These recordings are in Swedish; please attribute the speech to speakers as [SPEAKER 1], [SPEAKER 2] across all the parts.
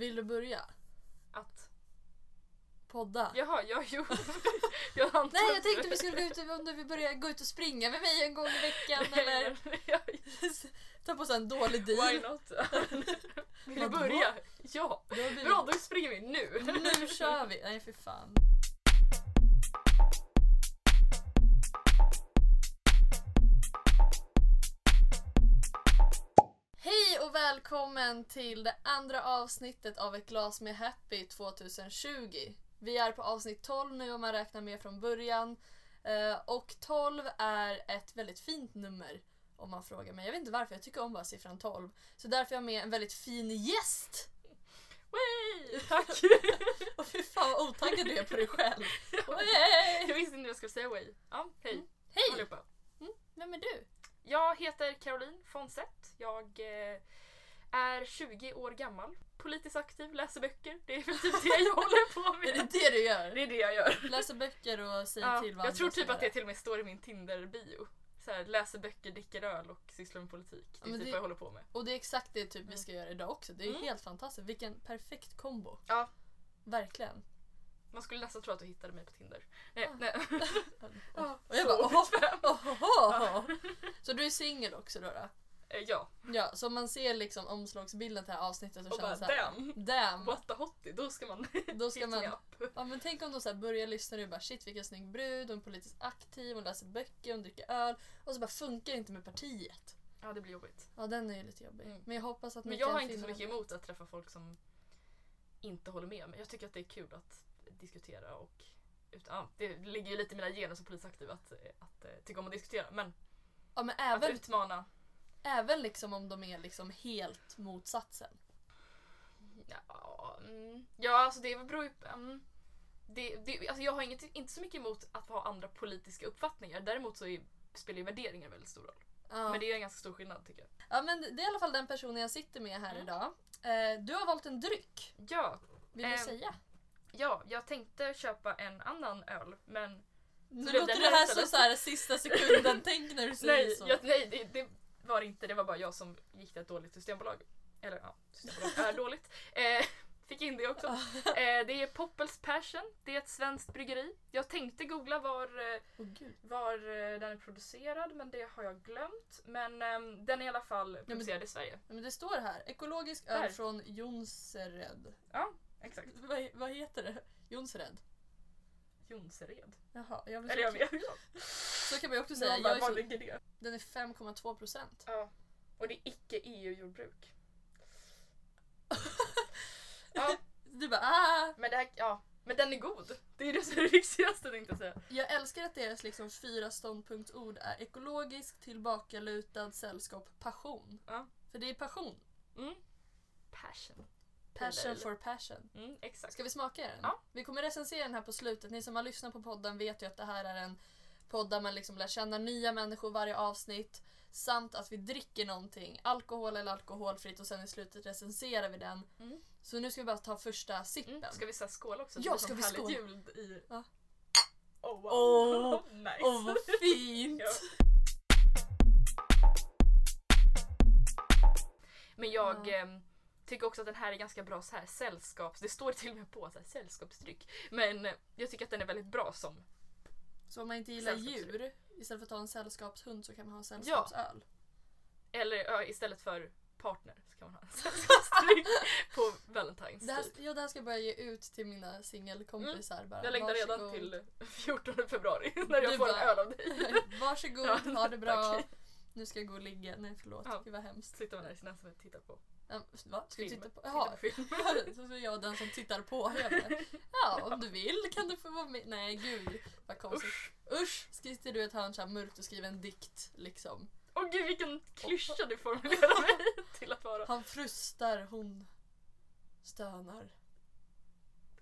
[SPEAKER 1] Vill du börja?
[SPEAKER 2] Att...
[SPEAKER 1] Podda?
[SPEAKER 2] Jaha, ja, jo. jag antar
[SPEAKER 1] Nej jag
[SPEAKER 2] att-
[SPEAKER 1] tänkte vi skulle gå ut, om du vill börja gå ut och springa med mig en gång i veckan eller ta på sig en dålig deal.
[SPEAKER 2] Why not? Vill du börja? Ja. Bra, då springer vi nu.
[SPEAKER 1] Nu kör vi! Nej för fan. Välkommen till det andra avsnittet av Ett glas med Happy 2020. Vi är på avsnitt 12 nu om man räknar med från början. Eh, Och 12 är ett väldigt fint nummer om man frågar mig. Jag vet inte varför, jag tycker om bara siffran 12. Så därför är jag med en väldigt fin gäst.
[SPEAKER 2] Wey, tack.
[SPEAKER 1] Och fy fan vad otaggad du är på dig själv.
[SPEAKER 2] jag
[SPEAKER 1] Hey!
[SPEAKER 2] visste inte vad jag skulle säga way. Ja, hej
[SPEAKER 1] Hej!
[SPEAKER 2] allihopa.
[SPEAKER 1] Vem är du?
[SPEAKER 2] Jag heter Caroline Fonsett. Jag eh, är 20 år gammal. Politiskt aktiv, läser böcker. Det är väl typ det jag håller på
[SPEAKER 1] Är det
[SPEAKER 2] med.
[SPEAKER 1] det du gör?
[SPEAKER 2] Det är det jag gör.
[SPEAKER 1] Läser böcker och säger
[SPEAKER 2] Ja,
[SPEAKER 1] till vad
[SPEAKER 2] jag tror typ att det till och med står i min Tinder-bio. Så här, läser böcker, dricker öl och sysslar med politik. Det
[SPEAKER 1] Ja,
[SPEAKER 2] är
[SPEAKER 1] men
[SPEAKER 2] typ
[SPEAKER 1] det-
[SPEAKER 2] vad jag håller på med.
[SPEAKER 1] Och det är exakt det typ vi ska göra idag också. Det är
[SPEAKER 2] Mm.
[SPEAKER 1] helt fantastiskt. Vilken perfekt kombo.
[SPEAKER 2] Ja.
[SPEAKER 1] Verkligen.
[SPEAKER 2] Man skulle nästan tro att du hittade mig på Tinder. Nej,
[SPEAKER 1] Ah.
[SPEAKER 2] nej.
[SPEAKER 1] Och jag bara oho,
[SPEAKER 2] obekväm.
[SPEAKER 1] oho. Så du är singel också då? då?
[SPEAKER 2] Eh, Ja,
[SPEAKER 1] Ja, så om man ser liksom omslagsbilden till det här avsnittet så
[SPEAKER 2] och
[SPEAKER 1] känner såhär
[SPEAKER 2] damn.
[SPEAKER 1] Damn!
[SPEAKER 2] What the hottie, då ska man
[SPEAKER 1] Då ska man. Ja men tänk om de så här börjar lyssna och bara shit vilken snygg brud, hon är politiskt aktiv, hon läser böcker, hon dricker öl och så bara funkar det inte med partiet.
[SPEAKER 2] Ja, det blir jobbigt.
[SPEAKER 1] Ja den är ju lite jobbig.
[SPEAKER 2] Mm.
[SPEAKER 1] Men jag hoppas att
[SPEAKER 2] Men jag har inte så mycket emot att träffa folk som inte håller med mig. Jag tycker att det är kul att diskutera och ut, ja, det ligger ju lite i mina gener som polisaktiv att, att, eh, tycka om att diskutera. Men
[SPEAKER 1] Ja men
[SPEAKER 2] att
[SPEAKER 1] även,
[SPEAKER 2] utmana,
[SPEAKER 1] även liksom om de är liksom helt motsatsen.
[SPEAKER 2] ja, mm, ja alltså det beror ju mm, det, det, alltså jag har inget, inte så mycket emot att ha andra politiska uppfattningar. Däremot så är, spelar ju värderingar väldigt stor roll.
[SPEAKER 1] Ja.
[SPEAKER 2] Men det är en ganska stor skillnad tycker jag.
[SPEAKER 1] ja men det är i alla fall den personen jag sitter med här
[SPEAKER 2] Mm.
[SPEAKER 1] idag. Eh, du har valt en dryck.
[SPEAKER 2] Ja,
[SPEAKER 1] Vill du
[SPEAKER 2] Ehm,
[SPEAKER 1] säga?
[SPEAKER 2] ja, jag tänkte köpa en annan öl men
[SPEAKER 1] Nu låter
[SPEAKER 2] det
[SPEAKER 1] här som så här sista sekunden tänk när du säger
[SPEAKER 2] Nej,
[SPEAKER 1] så.
[SPEAKER 2] jag, nej det, det var det inte. Det var bara jag som gick till ett dåligt systembolag. Eller ja, systembolag är dåligt. Eh, fick in det också. Eh, det är Poppels Passion. Det är ett svenskt bryggeri. Jag tänkte googla var, eh,
[SPEAKER 1] gud.
[SPEAKER 2] var eh, den är producerad men det har jag glömt. Men ehm, den är i alla fall
[SPEAKER 1] men-
[SPEAKER 2] producerad i Sverige.
[SPEAKER 1] Ja, men det står här, ekologisk öl från Jonsered.
[SPEAKER 2] Ja, exakt.
[SPEAKER 1] Vad, vad heter det? Jonsered?
[SPEAKER 2] Jonsered.
[SPEAKER 1] Jaha, jag
[SPEAKER 2] Eller jag vet
[SPEAKER 1] Så kan man ju också säga.
[SPEAKER 2] inte.
[SPEAKER 1] Jag
[SPEAKER 2] Var ligger det?
[SPEAKER 1] den är 5,2 procent.
[SPEAKER 2] Ja. Och det är icke EU-jordbruk. ja,
[SPEAKER 1] Du bara ah!
[SPEAKER 2] men det här, ja. Men den är god. Det är det som är det viktigaste tänkte jag säga.
[SPEAKER 1] Jag älskar att deras liksom fyra ståndpunktsord är ekologisk, tillbakalutad, sällskap, passion.
[SPEAKER 2] Ja.
[SPEAKER 1] För det är passion.
[SPEAKER 2] Mm. Passion.
[SPEAKER 1] Passion for passion.
[SPEAKER 2] Mm, exakt.
[SPEAKER 1] Ska vi smaka den?
[SPEAKER 2] Ja.
[SPEAKER 1] Vi kommer recensera den här på slutet. Ni som har lyssnat på podden vet ju att det här är en podd där man liksom lär känna nya människor varje avsnitt. Samt att vi dricker någonting, alkohol eller alkoholfritt och sen i slutet recenserar vi den.
[SPEAKER 2] Mm.
[SPEAKER 1] Så nu ska vi bara ta första sippen.
[SPEAKER 2] Mm. Ska vi säga skål också?
[SPEAKER 1] Ja, ska vi skåla?
[SPEAKER 2] ljud i...
[SPEAKER 1] Ja.
[SPEAKER 2] Oh, wow.
[SPEAKER 1] Åh.
[SPEAKER 2] nice.
[SPEAKER 1] Åh vad fint!
[SPEAKER 2] Ja. Men jag
[SPEAKER 1] Ja.
[SPEAKER 2] Tycker också att den här är ganska bra så här sällskaps... Det står till och med på så här, sällskapsdryck. Men eh, jag tycker att den är väldigt bra som...
[SPEAKER 1] Så om man inte gillar djur, istället för att ta en sällskapshund så kan man ha en sällskapsöl.
[SPEAKER 2] Eller ja, istället för partner så kan man ha en sällskapsdryck på Valentine's
[SPEAKER 1] Det här,
[SPEAKER 2] typ.
[SPEAKER 1] ja, det här ska jag börja ge ut till mina singelkompisar. bara.
[SPEAKER 2] Jag längtar redan till 14 februari när jag
[SPEAKER 1] Du
[SPEAKER 2] får
[SPEAKER 1] bara-
[SPEAKER 2] en öl av dig.
[SPEAKER 1] Varsågod,
[SPEAKER 2] Ja,
[SPEAKER 1] ha det bra. Nu ska jag gå och ligga. Nej förlåt,
[SPEAKER 2] Ja.
[SPEAKER 1] gud vad hemskt.
[SPEAKER 2] Sitter man där i sin och tittar på
[SPEAKER 1] Ja, va? Ska
[SPEAKER 2] film.
[SPEAKER 1] titta på? Jaha.
[SPEAKER 2] på film.
[SPEAKER 1] så jag den som tittar på. Jag bara, ja, om du vill kan du få vara med. Nej gud vad konstigt.
[SPEAKER 2] Usch.
[SPEAKER 1] Usch! Inte du ett hörn så mörkt och skriva en dikt liksom.
[SPEAKER 2] Åh gud vilken klyscha du formulerar mig till att vara.
[SPEAKER 1] Han frustar, hon stönar.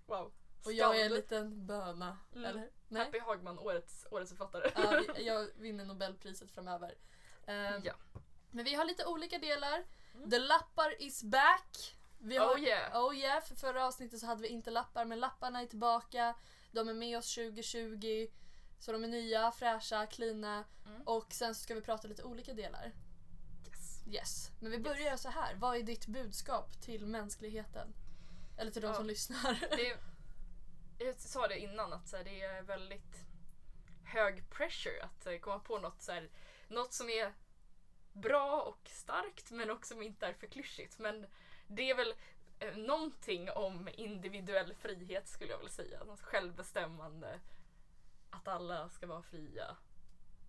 [SPEAKER 2] Wow.
[SPEAKER 1] Och jag är en liten böna.
[SPEAKER 2] Mm.
[SPEAKER 1] Eller? Nej?
[SPEAKER 2] Happy Hagman, årets, årets författare.
[SPEAKER 1] Ja, jag vinner Nobelpriset framöver. Ehm,
[SPEAKER 2] Ja.
[SPEAKER 1] Men vi har lite olika delar. The lappar is back. Vi har,
[SPEAKER 2] Oh yeah.
[SPEAKER 1] Oh yeah, för förra avsnittet så hade vi inte lappar men lapparna är tillbaka. De är med oss 2020. Så de är nya, fräscha, cleana.
[SPEAKER 2] Mm.
[SPEAKER 1] Och sen så ska vi prata lite olika delar.
[SPEAKER 2] Yes.
[SPEAKER 1] Yes. Men vi börjar så här. Vad är ditt budskap till mänskligheten? Eller till de
[SPEAKER 2] Ja.
[SPEAKER 1] som lyssnar.
[SPEAKER 2] Det jag sa det innan att här, det är väldigt hög pressure att eh, komma på något, så här, något som är bra och starkt men också som inte är för klyschigt. Men det är väl eh, någonting om individuell frihet skulle jag vilja säga. Något självbestämmande. Att alla ska vara fria.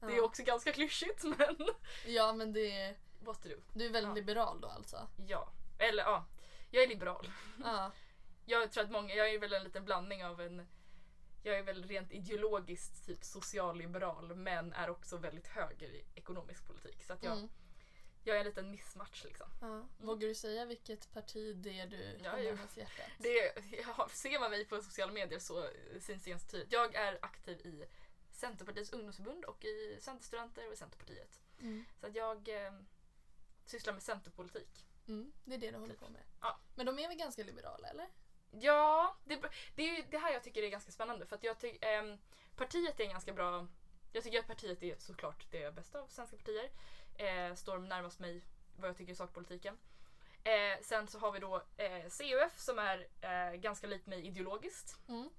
[SPEAKER 2] Det är
[SPEAKER 1] Ja.
[SPEAKER 2] också ganska klyschigt men
[SPEAKER 1] Ja men det är,
[SPEAKER 2] what to do.
[SPEAKER 1] du är väldigt
[SPEAKER 2] Ja.
[SPEAKER 1] liberal då alltså?
[SPEAKER 2] Ja. Eller ja, jag är liberal.
[SPEAKER 1] Ja.
[SPEAKER 2] Jag tror att många, jag är väl en liten blandning av en jag är väl rent ideologiskt typ socialliberal men är också väldigt höger i ekonomisk politik. Så att jag,
[SPEAKER 1] Mm.
[SPEAKER 2] jag är en liten missmatch liksom.
[SPEAKER 1] ja. Vågar du säga vilket parti det är du
[SPEAKER 2] Ja,
[SPEAKER 1] har närmast hjärtat?
[SPEAKER 2] Det, ser man mig på sociala medier så syns det ganska tydligt. Jag är aktiv i Centerpartiets ungdomsförbund och i Centerstudenter och i Centerpartiet.
[SPEAKER 1] Mm.
[SPEAKER 2] Så att jag eh, sysslar med centerpolitik.
[SPEAKER 1] Mm. Det är det du håller på med?
[SPEAKER 2] Ja.
[SPEAKER 1] Men de är väl ganska liberala eller?
[SPEAKER 2] Ja, det, det är det här jag tycker är ganska spännande för att jag tycker ehm, partiet är en ganska bra jag tycker att partiet är såklart det bästa av svenska partier. Eh, står närmast mig vad jag tycker i sakpolitiken. Eh, sen så har vi då eh, CUF som är eh, ganska likt mig ideologiskt
[SPEAKER 1] Mm.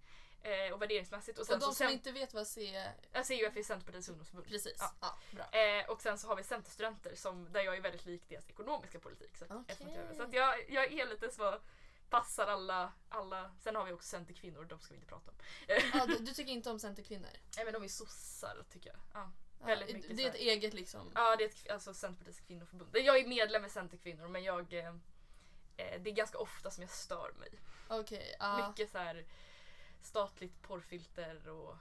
[SPEAKER 2] eh, och värderingsmässigt. Och sen
[SPEAKER 1] Och de
[SPEAKER 2] så
[SPEAKER 1] som inte vet vad C...
[SPEAKER 2] eh, CUF är Centerpartiets ungdomsförbund.
[SPEAKER 1] Precis.
[SPEAKER 2] Ja.
[SPEAKER 1] Ja. bra.
[SPEAKER 2] Eh, och sen så har vi Centerstudenter som, där jag är väldigt lik deras ekonomiska politik. Så eftersom att jag, så att jag, jag är lite så, passar alla, alla. Sen har vi också Centerkvinnor, de ska vi inte prata om.
[SPEAKER 1] Ja, du, du tycker inte om Centerkvinnor?
[SPEAKER 2] Nej men de är sossar tycker jag. Ja,
[SPEAKER 1] Ja,
[SPEAKER 2] Väldigt mycket
[SPEAKER 1] det är
[SPEAKER 2] så
[SPEAKER 1] ett eget liksom...
[SPEAKER 2] ja det är ett, alltså Centerpartiets kvinnoförbund. Jag är medlem i Centerkvinnor men jag eh, eh, det är ganska ofta som jag stör mig.
[SPEAKER 1] Okej, ja.
[SPEAKER 2] Mycket så här statligt porrfilter och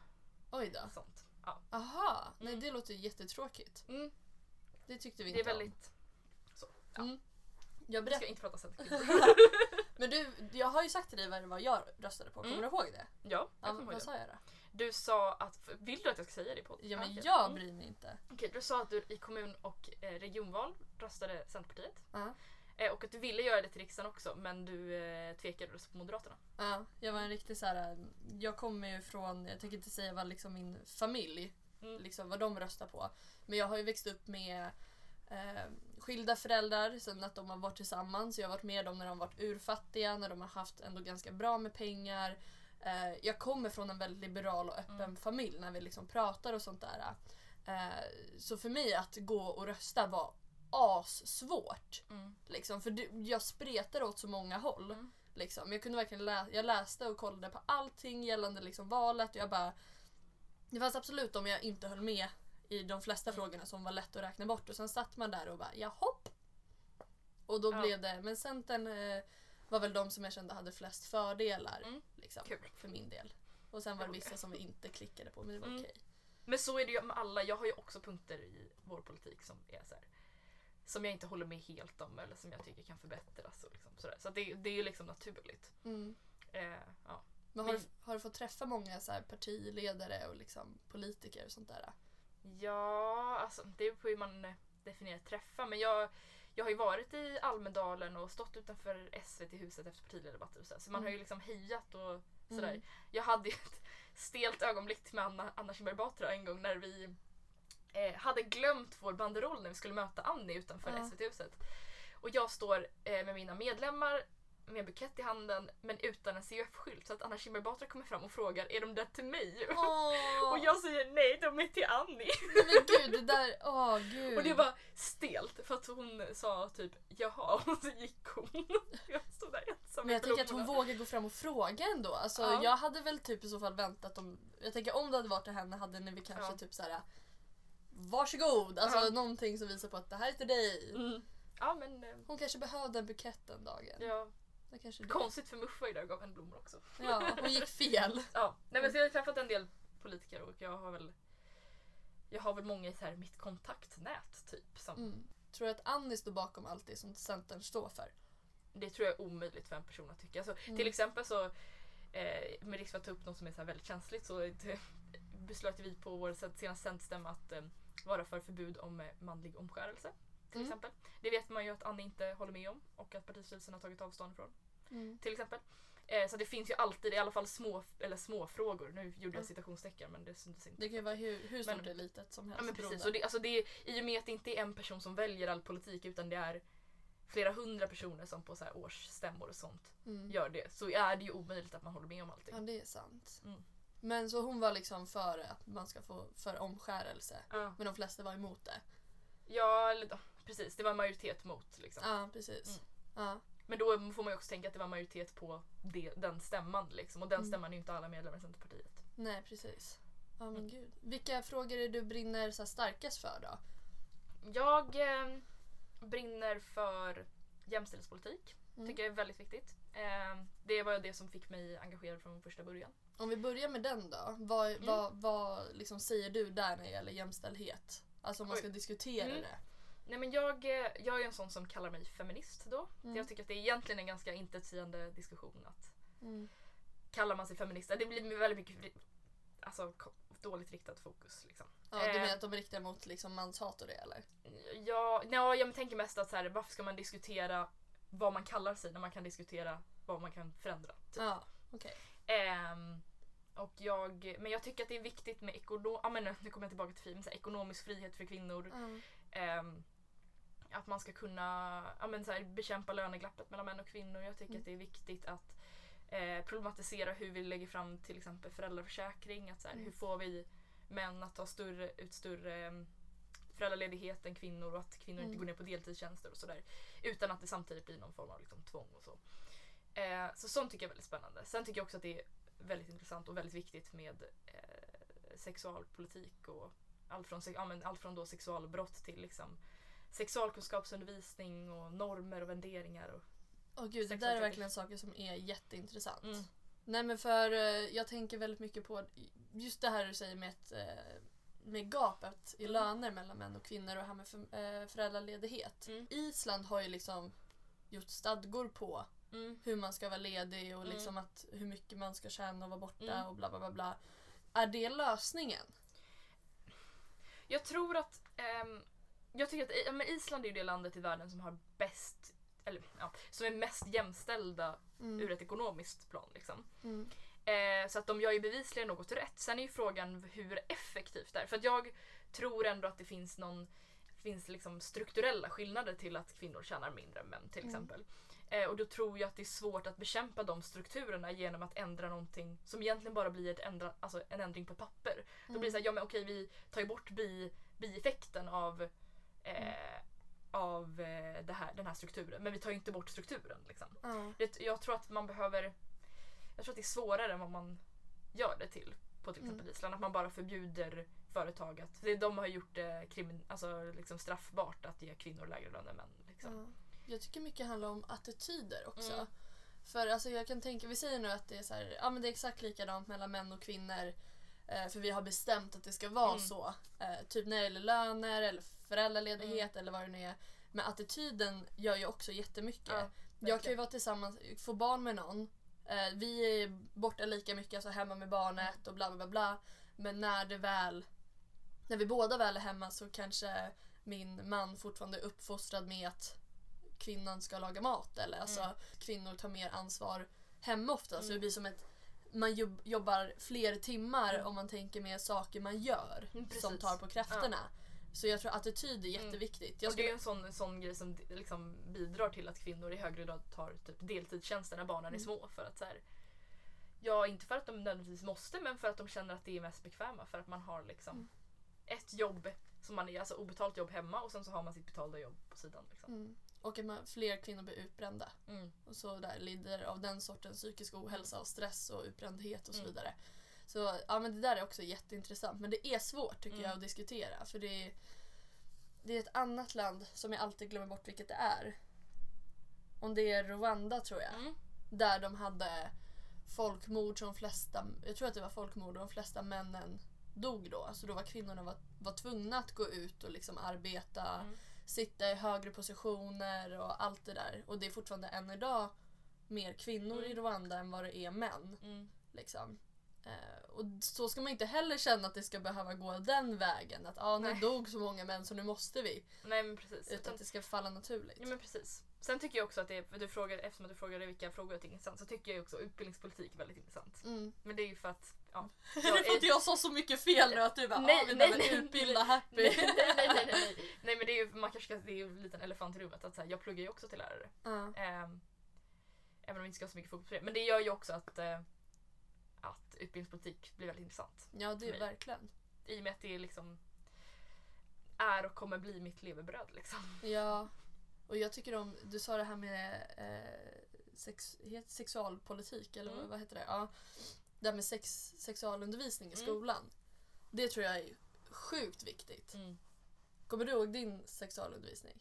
[SPEAKER 1] Oj då.
[SPEAKER 2] sånt. Ja.
[SPEAKER 1] Aha, nej
[SPEAKER 2] Mm.
[SPEAKER 1] det låter jättetråkigt.
[SPEAKER 2] Mm,
[SPEAKER 1] Det tyckte vi
[SPEAKER 2] det är
[SPEAKER 1] inte om.
[SPEAKER 2] väldigt... ja.
[SPEAKER 1] Mm. Jag
[SPEAKER 2] Vi ska
[SPEAKER 1] berätt...
[SPEAKER 2] inte prata Centerkvinnor.
[SPEAKER 1] Men du, jag har ju sagt till dig vad jag röstade på. Kommer
[SPEAKER 2] Mm.
[SPEAKER 1] du ihåg det?
[SPEAKER 2] ja, jag
[SPEAKER 1] Ja,
[SPEAKER 2] kommer ihåg
[SPEAKER 1] vad
[SPEAKER 2] det.
[SPEAKER 1] sa jag då?
[SPEAKER 2] Du sa att, vill du att jag ska säga det på
[SPEAKER 1] Ja men
[SPEAKER 2] okej.
[SPEAKER 1] jag
[SPEAKER 2] Mm.
[SPEAKER 1] bryr mig inte.
[SPEAKER 2] Okej, du sa att du i kommun och eh, regionval röstade Centerpartiet.
[SPEAKER 1] Ja.
[SPEAKER 2] Eh, och att du ville göra det till riksdagen också men du eh, tvekade och röstade på Moderaterna.
[SPEAKER 1] Ja, jag var en riktig så här. Jag kommer ju från, jag tänker inte säga vad liksom min familj,
[SPEAKER 2] Mm.
[SPEAKER 1] liksom vad de röstar på. Men jag har ju växt upp med eh, skilda föräldrar sen att de har varit tillsammans. Jag har varit med dem när de har varit urfattiga, när de har haft ändå ganska bra med pengar. Eh, jag kommer från en väldigt liberal och öppen
[SPEAKER 2] Mm.
[SPEAKER 1] familj när vi liksom pratar och sånt där. Eh, så för mig att gå och rösta var assvårt.
[SPEAKER 2] Mm.
[SPEAKER 1] Liksom, för det, jag spretade åt så många håll.
[SPEAKER 2] Mm.
[SPEAKER 1] Liksom. Jag kunde verkligen lä- jag läste och kollade på allting gällande liksom valet och jag bara Det fanns absolut om jag inte höll med i de flesta frågorna som var lätt att räkna bort och sen satt man där och bara jahopp. Och då
[SPEAKER 2] Ja.
[SPEAKER 1] blev det, men Centern eh, var väl de som jag kände hade flest fördelar
[SPEAKER 2] Mm.
[SPEAKER 1] liksom,
[SPEAKER 2] Kul.
[SPEAKER 1] för min del. Och sen var det vissa som vi inte klickade på men det var
[SPEAKER 2] Mm.
[SPEAKER 1] okej.
[SPEAKER 2] Men så är det ju med alla. Jag har ju också punkter i vår politik som är så här, som jag inte håller med helt om eller som jag tycker kan förbättras. Och liksom sådär. Så det, det är ju liksom naturligt.
[SPEAKER 1] Mm.
[SPEAKER 2] Eh, ja.
[SPEAKER 1] Men har, du, har du fått träffa många så partiledare och liksom, politiker och sånt där?
[SPEAKER 2] Ja, alltså det beror på hur man eh, definierar träffa. Men jag, jag har ju varit i Almedalen och stått utanför SVT-huset efter partiledardebatter och så. Så man
[SPEAKER 1] Mm.
[SPEAKER 2] har ju liksom hejat och sådär.
[SPEAKER 1] Mm.
[SPEAKER 2] Jag hade ju ett stelt ögonblick med Anna, Anna Kinberg Batra en gång när vi eh, hade glömt vår banderoll när vi skulle möta Annie utanför
[SPEAKER 1] Ja.
[SPEAKER 2] SVT-huset. Och jag står eh, med mina medlemmar med bukett i handen men utan en CUF-skylt så att Anna Kinberg Batra kommer fram och frågar är de där till mig?
[SPEAKER 1] Åh!
[SPEAKER 2] Och jag säger nej, de är till Annie.
[SPEAKER 1] Men gud, det där, åh gud.
[SPEAKER 2] Och det var stelt för att hon sa typ jaha och så gick hon. Jag stod där ensam
[SPEAKER 1] men jag tänker att hon vågar gå fram och fråga ändå. Alltså,
[SPEAKER 2] Ja.
[SPEAKER 1] Jag hade väl typ i så fall väntat om... Jag tänker om det hade varit till henne hade ni väl kanske
[SPEAKER 2] Ja.
[SPEAKER 1] typ såhär Varsågod! Alltså
[SPEAKER 2] Ja.
[SPEAKER 1] någonting som visar på att det här är till dig.
[SPEAKER 2] Mm. Ja men eh,
[SPEAKER 1] Hon kanske behövde en bukett den dagen.
[SPEAKER 2] ja,
[SPEAKER 1] kanske det.
[SPEAKER 2] konstigt för Muffa idag gav henne blommor också.
[SPEAKER 1] Ja, hon gick fel.
[SPEAKER 2] Ja, nej men så jag har träffat en del politiker och jag har väl jag har väl många i så här mitt kontaktnät typ. Som,
[SPEAKER 1] Mm. Tror du att Annie står bakom allt det som Centern står för?
[SPEAKER 2] Det tror jag är omöjligt för en person att tycka. Alltså,
[SPEAKER 1] Mm.
[SPEAKER 2] Till exempel så, eh, med risk för att ta upp något som är så här väldigt känsligt så beslöt vi på vår senaste centstämma att eh, vara för förbud om eh, manlig omskärelse. Till
[SPEAKER 1] Mm.
[SPEAKER 2] exempel. Det vet man ju att Annie inte håller med om och att partistyrelsen har tagit avstånd från.
[SPEAKER 1] Mm.
[SPEAKER 2] Till exempel. Eh, så det finns ju alltid i alla fall små, eller små frågor. Nu gjorde jag
[SPEAKER 1] Mm.
[SPEAKER 2] citationstecken men det syntes inte.
[SPEAKER 1] Det kan ju vara hur, hur stort eller litet som helst.
[SPEAKER 2] Ja men precis. Och det, alltså det I och med att det inte är en person som väljer all politik utan det är flera hundra personer som på så här årsstämmor och sånt
[SPEAKER 1] Mm.
[SPEAKER 2] gör det så är det ju omöjligt att man håller med om allting.
[SPEAKER 1] Ja, det är sant.
[SPEAKER 2] Mm.
[SPEAKER 1] Men så hon var liksom för att man ska få för omskärelse.
[SPEAKER 2] Ja,
[SPEAKER 1] Men de flesta var emot det.
[SPEAKER 2] ja eller, ja, precis. Det var en majoritet mot. Liksom.
[SPEAKER 1] Ja, precis.
[SPEAKER 2] Mm.
[SPEAKER 1] Ja.
[SPEAKER 2] Men då får man ju också tänka att det var majoritet på det, den stämman. Liksom. Och den
[SPEAKER 1] Mm.
[SPEAKER 2] stämman är ju inte alla medlemmar i Centerpartiet.
[SPEAKER 1] Nej, precis. Ja, men
[SPEAKER 2] Mm.
[SPEAKER 1] gud. Vilka frågor är du brinner så starkast för då?
[SPEAKER 2] Jag eh, brinner för jämställdhetspolitik.
[SPEAKER 1] Mm.
[SPEAKER 2] Tycker jag är väldigt viktigt. Eh, det var det som fick mig engagerad från första början.
[SPEAKER 1] Om vi börjar med den då. Vad,
[SPEAKER 2] Mm.
[SPEAKER 1] vad, vad liksom säger du där när det gäller jämställdhet? Alltså om man
[SPEAKER 2] Oj.
[SPEAKER 1] ska diskutera
[SPEAKER 2] Mm.
[SPEAKER 1] det.
[SPEAKER 2] Nej, men jag, eh, jag är en sån som kallar mig feminist då.
[SPEAKER 1] Mm.
[SPEAKER 2] Jag tycker att det är egentligen en ganska intetsägande diskussion att
[SPEAKER 1] Mm.
[SPEAKER 2] kallar man sig feminist, det blir väldigt mycket alltså, dåligt riktat fokus. Liksom.
[SPEAKER 1] Ja, du
[SPEAKER 2] Eh.
[SPEAKER 1] menar att de riktar mot liksom manshat och det eller?
[SPEAKER 2] Ja, ja, jag tänker mest att så här, varför ska man diskutera vad man kallar sig när man kan diskutera vad man kan förändra. Typ.
[SPEAKER 1] Ja, okej.
[SPEAKER 2] Ehm, och jag, men jag tycker att det är viktigt med ekono- ja, men nu nu kommer jag tillbaka till fri, men så här, ekonomisk frihet för kvinnor.
[SPEAKER 1] Ja.
[SPEAKER 2] Ehm, att man ska kunna ja, men så här, bekämpa löneglappet mellan män och kvinnor. Jag tycker
[SPEAKER 1] Mm.
[SPEAKER 2] att det är viktigt att eh, problematisera hur vi lägger fram till exempel föräldraförsäkring. Att så här,
[SPEAKER 1] Mm.
[SPEAKER 2] Hur får vi män att ta större, ut större eh, föräldraledighet än kvinnor och att kvinnor inte
[SPEAKER 1] Mm.
[SPEAKER 2] går ner på deltidstjänster och sådär. Utan att det samtidigt blir någon form av liksom, tvång och så. Eh, så sånt tycker jag är väldigt spännande. Sen tycker jag också att det är väldigt intressant och väldigt viktigt med eh, sexualpolitik och allt från, ja, allt från då sexualbrott till liksom sexualkunskapsundervisning och normer och värderingar. Och,
[SPEAKER 1] Åh gud, det där är verkligen saker som är jätteintressant.
[SPEAKER 2] Mm.
[SPEAKER 1] Nej men för eh, jag tänker väldigt mycket på just det här du säger med, ett, eh, med gapet i
[SPEAKER 2] Mm.
[SPEAKER 1] löner mellan män och kvinnor och det här med för, eh, föräldraledighet.
[SPEAKER 2] Mm.
[SPEAKER 1] Island har ju liksom gjort stadgor på
[SPEAKER 2] Mm.
[SPEAKER 1] hur man ska vara ledig och
[SPEAKER 2] Mm.
[SPEAKER 1] liksom att hur mycket man ska tjäna och vara borta
[SPEAKER 2] Mm.
[SPEAKER 1] och bla bla bla bla. Är det lösningen?
[SPEAKER 2] Jag tror att ehm, jag tycker att ja, men Island är ju det landet i världen som har bäst eller ja, som är mest jämställda
[SPEAKER 1] Mm.
[SPEAKER 2] ur ett ekonomiskt plan. Liksom.
[SPEAKER 1] Mm.
[SPEAKER 2] Eh, så att de gör ju bevisligen något rätt. Sen är ju frågan hur effektivt det är. För att jag tror ändå att det finns någon finns liksom strukturella skillnader till att kvinnor tjänar mindre än män till
[SPEAKER 1] Mm.
[SPEAKER 2] exempel. Eh, och då tror jag att det är svårt att bekämpa de strukturerna genom att ändra någonting som egentligen bara blir ett ändra, alltså en ändring på papper. Då blir det såhär, ja men okej vi tar ju bort bi, bieffekten av, eh, av eh, det här, den här strukturen. Men vi tar ju inte bort strukturen. Liksom.
[SPEAKER 1] Ja.
[SPEAKER 2] Det, jag tror att man behöver... Jag tror att det är svårare än vad man gör det till på till
[SPEAKER 1] Mm.
[SPEAKER 2] exempel Island. Att man bara förbjuder företag att... det- De har gjort det krimin, alltså liksom straffbart att ge kvinnor lägre lön än män. Liksom.
[SPEAKER 1] Ja. Jag tycker mycket handlar om attityder också.
[SPEAKER 2] Mm.
[SPEAKER 1] För alltså jag kan tänka, vi säger nu att det är så här, ja men det är exakt likadant mellan män och kvinnor. Eh, för vi har bestämt att det ska vara
[SPEAKER 2] Mm.
[SPEAKER 1] så. Eh, typ när det gäller löner eller föräldraledighet eller vad det nu är. Men attityden gör ju också jättemycket.
[SPEAKER 2] Ja,
[SPEAKER 1] jag kan ju vara tillsammans, få barn med någon. Eh, vi är borta lika mycket, alltså hemma med barnet och bla bla bla. Men när det väl, när vi båda väl är hemma så kanske min man fortfarande är uppfostrad med att kvinnan ska laga mat eller alltså
[SPEAKER 2] Mm.
[SPEAKER 1] kvinnor tar mer ansvar hemma ofta. Så
[SPEAKER 2] Mm.
[SPEAKER 1] det blir som ett man jobb, jobbar fler timmar
[SPEAKER 2] Mm.
[SPEAKER 1] om man tänker med saker man gör
[SPEAKER 2] Mm,
[SPEAKER 1] som tar på krafterna. Så jag tror attityd är jätteviktigt. Jag
[SPEAKER 2] Och det är
[SPEAKER 1] skulle,
[SPEAKER 2] en sån, sån grej som liksom bidrar till att kvinnor i högre grad tar typ deltidstjänster när barnen är
[SPEAKER 1] Mm.
[SPEAKER 2] små. För att så här, ja, inte för att de nödvändigtvis måste men för att de känner att det är mest bekväma. För att man har liksom
[SPEAKER 1] Mm.
[SPEAKER 2] ett jobb som man är, alltså obetalt jobb hemma och sen så har man sitt betalda jobb på sidan. Liksom.
[SPEAKER 1] mm, och att man, fler kvinnor blir utbrända.
[SPEAKER 2] Mm.
[SPEAKER 1] och så där lider av den sortens psykisk ohälsa och stress och utbrändhet och så
[SPEAKER 2] Mm.
[SPEAKER 1] vidare. Så ja, men det där är också jätteintressant. Men det är svårt tycker
[SPEAKER 2] Mm.
[SPEAKER 1] jag att diskutera. För det är, det är ett annat land som jag alltid glömmer bort vilket det är. Om det är Rwanda tror jag.
[SPEAKER 2] Mm.
[SPEAKER 1] Där de hade folkmord som flesta, jag tror att det var folkmord och de flesta männen dog då. Alltså då var kvinnorna var, var tvungna att gå ut och liksom arbeta,
[SPEAKER 2] Mm.
[SPEAKER 1] sitta i högre positioner och allt det där. Och det är fortfarande än idag mer kvinnor i
[SPEAKER 2] Mm.
[SPEAKER 1] Rwanda än vad det är män.
[SPEAKER 2] Mm.
[SPEAKER 1] Liksom. Eh, och så ska man inte heller känna att det ska behöva gå den vägen. Att ah, nu
[SPEAKER 2] Nej.
[SPEAKER 1] dog så många män så nu måste vi.
[SPEAKER 2] Nej men precis.
[SPEAKER 1] Utan att det ska falla naturligt.
[SPEAKER 2] Ja men precis. Sen tycker jag också att det är, du frågar, eftersom att du frågade vilka frågor jag tycker är intressant så tycker jag också utbildningspolitik är väldigt intressant.
[SPEAKER 1] Mm.
[SPEAKER 2] Men det är ju för att, ja.
[SPEAKER 1] Det är för att jag sa så mycket fel nu att du bara
[SPEAKER 2] Nej,
[SPEAKER 1] nej, vi
[SPEAKER 2] nej, nej,
[SPEAKER 1] utbilda happy.
[SPEAKER 2] nej, nej, nej, nej, nej. men det är ju, man kanske ska, det är ju en liten elefant i rummet att så här, jag pluggar ju också till lärare.
[SPEAKER 1] Ja.
[SPEAKER 2] Ehm, även om vi inte ska ha så mycket fokus på det. Men det gör ju också att, eh, att utbildningspolitik blir väldigt intressant.
[SPEAKER 1] ja, det är verkligen.
[SPEAKER 2] I och med att det liksom är och kommer bli mitt levebröd liksom.
[SPEAKER 1] Ja, och jag tycker om, du sa det här med eh, sex, sexualpolitik, eller
[SPEAKER 2] Mm.
[SPEAKER 1] vad, heter det? Ja, det här med sex, sexualundervisning i
[SPEAKER 2] Mm.
[SPEAKER 1] skolan. Det tror jag är sjukt viktigt. Kommer du ihåg din sexualundervisning?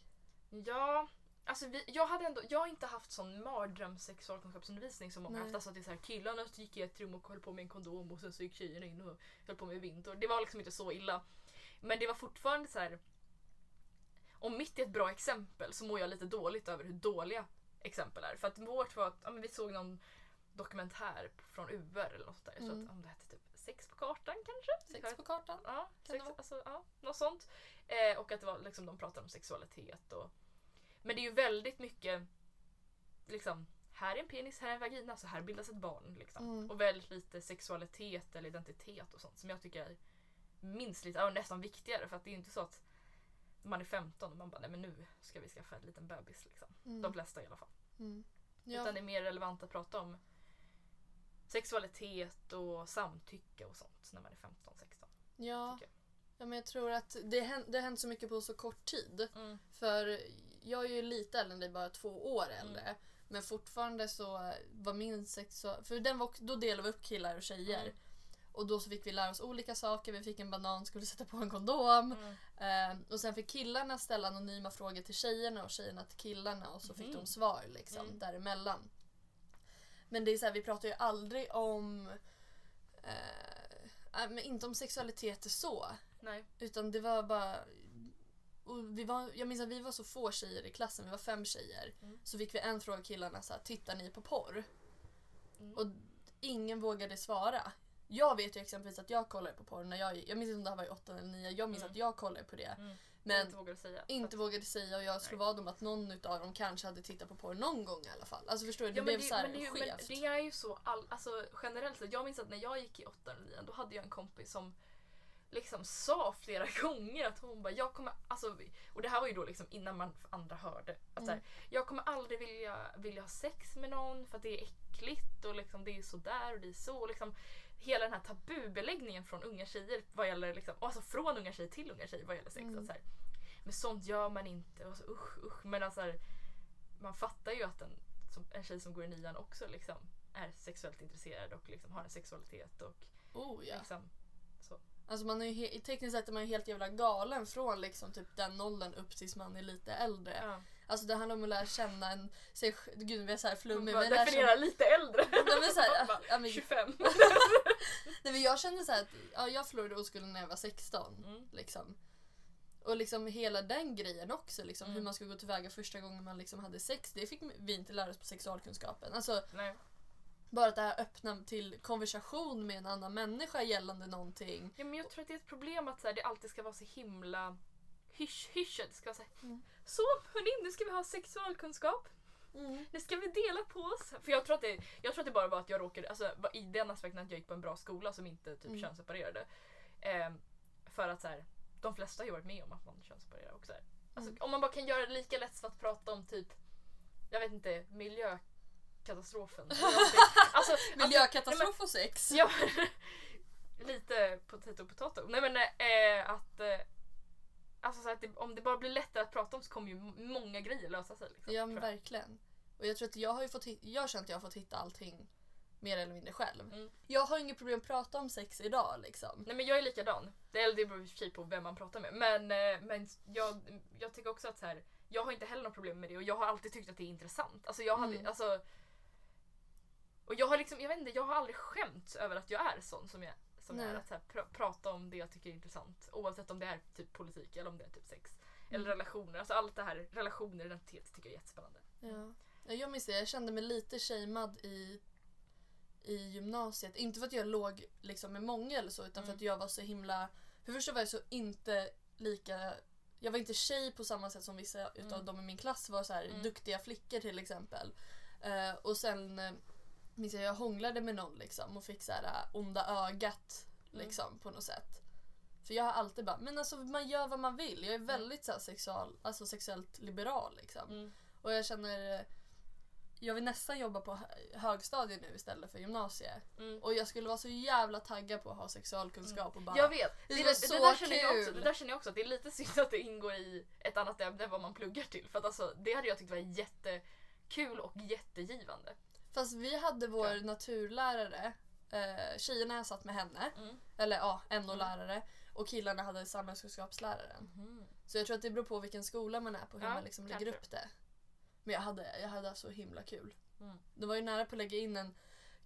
[SPEAKER 2] Ja, alltså vi, jag, hade ändå, jag har inte haft sån mardröms sexualkunskapsundervisning som många
[SPEAKER 1] Nej.
[SPEAKER 2] haft. Alltså att det är så här, killarna gick i ett rum och höll på med en kondom och sen så gick tjejerna in och höll på med vinter. Det var liksom inte så illa. Men det var fortfarande så här. Om mitt är ett bra exempel så mår jag lite dåligt över hur dåliga exempel är. För att vårt var att ja, vi såg någon dokumentär från UR eller något där.
[SPEAKER 1] Mm.
[SPEAKER 2] att om det hette typ Sex på kartan kanske?
[SPEAKER 1] Sex på kartan?
[SPEAKER 2] Ja, sex, alltså, ja något sånt. Eh, och att det var, liksom, de pratade om sexualitet. Och, men det är ju väldigt mycket liksom, här är en penis, här är en vagina, så här bildas ett barn. Liksom.
[SPEAKER 1] Mm.
[SPEAKER 2] Och väldigt lite sexualitet eller identitet och sånt som jag tycker är minst lite, ja, nästan viktigare. För att det är ju inte så att man är 15 och man bara nej men nu ska vi skaffa en liten bebis. Liksom.
[SPEAKER 1] Mm.
[SPEAKER 2] De flesta i alla fall.
[SPEAKER 1] Mm. Ja.
[SPEAKER 2] Utan det är mer relevant att prata om sexualitet och samtycke och sånt när man är 15-16.
[SPEAKER 1] Ja. ja, men jag tror att det, hän- det har hänt så mycket på så kort tid.
[SPEAKER 2] Mm.
[SPEAKER 1] För jag är ju lite äldre än dig, bara två år äldre.
[SPEAKER 2] Mm.
[SPEAKER 1] Men fortfarande så var min sexual... För den var, då delade vi upp killar och tjejer.
[SPEAKER 2] Mm.
[SPEAKER 1] Och då så fick vi lära oss olika saker. Vi fick en banan, skulle sätta på en kondom.
[SPEAKER 2] Mm.
[SPEAKER 1] Eh, och sen fick killarna ställa anonyma frågor till tjejerna och tjejerna till killarna. Och så fick de svar liksom
[SPEAKER 2] Mm.
[SPEAKER 1] däremellan. Men det är så här, vi pratar ju aldrig om... Eh, äh, inte om sexualitet så.
[SPEAKER 2] Nej.
[SPEAKER 1] Utan det var bara... Och vi var, jag minns att vi var så få tjejer i klassen, vi var fem tjejer.
[SPEAKER 2] Mm.
[SPEAKER 1] Så fick vi en fråga killarna så här, tittar ni på porr?
[SPEAKER 2] Mm.
[SPEAKER 1] Och ingen vågade svara. Jag vet ju exempelvis att jag kollade på porr när jag Jag minns inte om det här var i åttan eller nio. Jag minns
[SPEAKER 2] Mm.
[SPEAKER 1] att jag kollade på det.
[SPEAKER 2] Mm.
[SPEAKER 1] Men
[SPEAKER 2] inte vågar säga.
[SPEAKER 1] inte vågade säga och jag slog vad om att någon utav dem kanske hade tittat på porr någon gång i alla fall. Alltså förstår du? Det
[SPEAKER 2] Ja,
[SPEAKER 1] blev
[SPEAKER 2] det,
[SPEAKER 1] så här
[SPEAKER 2] men, det, är ju- men
[SPEAKER 1] skevt.
[SPEAKER 2] det är ju så all, alltså, generellt sett. Jag minns att när jag gick i åttan och nian då hade jag en kompis som liksom sa flera gånger att hon bara jag kommer, alltså, och det här var ju då liksom innan man andra hörde. Att så här,
[SPEAKER 1] Mm.
[SPEAKER 2] jag kommer aldrig vilja, vilja ha sex med någon för att det är äckligt och liksom, det är sådär och det är så. Och liksom, hela den här tabubeläggningen från unga tjejer vad gäller liksom, alltså från unga tjejer till unga tjejer vad gäller sex.
[SPEAKER 1] Mm.
[SPEAKER 2] Att så här, men sånt gör man inte. Och så, usch, usch. Men alltså, här, man fattar ju att en, som, en tjej som går i nian också liksom, är sexuellt intresserad och liksom, har en sexualitet. Och,
[SPEAKER 1] Oh ja.
[SPEAKER 2] liksom,
[SPEAKER 1] Alltså man är ju tekniskt sett är man ju helt jävla galen från liksom typ den åldern upp tills man är lite äldre.
[SPEAKER 2] ja.
[SPEAKER 1] Alltså det handlar om att lära känna en, sig, gud vi är såhär flummig lära
[SPEAKER 2] definiera lite äldre.
[SPEAKER 1] Nej, så här,
[SPEAKER 2] Bara,
[SPEAKER 1] ja, men-
[SPEAKER 2] 25.
[SPEAKER 1] Nej, men jag kände så här att ja, jag förlorade oskulden när jag var 16.
[SPEAKER 2] Mm.
[SPEAKER 1] Liksom. Och liksom hela den grejen också, liksom,
[SPEAKER 2] Mm.
[SPEAKER 1] hur man skulle gå tillväga första gången man liksom hade sex, det fick vi inte lära oss på sexualkunskapen. Alltså,
[SPEAKER 2] Nej.
[SPEAKER 1] Bara att det här öppna till konversation med en annan människa gällande någonting.
[SPEAKER 2] Ja, men jag tror att det är ett problem att så här, det alltid ska vara så himla hysch-hysch. Det ska vara så här,
[SPEAKER 1] Mm.
[SPEAKER 2] Så hörni, nu ska vi ha sexualkunskap.
[SPEAKER 1] Mm.
[SPEAKER 2] Nu ska vi dela på oss. För jag tror att det, jag tror att det bara var att jag råkade, alltså i den aspekten att jag gick på en bra skola som inte typ
[SPEAKER 1] Mm.
[SPEAKER 2] könsseparerade. Ehm, för att så här, de flesta har ju varit med om att man könsseparerar och så här. Alltså,
[SPEAKER 1] Mm.
[SPEAKER 2] Om man bara kan göra det lika lätt för att prata om typ, jag vet inte, miljökatastrofen. Eller någonting. alltså,
[SPEAKER 1] Miljökatastrof och sex.
[SPEAKER 2] Ja, lite potato potato. Nej men eh, att, eh, alltså, så att det, om det bara blir lättare att prata om så kommer ju många grejer lösa sig. Liksom,
[SPEAKER 1] Ja men verkligen. Och jag tror att jag har fått jag har känt att jag har fått hitta allting mer eller mindre själv.
[SPEAKER 2] Mm.
[SPEAKER 1] Jag har inget problem att prata om sex idag liksom.
[SPEAKER 2] Nej men jag är likadan. Det, eller det beror i och för sig på vem man pratar med. Men, eh, men jag, jag tycker också att så här, jag har inte heller något problem med det och jag har alltid tyckt att det är intressant. Alltså jag hade,
[SPEAKER 1] Mm.
[SPEAKER 2] alltså, och jag har liksom, jag vet inte, jag har aldrig skämts över att jag är sån som jag, som är. Att här, pr- prata om det jag tycker är intressant. Oavsett om det är typ politik eller om det är typ sex. Eller
[SPEAKER 1] Mm.
[SPEAKER 2] relationer. Alltså allt det här, relationer, identitet tycker jag är jättespännande.
[SPEAKER 1] Ja. Ja, Jag minns det, jag kände mig lite shamead i, i gymnasiet. Inte för att jag låg liksom med många eller så utan för
[SPEAKER 2] Mm.
[SPEAKER 1] att jag var så himla... För det första var jag så inte lika jag var inte tjej på samma sätt som vissa utav
[SPEAKER 2] Mm.
[SPEAKER 1] dem i min klass var så här
[SPEAKER 2] Mm.
[SPEAKER 1] duktiga flickor till exempel. Eh, och sen eh, minns jag jag hånglade med någon liksom och fick så här eh, onda ögat
[SPEAKER 2] Mm.
[SPEAKER 1] liksom på något sätt. För jag har alltid bara, men alltså man gör vad man vill. Jag är väldigt så här, sexual, alltså sexuellt liberal liksom.
[SPEAKER 2] Mm.
[SPEAKER 1] Och jag känner, eh, jag vill nästan jobba på hö- högstadiet nu istället för gymnasiet.
[SPEAKER 2] Mm.
[SPEAKER 1] Och jag skulle vara så jävla taggad på att ha sexualkunskap och bara
[SPEAKER 2] Jag vet.
[SPEAKER 1] Det
[SPEAKER 2] Det,
[SPEAKER 1] så
[SPEAKER 2] det, där känner jag också, det där känner jag också att det är lite synd att det ingår i ett annat ämne än vad man pluggar till. För att alltså, det hade jag tyckt var jättekul och jättegivande.
[SPEAKER 1] Fast vi hade vår
[SPEAKER 2] Ja.
[SPEAKER 1] naturlärare, eh, tjejerna satt med henne,
[SPEAKER 2] Mm.
[SPEAKER 1] eller ja, NO-lärare och killarna hade samhällskunskapsläraren. Så jag tror att det beror på vilken skola man är på hur
[SPEAKER 2] Ja,
[SPEAKER 1] man liksom lägger
[SPEAKER 2] kanske.
[SPEAKER 1] upp det. Men jag hade, jag hade så himla kul.
[SPEAKER 2] Mm.
[SPEAKER 1] Det var ju nära på att lägga in en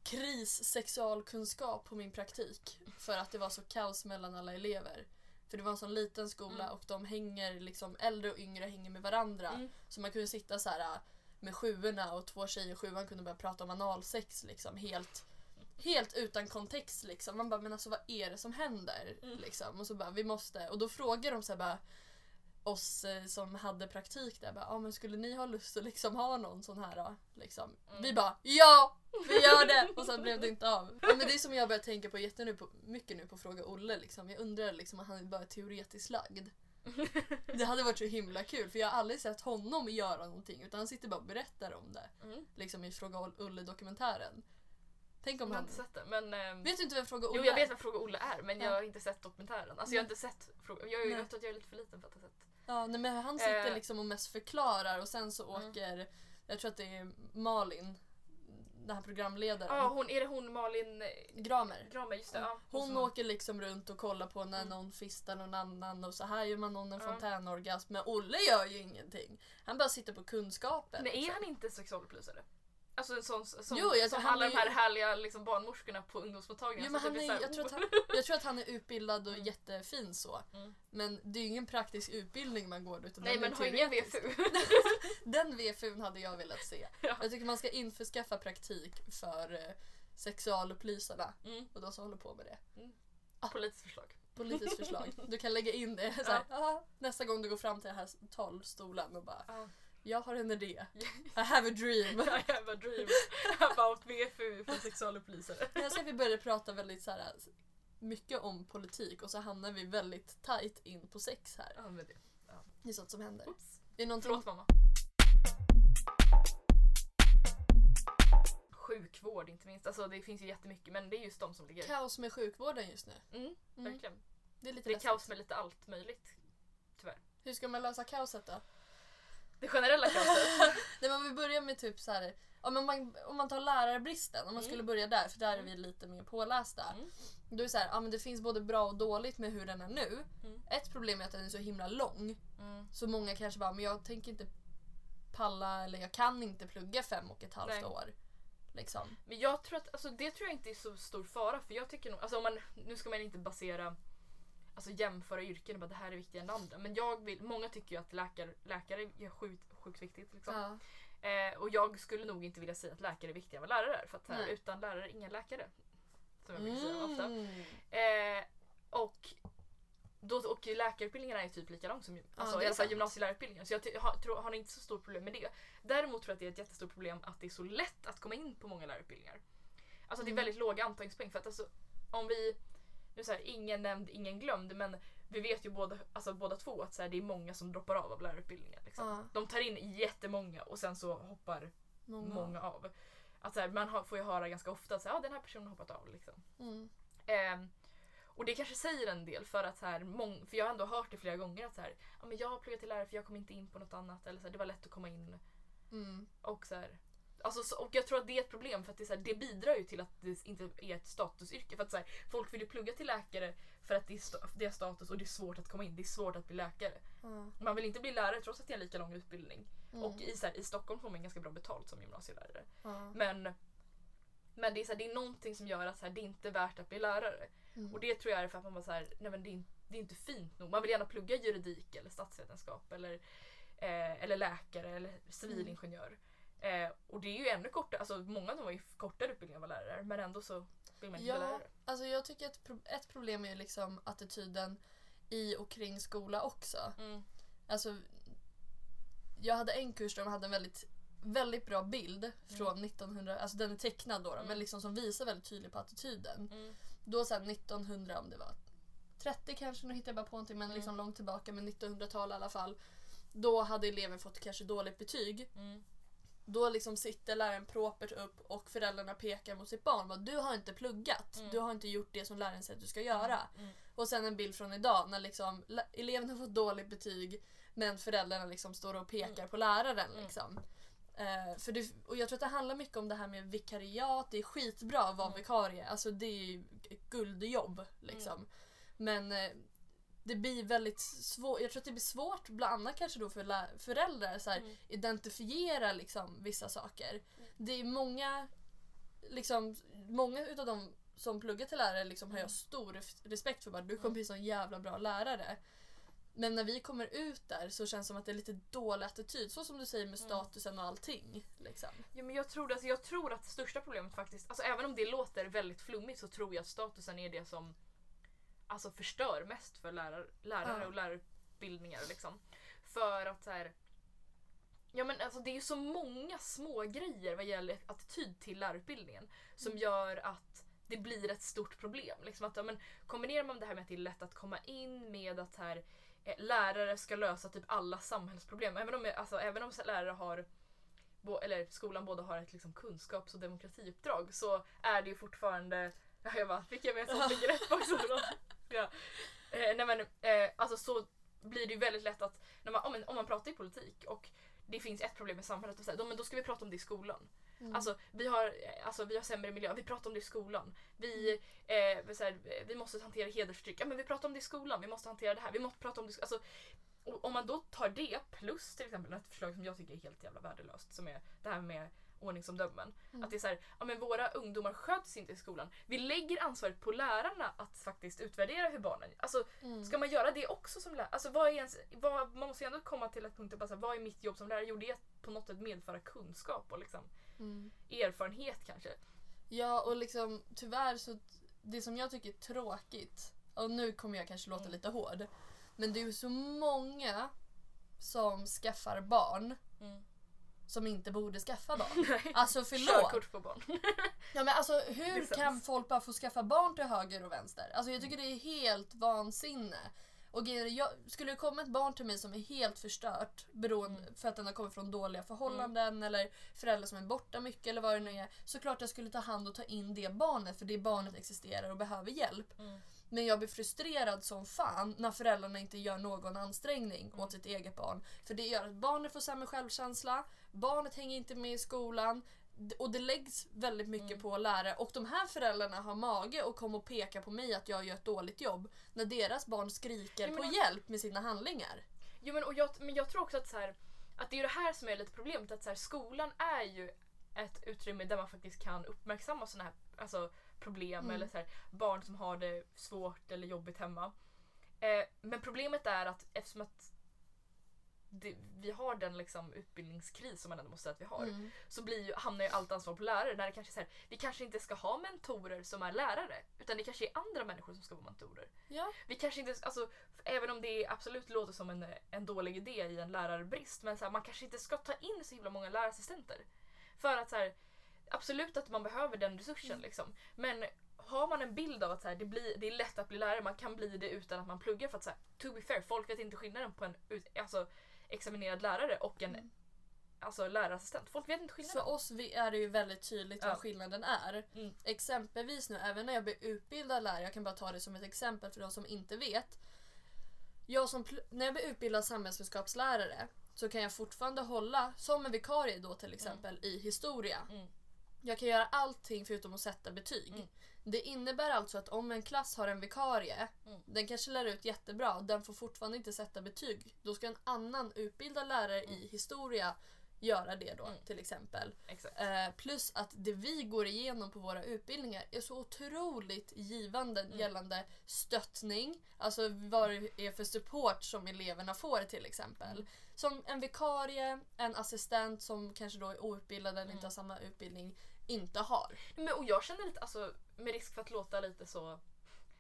[SPEAKER 1] krissexualkunskap på min praktik för att det var så kaos mellan alla elever. För det var en sån liten skola
[SPEAKER 2] Mm.
[SPEAKER 1] och de hänger liksom, äldre och yngre hänger med varandra.
[SPEAKER 2] Mm.
[SPEAKER 1] Så man kunde sitta så här med sjuorna och två tjejer i sjuan kunde börja prata om analsex liksom helt Helt utan kontext liksom. Man bara men alltså vad är det som händer?
[SPEAKER 2] Mm.
[SPEAKER 1] Liksom. Och så bara vi måste och då frågar de så här bara oss eh, som hade praktik där bara, ah, men skulle ni ha lust att liksom ha någon sån här då? Liksom.
[SPEAKER 2] Mm.
[SPEAKER 1] Vi bara ja! Vi gör det! Och sen blev det inte av. Men det är som jag börjar tänka på jättemycket på, mycket nu på Fråga Olle. Liksom. Jag undrar liksom, om han är bara teoretiskt lagd. Det hade varit så himla kul för jag har aldrig sett honom göra någonting utan han sitter bara och berättar om det.
[SPEAKER 2] Mm.
[SPEAKER 1] Liksom i Fråga Olle-dokumentären. Tänk om
[SPEAKER 2] Jag har
[SPEAKER 1] han...
[SPEAKER 2] inte sett det men... ehm,
[SPEAKER 1] Vet du inte vem Fråga Olle
[SPEAKER 2] Jo jag
[SPEAKER 1] är?
[SPEAKER 2] vet vad Fråga Olle är men
[SPEAKER 1] Ja.
[SPEAKER 2] jag har inte sett dokumentären. Alltså jag har inte sett Fråga... Jag, jag tror att jag är lite för liten för att ha sett.
[SPEAKER 1] Ja, nej, men han sitter
[SPEAKER 2] Eh.
[SPEAKER 1] liksom och mest förklarar och sen så
[SPEAKER 2] Mm.
[SPEAKER 1] åker, jag tror att det är Malin, den här programledaren,
[SPEAKER 2] Ja hon, är det hon Malin eh,
[SPEAKER 1] Gramer.
[SPEAKER 2] Gramer? Just det. Ja,
[SPEAKER 1] Hon
[SPEAKER 2] som-
[SPEAKER 1] åker liksom runt och kollar på när
[SPEAKER 2] Mm.
[SPEAKER 1] någon fistar någon annan och så här gör man någon en
[SPEAKER 2] Ja.
[SPEAKER 1] fontänorgasm. Men Olle gör ju ingenting. Han bara sitter på kunskapen.
[SPEAKER 2] Men är
[SPEAKER 1] liksom.
[SPEAKER 2] han inte sexualupplysare? Alltså en sån som,
[SPEAKER 1] Jo, jag
[SPEAKER 2] som alla
[SPEAKER 1] är
[SPEAKER 2] de här härliga liksom, barnmorskorna på ungdomsmottagningen.
[SPEAKER 1] Jo, men
[SPEAKER 2] som
[SPEAKER 1] han är,
[SPEAKER 2] så här,
[SPEAKER 1] jag, tror att han, jag tror att han är utbildad och
[SPEAKER 2] Mm.
[SPEAKER 1] jättefin så.
[SPEAKER 2] Mm.
[SPEAKER 1] Men det är ju ingen praktisk utbildning man går utan
[SPEAKER 2] Nej
[SPEAKER 1] den
[SPEAKER 2] men har ingen. VFU.
[SPEAKER 1] Den VFUn hade jag velat se.
[SPEAKER 2] Ja.
[SPEAKER 1] Jag tycker man ska införskaffa praktik för eh, sexualupplysarna
[SPEAKER 2] Mm.
[SPEAKER 1] och de som håller på med det.
[SPEAKER 2] Politiskt förslag.
[SPEAKER 1] Politiskt förslag. Du kan lägga in det så här, "Ah, nästa gång du går fram till den här talstolen och bara
[SPEAKER 2] Ja.
[SPEAKER 1] Jag har en idé. I have a dream.
[SPEAKER 2] I have a dream about VFU för sexualupplysare.
[SPEAKER 1] Jag ser att vi började prata väldigt så här, mycket om politik och så hamnar vi väldigt tight in på sex här.
[SPEAKER 2] Ja, men det.
[SPEAKER 1] Det är sånt som händer.
[SPEAKER 2] Oops.
[SPEAKER 1] Är någonting...
[SPEAKER 2] Förlåt mamma. Sjukvård inte minst. Alltså det finns ju jättemycket men det är just de som ligger...
[SPEAKER 1] Kaos med sjukvården just nu.
[SPEAKER 2] Mm,
[SPEAKER 1] Mm.
[SPEAKER 2] verkligen.
[SPEAKER 1] Det är lite
[SPEAKER 2] Det är kaos med lite allt möjligt. Tyvärr.
[SPEAKER 1] Hur ska man lösa kaoset då?
[SPEAKER 2] Det generella kaoset.
[SPEAKER 1] Nej, men om vi börjar med typ så här, om man, om man tar lärarbristen, om man
[SPEAKER 2] Mm.
[SPEAKER 1] skulle börja där för där är
[SPEAKER 2] Mm.
[SPEAKER 1] vi lite mer pålästa.
[SPEAKER 2] Mm.
[SPEAKER 1] Då är det så här, ja, men det finns både bra och dåligt med hur den är nu.
[SPEAKER 2] Mm.
[SPEAKER 1] Ett problem är att den är så himla lång.
[SPEAKER 2] Mm.
[SPEAKER 1] Så många kanske bara, men jag tänker inte palla eller jag kan inte plugga fem och ett halvt
[SPEAKER 2] Nej.
[SPEAKER 1] år. Liksom.
[SPEAKER 2] Men jag tror att, alltså det tror jag inte är så stor fara för jag tycker nog, alltså om man, nu ska man inte basera, alltså jämföra yrken och bara det här är viktigare än det andra. Men jag vill, många tycker ju att läkare, läkare är sjukt, sjukt viktigt liksom.
[SPEAKER 1] Ja.
[SPEAKER 2] Eh, och jag skulle nog inte vilja säga att läkare är viktigare än vad lärare är. För att här, utan lärare, ingen läkare. Som jag brukar säga ofta.
[SPEAKER 1] Mm.
[SPEAKER 2] Eh, och, då, och läkarutbildningen är ju typ lika lång som alltså,
[SPEAKER 1] det
[SPEAKER 2] i alla fall gymnasielärarutbildningen. Så jag har, tror, har inte så stort problem med det. Däremot tror jag att det är ett jättestort problem att det är så lätt att komma in på många lärarutbildningar. Alltså det är
[SPEAKER 1] Mm.
[SPEAKER 2] väldigt låga antagningspoäng. För att alltså, om vi, nu så här, ingen nämnd, ingen glömd. Men vi vet ju båda, alltså, båda två att så här, det är många som droppar av av lärarutbildningen. Liksom.
[SPEAKER 1] Ja.
[SPEAKER 2] De tar in jättemånga och sen så hoppar
[SPEAKER 1] Många.
[SPEAKER 2] många av. Att så här, man får ju höra ganska ofta att ah, den här personen har hoppat av. Liksom.
[SPEAKER 1] Mm.
[SPEAKER 2] Ehm, och det kanske säger en del för att så här, mång, för jag har ändå hört det flera gånger att så här, ah, men jag har pluggat till lärare för jag kom inte in på något annat. Eller så här, det var lätt att komma in.
[SPEAKER 1] Mm.
[SPEAKER 2] Och, så här, alltså, så, och jag tror att det är ett problem för att det, så här, det bidrar ju till att det inte är ett statusyrke. För att så här, folk vill ju plugga till läkare för att det är, det är status och det är svårt att komma in. Det är svårt att bli läkare.
[SPEAKER 1] Ja.
[SPEAKER 2] Man vill inte bli lärare trots att det är en lika lång utbildning.
[SPEAKER 1] Mm.
[SPEAKER 2] Och i, så här, i Stockholm får man ganska bra betalt som gymnasielärare.
[SPEAKER 1] Ja.
[SPEAKER 2] Men, men det, är så det är någonting som gör att så det är inte är värt att bli lärare.
[SPEAKER 1] Mm.
[SPEAKER 2] Och det tror jag är för att man bara så här, nej men det är, in- det är inte fint nog. Man vill gärna plugga juridik eller statsvetenskap eller, eh, eller läkare eller civilingenjör. Eh, och det är ju ännu kortare, alltså många av dem var ju kortare utbildningar vad lärare är, men ändå så vill man inte
[SPEAKER 1] Ja,
[SPEAKER 2] lärare.
[SPEAKER 1] alltså jag tycker att pro- ett problem är liksom attityden i och kring skola också.
[SPEAKER 2] Mm.
[SPEAKER 1] alltså jag hade en kurs där de hade en väldigt väldigt bra bild från 1900, alltså den är tecknad då, då
[SPEAKER 2] Mm.
[SPEAKER 1] men liksom som visar väldigt tydligt på attityden.
[SPEAKER 2] Mm.
[SPEAKER 1] Då sen 1900 om det var 30 kanske, nu hittar jag bara på någonting men
[SPEAKER 2] Mm.
[SPEAKER 1] liksom långt tillbaka men 1900-tal i alla fall. Då hade eleven fått kanske dåligt betyg.
[SPEAKER 2] Mm.
[SPEAKER 1] Då liksom sitter läraren propert upp och föräldrarna pekar mot sitt barn. Bara, Du har inte pluggat.
[SPEAKER 2] Mm.
[SPEAKER 1] Du har inte gjort det som läraren säger att du ska göra.
[SPEAKER 2] Mm.
[SPEAKER 1] Och sen en bild från idag när liksom, eleven har fått dåligt betyg men föräldrarna liksom står och pekar
[SPEAKER 2] Mm.
[SPEAKER 1] på läraren.
[SPEAKER 2] Mm.
[SPEAKER 1] Liksom. Eh, för det, och jag tror att det handlar mycket om det här med vikariat. Det är skitbra att vara
[SPEAKER 2] Mm.
[SPEAKER 1] vikarie. Alltså det är ju ett guldjobb. Liksom.
[SPEAKER 2] Mm.
[SPEAKER 1] Men eh, det blir väldigt svårt. Jag tror att det blir svårt bland annat kanske då för föräldrar här,
[SPEAKER 2] Mm.
[SPEAKER 1] identifiera liksom vissa saker.
[SPEAKER 2] Mm.
[SPEAKER 1] Det är många, liksom, många utav dem som pluggar till lärare liksom har jag
[SPEAKER 2] Mm.
[SPEAKER 1] stor res- respekt för. Bara, du kommer
[SPEAKER 2] Mm.
[SPEAKER 1] bli en jävla bra lärare. Men när vi kommer ut där så känns det som att det är lite dålig attityd. Så som du säger med
[SPEAKER 2] Mm.
[SPEAKER 1] statusen och allting. Liksom.
[SPEAKER 2] Ja, men jag, tror, alltså, jag tror att största problemet faktiskt, alltså, även om det låter väldigt flummigt så tror jag att statusen är det som alltså, förstör mest för lärar, lärare
[SPEAKER 1] Ja.
[SPEAKER 2] och lärarutbildningar. Liksom. För att så här, Ja men alltså det är ju så många små grejer vad gäller attityd till lärarutbildningen som
[SPEAKER 1] Mm.
[SPEAKER 2] gör att det blir ett stort problem. Liksom att, ja, men, kombinerar man det här med att det är lätt att komma in med att här, eh, lärare ska lösa typ alla samhällsproblem. Även om, alltså, även om lärare har bo- eller skolan både har ett liksom, kunskaps och demokratiuppdrag så är det ju fortfarande Ja, jag bara, fick jag med ett sånt begrepp också? Ja. Eh, nej men, eh, alltså så blir det ju väldigt lätt att när man, om, man, om man pratar i politik och det finns ett problem i samhället och här, då, men då ska vi prata om det i skolan.
[SPEAKER 1] Mm.
[SPEAKER 2] Alltså, vi har, eh, alltså vi har sämre miljö, vi pratar om det i skolan. Vi, eh, så här, eh, vi måste hantera hedersförtryck, ja men vi pratar om det i skolan, vi måste hantera det här, vi måste prata om det alltså, Om man då tar det plus till exempel ett förslag som jag tycker är helt jävla värdelöst som är det här med ordningsomdömen.
[SPEAKER 1] Mm.
[SPEAKER 2] Att det är så här, ja men våra ungdomar sköts inte i skolan. Vi lägger ansvaret på lärarna att faktiskt utvärdera hur barnen Alltså
[SPEAKER 1] Mm.
[SPEAKER 2] Ska man göra det också som lärare? Alltså, vad är ens, vad, man måste ju ändå komma till ett punkt där bara, vad är mitt jobb som lärare? Jo, det är att på något sätt medföra kunskap och liksom,
[SPEAKER 1] Mm.
[SPEAKER 2] erfarenhet kanske.
[SPEAKER 1] Ja och liksom tyvärr så det som jag tycker är tråkigt och nu kommer jag kanske låta
[SPEAKER 2] Mm.
[SPEAKER 1] lite hård men det är ju så många som skaffar barn som inte borde skaffa barn.
[SPEAKER 2] Nej.
[SPEAKER 1] Alltså förlåt.
[SPEAKER 2] Körkort på barn.
[SPEAKER 1] Ja, men alltså, hur kan folk bara få skaffa barn till höger och vänster? Alltså, jag tycker det är helt vansinne. Och jag, skulle det komma ett barn till mig som är helt förstört beroende
[SPEAKER 2] Mm.
[SPEAKER 1] för att den har kommit från dåliga förhållanden eller föräldrar som är borta mycket eller vad det nu är. Såklart jag skulle ta hand och ta in det barnet för det barnet existerar och behöver hjälp.
[SPEAKER 2] Mm.
[SPEAKER 1] Men jag blir frustrerad som fan när föräldrarna inte gör någon ansträngning
[SPEAKER 2] Mm.
[SPEAKER 1] åt sitt eget barn. För det gör att barnet får sämre självkänsla, barnet hänger inte med i skolan och det läggs väldigt mycket
[SPEAKER 2] Mm.
[SPEAKER 1] på lärare och de här föräldrarna har mage och kommer och peka på mig att jag gör ett dåligt jobb när deras barn skriker
[SPEAKER 2] men
[SPEAKER 1] på hjälp med sina handlingar.
[SPEAKER 2] Jo, men, och jag, men jag tror också att, så här, att det är det här som är lite problemet. Att så här, skolan är ju ett utrymme där man faktiskt kan uppmärksamma sådana här alltså, problem
[SPEAKER 1] Mm.
[SPEAKER 2] eller så här, barn som har det svårt eller jobbigt hemma. Eh, men problemet är att eftersom att det, vi har den liksom, utbildningskris som man ändå måste säga att vi har
[SPEAKER 1] Mm.
[SPEAKER 2] så blir ju, hamnar ju allt ansvar på lärare. När det kanske är så här, vi kanske inte ska ha mentorer som är lärare utan det kanske är andra människor som ska vara mentorer.
[SPEAKER 1] Ja.
[SPEAKER 2] Vi kanske inte, alltså, även om det absolut låter som en, en dålig idé i en lärarbrist men så här, man kanske inte ska ta in så himla många lärarassistenter. För att så här, absolut att man behöver den resursen
[SPEAKER 1] Mm.
[SPEAKER 2] liksom. Men har man en bild av att så här, det, blir, det är lätt att bli lärare, man kan bli det utan att man pluggar för att så här, to be fair, folk vet inte skillnaden på en alltså, examinerad lärare och en
[SPEAKER 1] Mm.
[SPEAKER 2] alltså, lärarassistent. Folk vet inte skillnaden.
[SPEAKER 1] För oss är det ju väldigt tydligt
[SPEAKER 2] Ja.
[SPEAKER 1] vad skillnaden är.
[SPEAKER 2] Mm.
[SPEAKER 1] Exempelvis nu, även när jag blir utbildad lärare, jag kan bara ta det som ett exempel för de som inte vet. Jag som, när jag blir utbildad samhällskunskapslärare så kan jag fortfarande hålla, som en vikarie då till exempel, i historia.
[SPEAKER 2] Mm.
[SPEAKER 1] Jag kan göra allting förutom att sätta betyg.
[SPEAKER 2] Mm.
[SPEAKER 1] Det innebär alltså att om en klass har en vikarie,
[SPEAKER 2] Mm.
[SPEAKER 1] den kanske lär ut jättebra, den får fortfarande inte sätta betyg. Då ska en annan utbildad lärare i historia göra det då
[SPEAKER 2] Mm.
[SPEAKER 1] till exempel. Eh, plus att det vi går igenom på våra utbildningar är så otroligt givande
[SPEAKER 2] Mm.
[SPEAKER 1] gällande stöttning. Alltså vad det är för support som eleverna får till exempel.
[SPEAKER 2] Mm.
[SPEAKER 1] Som en vikarie, en assistent som kanske då är outbildad eller
[SPEAKER 2] Mm.
[SPEAKER 1] inte har samma utbildning inte har.
[SPEAKER 2] Men, och jag känner lite, alltså, med risk för att låta lite så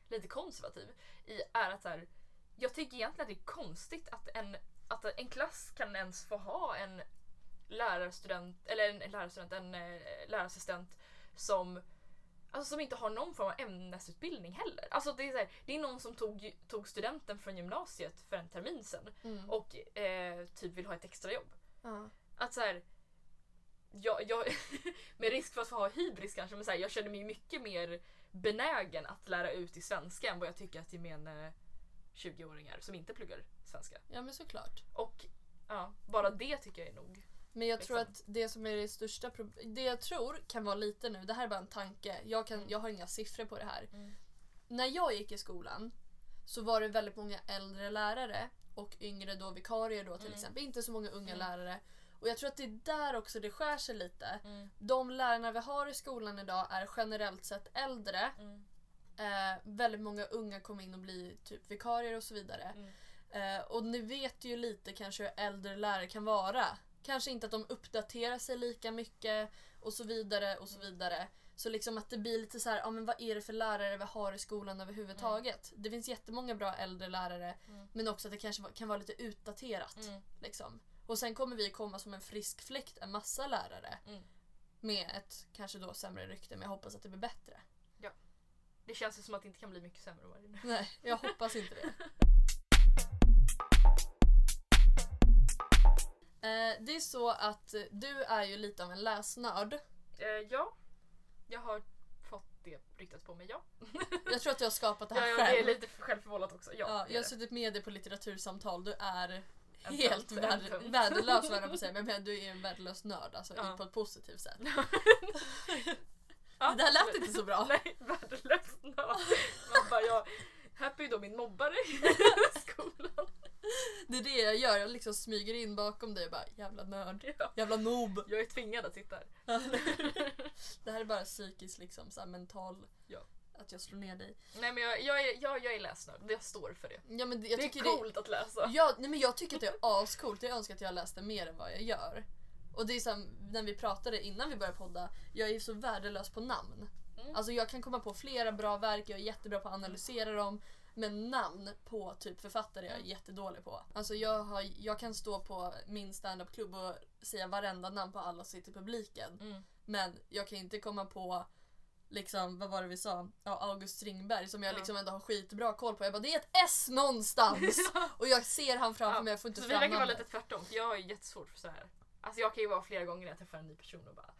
[SPEAKER 2] lite konservativ, i, är att så här, jag tycker egentligen att det är konstigt att en att en klass kan ens få ha en lärarstudent, eller en lärarstudent, en eh, lärarassistent som Alltså som inte har någon form av ämnesutbildning heller. Alltså det är, så här, det är någon som tog, tog studenten från gymnasiet för en termin sen
[SPEAKER 1] Mm.
[SPEAKER 2] och eh, typ vill ha ett extrajobb.
[SPEAKER 1] Ja.
[SPEAKER 2] Att så här, jag, jag, med risk för att få ha hybris kanske, men så här, jag känner mig mycket mer benägen att lära ut i svenska än vad jag tycker att gemene 20-åringar som inte pluggar svenska.
[SPEAKER 1] ja men såklart.
[SPEAKER 2] Och ja, bara det tycker jag är nog.
[SPEAKER 1] Men jag tror
[SPEAKER 2] Liksom.
[SPEAKER 1] att det som är det största problemet, det jag tror kan vara lite nu, det här är bara en tanke, jag, kan,
[SPEAKER 2] Mm.
[SPEAKER 1] jag har inga siffror på det här.
[SPEAKER 2] Mm.
[SPEAKER 1] När jag gick i skolan så var det väldigt många äldre lärare och yngre då vikarier då till
[SPEAKER 2] Mm.
[SPEAKER 1] exempel, inte så många unga
[SPEAKER 2] Mm.
[SPEAKER 1] lärare. Och jag tror att det är där också det skär sig lite.
[SPEAKER 2] Mm.
[SPEAKER 1] De lärarna vi har i skolan idag är generellt sett äldre.
[SPEAKER 2] Mm.
[SPEAKER 1] Eh, väldigt många unga kommer in och blir typ vikarier och så vidare.
[SPEAKER 2] Mm.
[SPEAKER 1] Eh, och ni vet ju lite kanske hur äldre lärare kan vara. Kanske inte att de uppdaterar sig lika mycket och så vidare och så
[SPEAKER 2] Mm.
[SPEAKER 1] vidare. Så liksom att det blir lite så här, ja men vad är det för lärare vi har i skolan överhuvudtaget? Det finns jättemånga bra äldre lärare
[SPEAKER 2] Mm.
[SPEAKER 1] men också att det kanske kan vara lite utdaterat.
[SPEAKER 2] Mm.
[SPEAKER 1] Liksom. Och sen kommer vi komma som en frisk fläkt, en massa lärare.
[SPEAKER 2] Mm.
[SPEAKER 1] Med ett kanske då sämre rykte men jag hoppas att det blir bättre.
[SPEAKER 2] Det känns ju som att det inte kan bli mycket sämre nu.
[SPEAKER 1] Nej, jag hoppas inte det. Eh, det är så att du är ju lite av en läsnörd.
[SPEAKER 2] Eh, ja, jag har fått det ryktat på mig, ja.
[SPEAKER 1] Jag tror att du har skapat det
[SPEAKER 2] ja,
[SPEAKER 1] här
[SPEAKER 2] ja
[SPEAKER 1] själv.
[SPEAKER 2] det är lite självförvållat också. Ja,
[SPEAKER 1] ja, jag har suttit med dig på litteratursamtal. Du är helt värdelös vad jag på att säga. Men du är en värdelös nörd alltså,
[SPEAKER 2] Ja.
[SPEAKER 1] på ett positivt sätt.
[SPEAKER 2] Ja,
[SPEAKER 1] det där lät inte så bra.
[SPEAKER 2] Nej, värdelös nörd. Man bara, jag, Happy är då min mobbare i skolan.
[SPEAKER 1] Det är det jag gör. Jag liksom smyger in bakom dig och bara jävla nörd.
[SPEAKER 2] Ja,
[SPEAKER 1] Jävla noob.
[SPEAKER 2] jag är tvingad att sitta här.
[SPEAKER 1] det här är bara psykiskt liksom, så mental.
[SPEAKER 2] Ja.
[SPEAKER 1] Att jag slår ner dig.
[SPEAKER 2] Nej men jag, jag, är, jag, jag är läsnörd, jag står för det.
[SPEAKER 1] Ja, men det, jag
[SPEAKER 2] det
[SPEAKER 1] tycker
[SPEAKER 2] är coolt att läsa.
[SPEAKER 1] Ja, nej men jag tycker att det är ascoolt. Jag önskar att jag läste mer än vad jag gör. Och det är som när vi pratade innan vi började podda. Jag är så värdelös på namn.
[SPEAKER 2] Mm.
[SPEAKER 1] Alltså jag kan komma på flera bra verk, jag är jättebra på att analysera dem. Men namn på typ författare är jag
[SPEAKER 2] Mm.
[SPEAKER 1] jättedålig på. Alltså jag, har, jag kan stå på min standup-klubb och säga varenda namn på alla som sitter i publiken.
[SPEAKER 2] Mm.
[SPEAKER 1] Men jag kan inte komma på liksom, vad var det vi sa? Ja, August Strindberg som jag
[SPEAKER 2] Ja.
[SPEAKER 1] liksom ändå har skitbra koll på. Jag bara, det är ett S någonstans! och jag ser han framför
[SPEAKER 2] Ja,
[SPEAKER 1] mig, jag får inte
[SPEAKER 2] Så vi
[SPEAKER 1] fram
[SPEAKER 2] verkar vara lite tvärtom, för jag har ju jättesvårt för så här. Alltså jag kan ju vara flera gånger när jag träffar en ny person och bara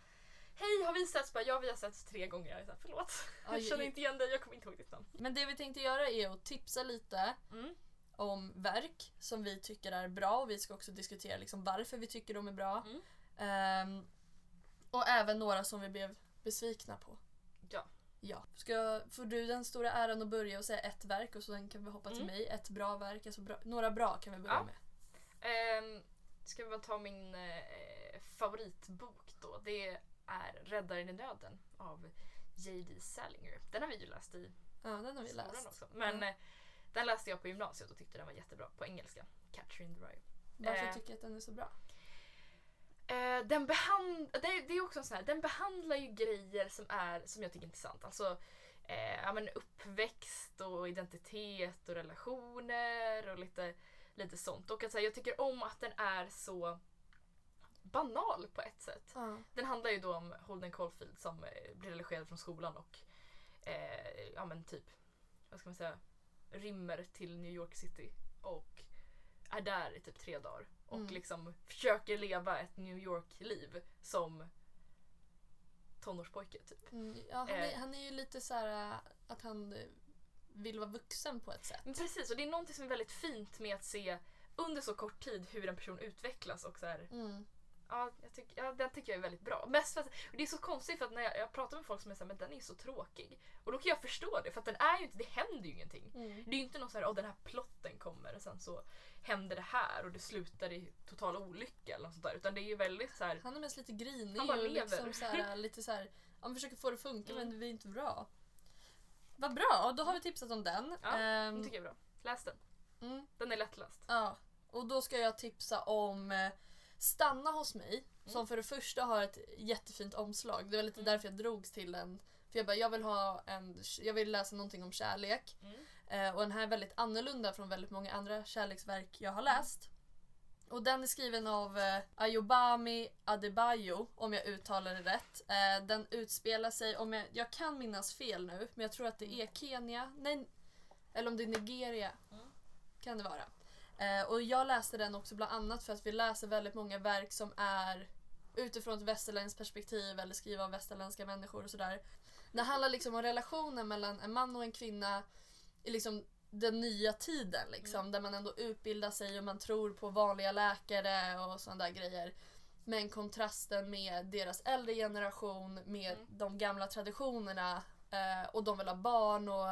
[SPEAKER 2] Hej, har vi setts? Bara, ja, vi har setts tre gånger. Jag är så här, förlåt.
[SPEAKER 1] Ja,
[SPEAKER 2] Jag känner inte igen dig, jag kommer inte ihåg ditt namn.
[SPEAKER 1] Men det vi tänkte göra är att tipsa lite
[SPEAKER 2] Mm.
[SPEAKER 1] om verk som vi tycker är bra och vi ska också diskutera liksom varför vi tycker de är bra.
[SPEAKER 2] Mm.
[SPEAKER 1] Ehm, och även några som vi blev besvikna på.
[SPEAKER 2] Ja.
[SPEAKER 1] Ja. Ska, får du den stora äran att börja och säga ett verk och sen kan vi hoppa till
[SPEAKER 2] Mm.
[SPEAKER 1] mig. Ett bra verk, alltså bra, några bra kan vi börja
[SPEAKER 2] Ja.
[SPEAKER 1] med.
[SPEAKER 2] Ehm, ska vi bara ta min eh, favoritbok då. Det är Räddaren i nöden av J.D. Salinger. Den har vi ju läst i
[SPEAKER 1] Ja, den har vi
[SPEAKER 2] skolan
[SPEAKER 1] läst.
[SPEAKER 2] också. Men
[SPEAKER 1] Ja.
[SPEAKER 2] eh, den läste jag på gymnasiet och tyckte den var jättebra på engelska. The Rye.
[SPEAKER 1] Varför
[SPEAKER 2] Eh.
[SPEAKER 1] tycker jag att den är så bra?
[SPEAKER 2] Eh, den, behand- det, det är också en sån här, den behandlar ju grejer som, är, som jag tycker är intressant. Alltså eh, ja, men uppväxt och identitet och relationer och lite, lite sånt. Och att, så här, jag tycker om att den är så banal på ett sätt.
[SPEAKER 1] Ja.
[SPEAKER 2] Den handlar ju då om Holden Caulfield som eh, blir religerad från skolan och eh, ja men typ, vad ska man säga, rymmer till New York City och är där i typ tre dagar och
[SPEAKER 1] Mm.
[SPEAKER 2] liksom försöker leva ett New York-liv som tonårspojke typ.
[SPEAKER 1] Mm, ja, han, är,
[SPEAKER 2] Eh.
[SPEAKER 1] han är ju lite så här äh, att han eh, vill vara vuxen på ett sätt.
[SPEAKER 2] Men precis, och det är någonting som är väldigt fint med att se under så kort tid hur en person utvecklas och så här,
[SPEAKER 1] Mm.
[SPEAKER 2] Ja, jag tyck, ja, den tycker jag är väldigt bra. Mest för att, och det är så konstigt för att när jag, jag pratar med folk som är såhär, men den är så tråkig. Och då kan jag förstå det för att den är ju inte, det händer ju ingenting.
[SPEAKER 1] Mm.
[SPEAKER 2] Det är ju inte någon sån här, åh den här plotten kommer och sen så händer det här och det slutar i total olycka eller något sånt där. Utan det är ju väldigt så här.
[SPEAKER 1] Han är mest lite grinig
[SPEAKER 2] Han bara
[SPEAKER 1] och
[SPEAKER 2] lever.
[SPEAKER 1] liksom så här, lite så här, han försöker få det att funka
[SPEAKER 2] Mm.
[SPEAKER 1] men det är inte bra. Vad bra, då har vi tipsat om den.
[SPEAKER 2] Ja,
[SPEAKER 1] Ehm,
[SPEAKER 2] den tycker jag är bra. Läs den.
[SPEAKER 1] mm,
[SPEAKER 2] Den är lättläst.
[SPEAKER 1] ja. Och då ska jag tipsa om eh, Stanna hos mig. Som för det första har ett jättefint omslag. Det var lite
[SPEAKER 2] Mm.
[SPEAKER 1] därför jag drogs till den. För jag bara, jag vill, ha en, jag vill läsa någonting om kärlek.
[SPEAKER 2] Mm.
[SPEAKER 1] Eh, och den här är väldigt annorlunda från väldigt många andra kärleksverk jag har läst. Och den är skriven av eh, Ayobami Adebayo, om jag uttalar det rätt. Eh, den utspelar sig, om jag, jag kan minnas fel nu, men jag tror att det är Kenya. Nej, eller om det är Nigeria.
[SPEAKER 2] Mm.
[SPEAKER 1] Kan det vara. Eh, och jag läste den också bland annat för att vi läser väldigt många verk som är utifrån ett västerländskt perspektiv eller skriva av västerländska människor och sådär. Det handlar liksom om relationen mellan en man och en kvinna i liksom den nya tiden liksom, där man ändå utbildar sig och man tror på vanliga läkare och sådana där grejer. Men kontrasten med deras äldre generation med
[SPEAKER 2] Mm.
[SPEAKER 1] de gamla traditionerna eh, och de vill ha barn och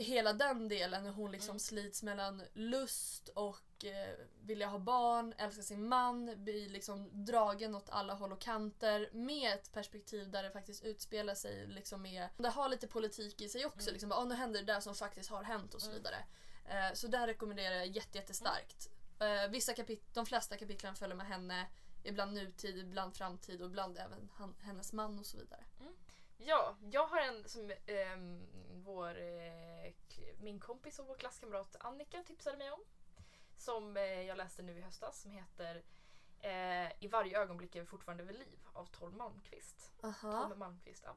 [SPEAKER 1] hela den delen hur hon liksom
[SPEAKER 2] Mm.
[SPEAKER 1] slits mellan lust och eh, vilja ha barn, älska sin man, blir liksom dragen åt alla håll och kanter med ett perspektiv där det faktiskt utspelar sig liksom med, det har lite politik i sig också,
[SPEAKER 2] Mm.
[SPEAKER 1] liksom, "Ah, nu händer det där som faktiskt har hänt och så
[SPEAKER 2] Mm.
[SPEAKER 1] vidare. Eh, så där rekommenderar jag jätte, jättestarkt. Eh, vissa kapit- de flesta kapitlen följer med henne, ibland nutid, ibland framtid och ibland även han, hennes man och så vidare.
[SPEAKER 2] Ja, jag har en som ehm, vår, eh, min kompis och vår klasskamrat Annika tipsade mig om. Som eh, jag läste nu i höstas som heter eh, I varje ögonblick är vi fortfarande vid liv av Tom Malmqvist.
[SPEAKER 1] Aha.
[SPEAKER 2] Tom Malmqvist ja.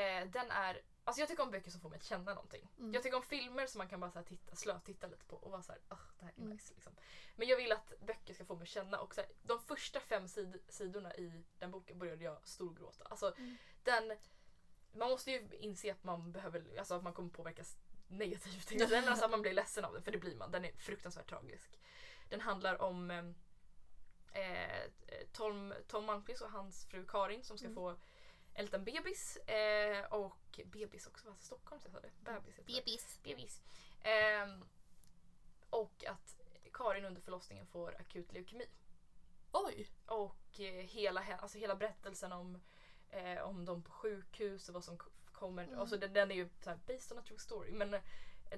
[SPEAKER 2] eh, den är, alltså jag tycker om böcker som får mig att känna någonting.
[SPEAKER 1] Mm.
[SPEAKER 2] Jag tycker om filmer som man kan bara så här titta, slötitta lite på och vara såhär, oh, det här är
[SPEAKER 1] Mm.
[SPEAKER 2] nice. Liksom. Men jag vill att böcker ska få mig att känna och så här, de första fem sid- sidorna i den boken började jag storgråta. Alltså,
[SPEAKER 1] Mm.
[SPEAKER 2] den, man måste ju inse att man behöver, alltså att man kommer påverkas negativt. men alltså att man blir ledsen av den, för det blir man. Den är fruktansvärt tragisk. Den handlar om eh, eh, Tom, Tom Malmqvist och hans fru Karin som ska
[SPEAKER 1] Mm.
[SPEAKER 2] få en liten bebis. Eh, och bebis också, vad Stockholm jag sa det? Bebis.
[SPEAKER 1] Bebis.
[SPEAKER 2] Bebis. Ehm, och att Karin under förlossningen får akut leukemi.
[SPEAKER 1] Oj!
[SPEAKER 2] Och eh, hela, he- alltså hela berättelsen om, eh, om dem på sjukhus och vad som kommer.
[SPEAKER 1] Mm.
[SPEAKER 2] Alltså den, den är ju så här, based on a true story men eh,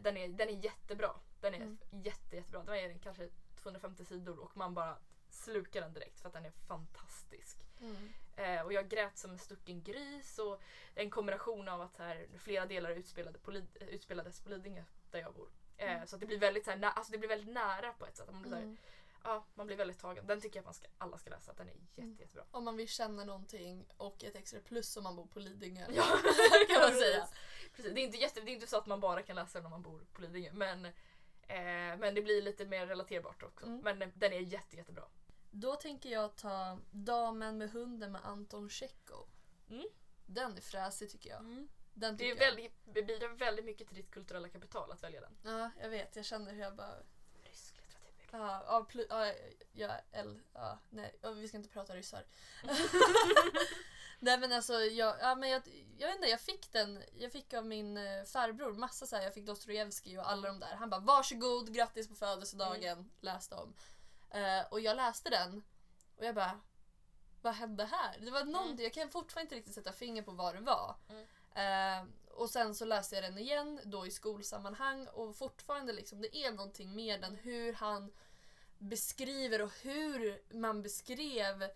[SPEAKER 2] den är, den är jättebra. Den är
[SPEAKER 1] Mm.
[SPEAKER 2] jätte, jättebra. Den är kanske 250 sidor och man bara slukar den direkt för att den är fantastisk.
[SPEAKER 1] Mm.
[SPEAKER 2] Eh, och jag grät som en stucken gris och en kombination av att här, flera delar utspelade på, utspelades på Lidingö där jag bor. Eh,
[SPEAKER 1] Mm.
[SPEAKER 2] Så att det blir väldigt, så här, alltså det blir väldigt nära på ett sätt. Man blir, så här,
[SPEAKER 1] Mm.
[SPEAKER 2] Ja, man blir väldigt tagen. Den tycker jag att man ska, alla ska läsa. Den är jätte,
[SPEAKER 1] Mm.
[SPEAKER 2] jättebra.
[SPEAKER 1] Om man vill känna någonting och ett extra plus om man bor på Lidingö.
[SPEAKER 2] Ja,
[SPEAKER 1] kan man säga.
[SPEAKER 2] Precis. Det, är inte jätte, det är inte så att man bara kan läsa den om man bor på Lidingö. Men, eh, men det blir lite mer relaterbart också.
[SPEAKER 1] Mm.
[SPEAKER 2] Men eh, den är jätte, jättebra.
[SPEAKER 1] Då tänker jag ta Damen med hunden med Anton Tjechov.
[SPEAKER 2] Mm.
[SPEAKER 1] Den är fräsig tycker jag. Den
[SPEAKER 2] Det, är
[SPEAKER 1] tycker
[SPEAKER 2] väldigt, det bidrar väldigt mycket till ditt kulturella kapital att välja den.
[SPEAKER 1] Ja, jag vet. Jag känner hur jag bara... Ja, ja, plu, ja, ja, el, ja, nej, vi ska inte prata ryssar. nej men alltså, jag, ja, men jag, jag vet inte, jag fick den, jag fick av min eh, farbror massa så här, jag fick Dostojevskij och alla de där. Han bara varsågod, grattis på födelsedagen, läs dem. Eh, och jag läste den och jag bara, vad hände här? Det var någonting,
[SPEAKER 2] Mm.
[SPEAKER 1] jag kan fortfarande inte riktigt sätta finger på vad det var.
[SPEAKER 2] Mm.
[SPEAKER 1] Eh, och sen så läste jag den igen då i skolsammanhang och fortfarande liksom det är någonting med den hur han beskriver och hur man beskrev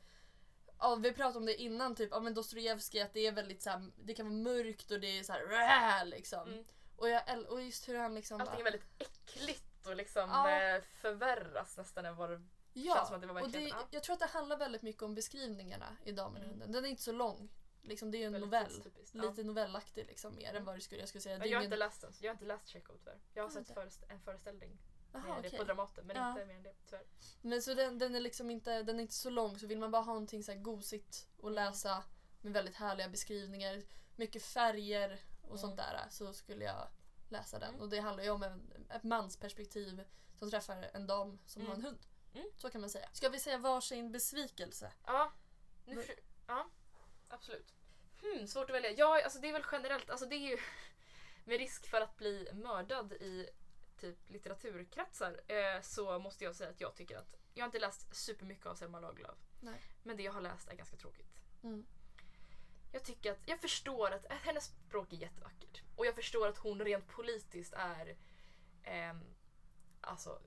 [SPEAKER 1] Ja, vi pratade om det innan, typ, ja, men Dostojevskij att det är väldigt så här, det kan vara mörkt och det är så här, liksom.
[SPEAKER 2] Mm.
[SPEAKER 1] Och, jag, och just hur han liksom
[SPEAKER 2] Allting är väldigt äckligt och liksom
[SPEAKER 1] Ja.
[SPEAKER 2] eh, förvärras nästan än vad det
[SPEAKER 1] ja,
[SPEAKER 2] känns som att det var
[SPEAKER 1] och det. Jag tror att det handlar väldigt mycket om beskrivningarna i Damen och
[SPEAKER 2] Mm.
[SPEAKER 1] hunden. Den är inte så lång. Liksom, det är ju en novell.
[SPEAKER 2] tidstypiskt, ja.
[SPEAKER 1] Lite novellaktig liksom, mer än
[SPEAKER 2] Mm.
[SPEAKER 1] vad det skulle, jag skulle säga.
[SPEAKER 2] Ja,
[SPEAKER 1] Det
[SPEAKER 2] jag har
[SPEAKER 1] ingen-
[SPEAKER 2] inte läst den, jag har inte läst Tjechov tyvärr. Jag har
[SPEAKER 1] Ah,
[SPEAKER 2] sett
[SPEAKER 1] inte.
[SPEAKER 2] förestä- en föreställning
[SPEAKER 1] Aha, okej.
[SPEAKER 2] på Dramaten men
[SPEAKER 1] Ja.
[SPEAKER 2] inte mer än det tyvärr.
[SPEAKER 1] Men så den, den är liksom inte, den är inte så lång så vill man bara ha någonting så här gosigt att
[SPEAKER 2] Mm.
[SPEAKER 1] läsa med väldigt härliga beskrivningar, mycket färger och
[SPEAKER 2] Mm.
[SPEAKER 1] sånt där så skulle jag läsa den.
[SPEAKER 2] Mm.
[SPEAKER 1] Och det handlar ju om en, ett mansperspektiv som träffar en dam som
[SPEAKER 2] Mm.
[SPEAKER 1] har en hund.
[SPEAKER 2] Mm.
[SPEAKER 1] Så kan man säga. Ska vi säga varsin besvikelse?
[SPEAKER 2] Ja, nu ja absolut. Hmm, svårt att välja. Ja, alltså det är väl generellt, alltså det är ju med risk för att bli mördad i typ litteraturkretsar eh, så måste jag säga att jag tycker att jag har inte läst supermycket av Selma Lagerlöf.
[SPEAKER 1] Nej.
[SPEAKER 2] Men det jag har läst är ganska tråkigt.
[SPEAKER 1] Mm.
[SPEAKER 2] Jag tycker att, jag förstår att att hennes språk är jättevackert. Och jag förstår att hon rent politiskt är ehm, alltså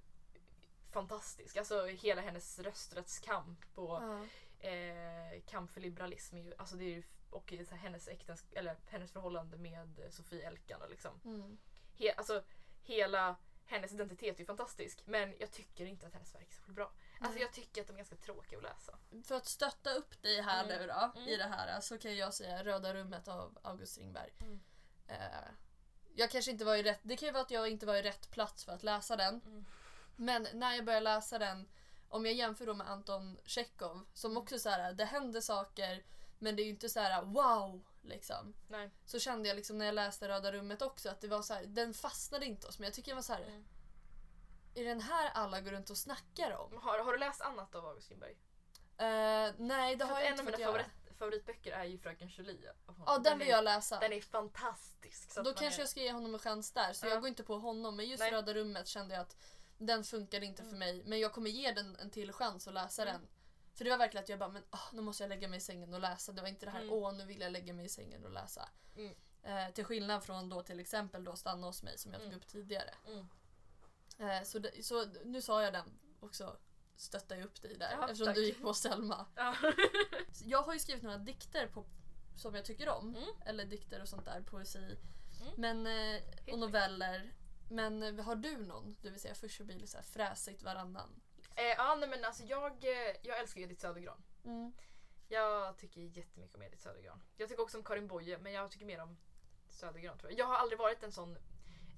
[SPEAKER 2] fantastisk. Alltså hela hennes rösträttskamp och
[SPEAKER 1] Ja.
[SPEAKER 2] Eh, kamp för liberalism är ju, alltså det är ju, och här, hennes, äktens, eller hennes förhållande med Sofie Elkan liksom.
[SPEAKER 1] Mm.
[SPEAKER 2] He, alltså hela hennes identitet är ju fantastisk men jag tycker inte att hennes verk är så bra. Alltså jag tycker att de är ganska tråkiga att läsa.
[SPEAKER 1] För att stötta upp dig här
[SPEAKER 2] Mm.
[SPEAKER 1] nu då,
[SPEAKER 2] Mm.
[SPEAKER 1] i det här så kan jag säga Röda rummet av August Strindberg.
[SPEAKER 2] Mm.
[SPEAKER 1] Eh, jag kanske inte var i rätt, det kan ju vara att jag inte var i rätt plats för att läsa den.
[SPEAKER 2] Mm.
[SPEAKER 1] Men när jag började läsa den, om jag jämför då med Anton Tjechov som också så här, det händer saker men det är ju inte så här wow liksom.
[SPEAKER 2] Nej.
[SPEAKER 1] Så kände jag liksom när jag läste Röda rummet också att det var så här, den fastnade inte hos mig. Jag tycker det var så här,
[SPEAKER 2] Mm.
[SPEAKER 1] är den här alla går runt och snackar om?
[SPEAKER 2] Har, har du läst annat av August Strindberg?
[SPEAKER 1] Eh, nej det
[SPEAKER 2] För
[SPEAKER 1] har jag
[SPEAKER 2] en
[SPEAKER 1] inte
[SPEAKER 2] av
[SPEAKER 1] fått
[SPEAKER 2] mina
[SPEAKER 1] göra.
[SPEAKER 2] favorit, favoritböcker är ju Fröken Julie. av.
[SPEAKER 1] Ja den vill
[SPEAKER 2] är,
[SPEAKER 1] jag läsa.
[SPEAKER 2] Den är fantastisk.
[SPEAKER 1] Då kanske
[SPEAKER 2] är,
[SPEAKER 1] jag ska ge honom en chans där. Så
[SPEAKER 2] Ja.
[SPEAKER 1] jag går inte på honom. Men just
[SPEAKER 2] Nej.
[SPEAKER 1] Röda rummet kände jag att den funkade inte för
[SPEAKER 2] Mm.
[SPEAKER 1] mig. Men jag kommer ge den en till chans att läsa
[SPEAKER 2] Mm.
[SPEAKER 1] den. För det var verkligen att jag bara, men ah, nu måste jag lägga mig i sängen och läsa. Det var inte det här,
[SPEAKER 2] Mm.
[SPEAKER 1] åh nu vill jag lägga mig i sängen och läsa.
[SPEAKER 2] Mm.
[SPEAKER 1] Eh, till skillnad från då till exempel då Stanna hos mig som jag tog
[SPEAKER 2] Mm.
[SPEAKER 1] upp tidigare.
[SPEAKER 2] Mm.
[SPEAKER 1] Eh, så, det, så nu sa jag den också. Stöttar jag upp dig där
[SPEAKER 2] Ja,
[SPEAKER 1] eftersom
[SPEAKER 2] tack.
[SPEAKER 1] du gick på Selma.
[SPEAKER 2] Ja.
[SPEAKER 1] Jag har ju skrivit några dikter på, som jag tycker om.
[SPEAKER 2] Mm.
[SPEAKER 1] Eller dikter och sånt där, poesi.
[SPEAKER 2] Mm.
[SPEAKER 1] Men, eh, och noveller. Men eh, har du någon? Det vill säga först så blir här fräsigt varannan.
[SPEAKER 2] Eh, ja, nej, men alltså jag, eh, jag älskar Edith Södergran.
[SPEAKER 1] Mm.
[SPEAKER 2] Jag tycker jättemycket om Edith Södergran. Jag tycker också om Karin Boye men jag tycker mer om Södergran tror jag. Jag har aldrig varit en sån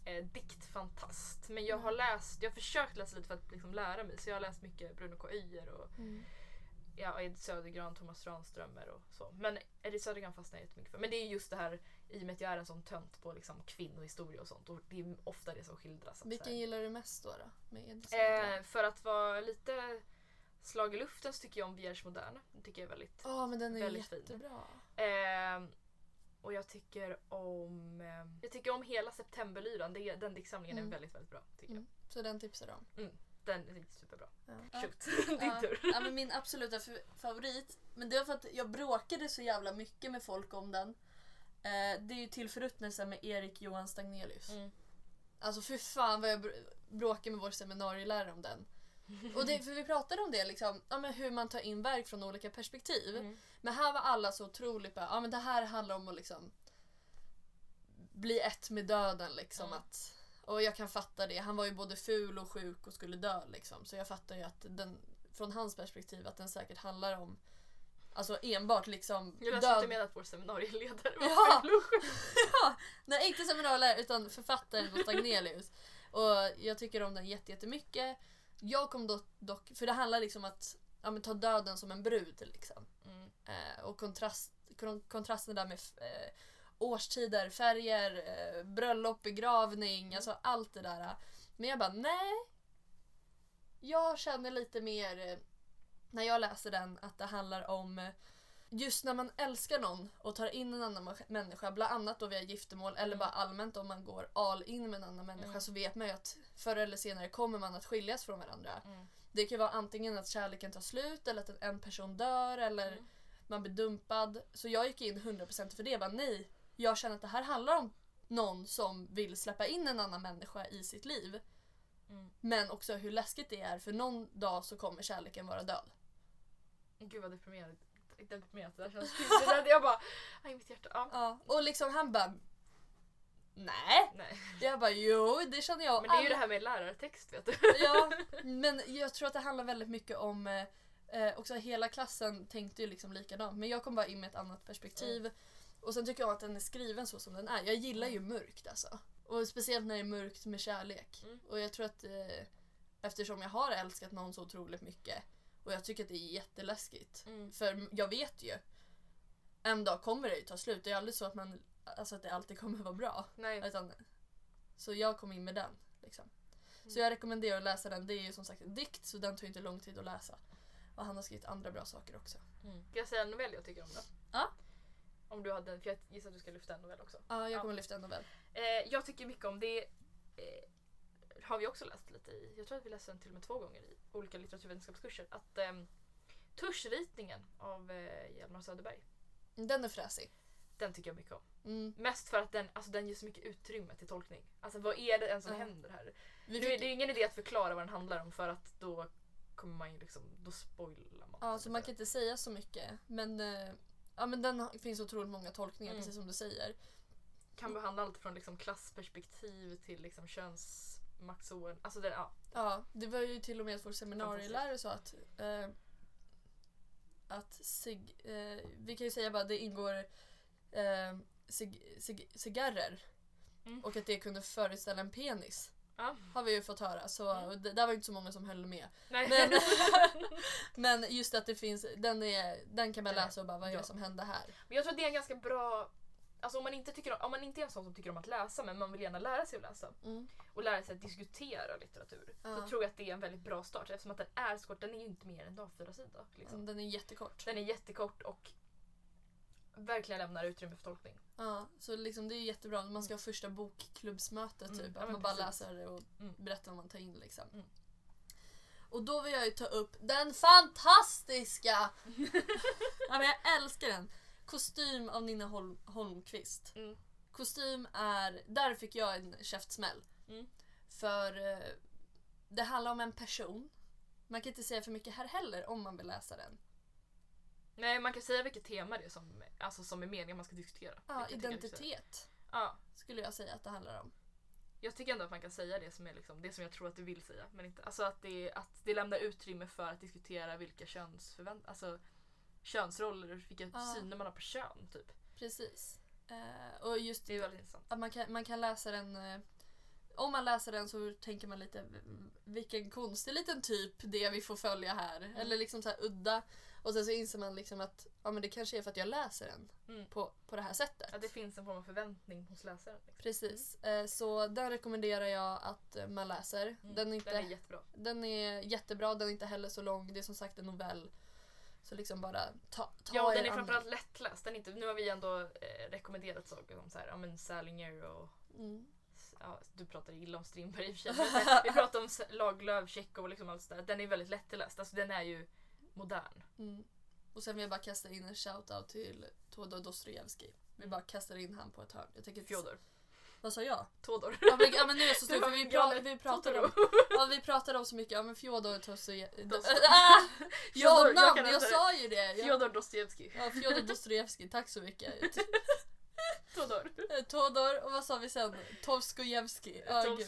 [SPEAKER 2] eh, diktfantast men jag har läst, jag har försökt läsa lite för att liksom lära mig så jag har läst mycket Bruno K. Öijer och
[SPEAKER 1] Mm.
[SPEAKER 2] ja, Edith Södergran, Thomas Tranströmer och så. Men Edith Södergran fastnar jag jättemycket för. Men det är just det här i och med att jag är en sån tönt på liksom kvinnohistoria och sånt och det är ofta det som skildras.
[SPEAKER 1] Vilken gillar du mest då? då med?
[SPEAKER 2] Eh, för att vara lite slag i luften så tycker jag om Vierge Moderne. Den tycker jag är väldigt...
[SPEAKER 1] Ja men den är
[SPEAKER 2] väldigt fin.
[SPEAKER 1] jättebra.
[SPEAKER 2] Eh, och jag tycker om... Eh, jag tycker om hela Septemberlyran. Den diktsamlingen
[SPEAKER 1] Mm.
[SPEAKER 2] är väldigt, väldigt bra. Tycker
[SPEAKER 1] Mm. Så den tipsar du om.
[SPEAKER 2] jag. Den är superbra.
[SPEAKER 1] Ja.
[SPEAKER 2] Shoot, din
[SPEAKER 1] Ja.
[SPEAKER 2] tur.
[SPEAKER 1] Ja, men min absoluta favorit, men det var för att jag bråkade så jävla mycket med folk om den. Eh, det är ju Till förruttnelse med Erik Johan Stagnelius.
[SPEAKER 2] Mm.
[SPEAKER 1] Alltså för fan vad jag br- bråkade med vår seminarielärare om den. Och det, för vi pratade om det, liksom, ja, men hur man tar in verk från olika perspektiv.
[SPEAKER 2] Mm.
[SPEAKER 1] Men här var alla så otroligt bara, ja men det här handlar om att liksom bli ett med döden liksom.
[SPEAKER 2] Mm.
[SPEAKER 1] Att, och jag kan fatta det. Han var ju både ful och sjuk och skulle dö liksom. Så jag fattar ju att den, från hans perspektiv att den säkert handlar om Alltså enbart liksom
[SPEAKER 2] Jag läste inte med att vår seminarieledare var
[SPEAKER 1] Ja. ja, nej inte seminarielärare utan författaren och Stagnelius. Och jag tycker om den jätte- jättemycket. Jag kom dock, dock för det handlar liksom att ja, men ta döden som en brud liksom.
[SPEAKER 2] Mm.
[SPEAKER 1] Eh, och kontrast, kon, kontrasten där med eh, årstider, färger, eh, bröllop, begravning, alltså allt det där. Men jag bara nej. Jag känner lite mer eh, när jag läser den att det handlar om eh, just när man älskar någon och tar in en annan människa, bland annat då via giftermål eller
[SPEAKER 2] Mm.
[SPEAKER 1] bara allmänt om man går all in med en annan människa
[SPEAKER 2] Mm.
[SPEAKER 1] så vet man ju att förr eller senare kommer man att skiljas från varandra.
[SPEAKER 2] Mm.
[SPEAKER 1] Det kan vara antingen att kärleken tar slut eller att en person dör eller
[SPEAKER 2] Mm.
[SPEAKER 1] man blir dumpad. Så jag gick in 100% för det. Bara, nej, jag känner att det här handlar om någon som vill släppa in en annan människa i sitt liv.
[SPEAKER 2] Mm.
[SPEAKER 1] Men också hur läskigt det är för någon dag så kommer kärleken vara död.
[SPEAKER 2] Gud vad deprimerad. Deprimerat det där känns. Jag bara, aj mitt hjärta. Ja.
[SPEAKER 1] Ja. Och liksom han bara Nej.
[SPEAKER 2] Nej.
[SPEAKER 1] Jag bara jo det känner jag.
[SPEAKER 2] Men det är ju det här med lärartext vet du.
[SPEAKER 1] Ja, men jag tror att det handlar väldigt mycket om eh, eh, också hela klassen tänkte ju liksom likadant men jag kom bara in med ett annat perspektiv. Och sen tycker jag att den är skriven så som den är. Jag gillar ju mörkt alltså. Och speciellt när det är mörkt med kärlek.
[SPEAKER 2] Mm.
[SPEAKER 1] Och jag tror att eh, eftersom jag har älskat någon så otroligt mycket och jag tycker att det är jätteläskigt.
[SPEAKER 2] Mm.
[SPEAKER 1] För jag vet ju. En dag kommer det ju ta slut. Det är aldrig så att man alltså att det alltid kommer vara bra.
[SPEAKER 2] Nej.
[SPEAKER 1] Utan, så jag kom in med den. Liksom. Så
[SPEAKER 2] Mm.
[SPEAKER 1] jag rekommenderar att läsa den. Det är ju som sagt en dikt så den tar inte lång tid att läsa. Och han har skrivit andra bra saker också.
[SPEAKER 2] Mm. Ska jag säga en novell jag tycker om då?
[SPEAKER 1] Ja.
[SPEAKER 2] Om du hade, för jag gissar att du ska lyfta en novell också.
[SPEAKER 1] Ja, jag
[SPEAKER 2] Ja.
[SPEAKER 1] kommer lyfta en novell.
[SPEAKER 2] Eh, jag tycker mycket om det. Eh, har vi också läst lite i, jag tror att vi läste den till och med två gånger i olika litteraturvetenskapskurser. Att eh, Tuschritningen av eh, Hjalmar Söderberg.
[SPEAKER 1] Den är fräsig.
[SPEAKER 2] Den tycker jag mycket om.
[SPEAKER 1] Mm.
[SPEAKER 2] Mest för att den, alltså, den ger så mycket utrymme till tolkning. Alltså vad är det ens som
[SPEAKER 1] Ja.
[SPEAKER 2] händer här?
[SPEAKER 1] Vi
[SPEAKER 2] Nu, är
[SPEAKER 1] fick,
[SPEAKER 2] det är ingen idé att förklara vad den handlar om för att då kommer man ju liksom, då spoilar man.
[SPEAKER 1] ja, så man kan inte säga så mycket. Men, eh, ja, men den finns otroligt många tolkningar
[SPEAKER 2] Mm.
[SPEAKER 1] precis som du säger.
[SPEAKER 2] kan behandla allt från liksom klassperspektiv till liksom Max Owen. Alltså det, ja.
[SPEAKER 1] Ja, det var ju till och med att vår seminarielärare sa att eh, att cig, eh, vi kan ju säga bara att det ingår eh, cig, cig, cigarrer
[SPEAKER 2] Mm.
[SPEAKER 1] och att det kunde föreställa en penis.
[SPEAKER 2] ja.
[SPEAKER 1] Har vi ju fått höra så
[SPEAKER 2] Mm.
[SPEAKER 1] det, där var ju inte så många som höll med.
[SPEAKER 2] Nej.
[SPEAKER 1] Men, men just att det finns, den, är, den kan man läsa och bara vad är det
[SPEAKER 2] ja.
[SPEAKER 1] som hände här?
[SPEAKER 2] Men jag tror att det är en ganska bra... Alltså om man inte, tycker om, om man inte är en sån som tycker om att läsa men man vill gärna lära sig att läsa
[SPEAKER 1] Mm.
[SPEAKER 2] och lära sig att diskutera litteratur
[SPEAKER 1] Ja.
[SPEAKER 2] så tror jag att det är en väldigt bra start eftersom att den är så kort. Den är ju inte mer än en A4-sida. Liksom.
[SPEAKER 1] Den är jättekort.
[SPEAKER 2] Den är jättekort och verkligen lämnar utrymme för tolkning.
[SPEAKER 1] Ja, så liksom det är jättebra. Man ska ha första bokklubbsmötet
[SPEAKER 2] Mm,
[SPEAKER 1] typ.
[SPEAKER 2] ja,
[SPEAKER 1] Att man bara
[SPEAKER 2] precis.
[SPEAKER 1] läser det och
[SPEAKER 2] Mm.
[SPEAKER 1] berättar vad man tar in liksom.
[SPEAKER 2] Mm.
[SPEAKER 1] Och då vill jag ju ta upp den fantastiska! ja, men jag älskar den! Kostym av Nina Holm- Holmqvist.
[SPEAKER 2] Mm.
[SPEAKER 1] Kostym är, där fick jag en käftsmäll.
[SPEAKER 2] Mm.
[SPEAKER 1] För eh, det handlar om en person. Man kan inte säga för mycket här heller om man vill läsa den.
[SPEAKER 2] Nej, man kan säga vilket tema det är som, alltså, som är meningen man ska diskutera.
[SPEAKER 1] Ja, identitet
[SPEAKER 2] Ja,
[SPEAKER 1] skulle jag säga att det handlar om.
[SPEAKER 2] jag tycker ändå att man kan säga det som är liksom, det som jag tror att du vill säga. Men inte, alltså att det, att det lämnar utrymme för att diskutera vilka könsförvänt, alltså könsroller och vilka
[SPEAKER 1] Ja.
[SPEAKER 2] syner man har på kön. Typ.
[SPEAKER 1] Precis. Eh, och just
[SPEAKER 2] Det är väldigt intressant.
[SPEAKER 1] att man kan, man kan läsa den eh, om man läser den så tänker man lite vilken konstig liten typ det vi får följa här.
[SPEAKER 2] Mm.
[SPEAKER 1] Eller liksom så här udda. Och sen så inser man liksom att ja, men det kanske är för att jag läser den
[SPEAKER 2] Mm.
[SPEAKER 1] på, på det här sättet.
[SPEAKER 2] Att det finns en form av förväntning hos läsaren. Liksom.
[SPEAKER 1] Precis. Eh, så den rekommenderar jag att man läser.
[SPEAKER 2] Mm.
[SPEAKER 1] Den, är inte,
[SPEAKER 2] Den är jättebra.
[SPEAKER 1] den är jättebra, den är inte heller så lång. Det är som sagt en novell. Så liksom bara ta, ta
[SPEAKER 2] Ja, den är framförallt lättläst. Den är inte, nu har vi ändå eh, rekommenderat saker som så här, ja, men Salinger och
[SPEAKER 1] Mm.
[SPEAKER 2] ja, du pratar illa om Strindberg i och för sig. Vi pratar om Lagerlöf, Tjechov och liksom allt sådär. Den är väldigt lättläst. Alltså den är ju modern.
[SPEAKER 1] Mm. Och sen vill jag bara kasta in en shout-out till Todor Dostojevskij. Vi bara kastar in han på ett hörn. Jag tänker
[SPEAKER 2] Fjodor.
[SPEAKER 1] Vad sa jag?
[SPEAKER 2] Todor.
[SPEAKER 1] Ja men, ja, men nu är jag så stor för vi, pra, vi, pratar
[SPEAKER 2] Totoro.
[SPEAKER 1] om, ja, vi pratar om så mycket. Ja men Fjodor Dostojevskij.
[SPEAKER 2] Dosto-
[SPEAKER 1] Ah!
[SPEAKER 2] Fjodor, jag
[SPEAKER 1] namn! Jag,
[SPEAKER 2] det.
[SPEAKER 1] sa ju det! Jag,
[SPEAKER 2] Fjodor Dostojevskij.
[SPEAKER 1] ja, Fjodor Dostojevskij, tack så mycket.
[SPEAKER 2] Todor.
[SPEAKER 1] Eh, Todor och vad sa vi sen? Tovskojevskij. Ja, gud.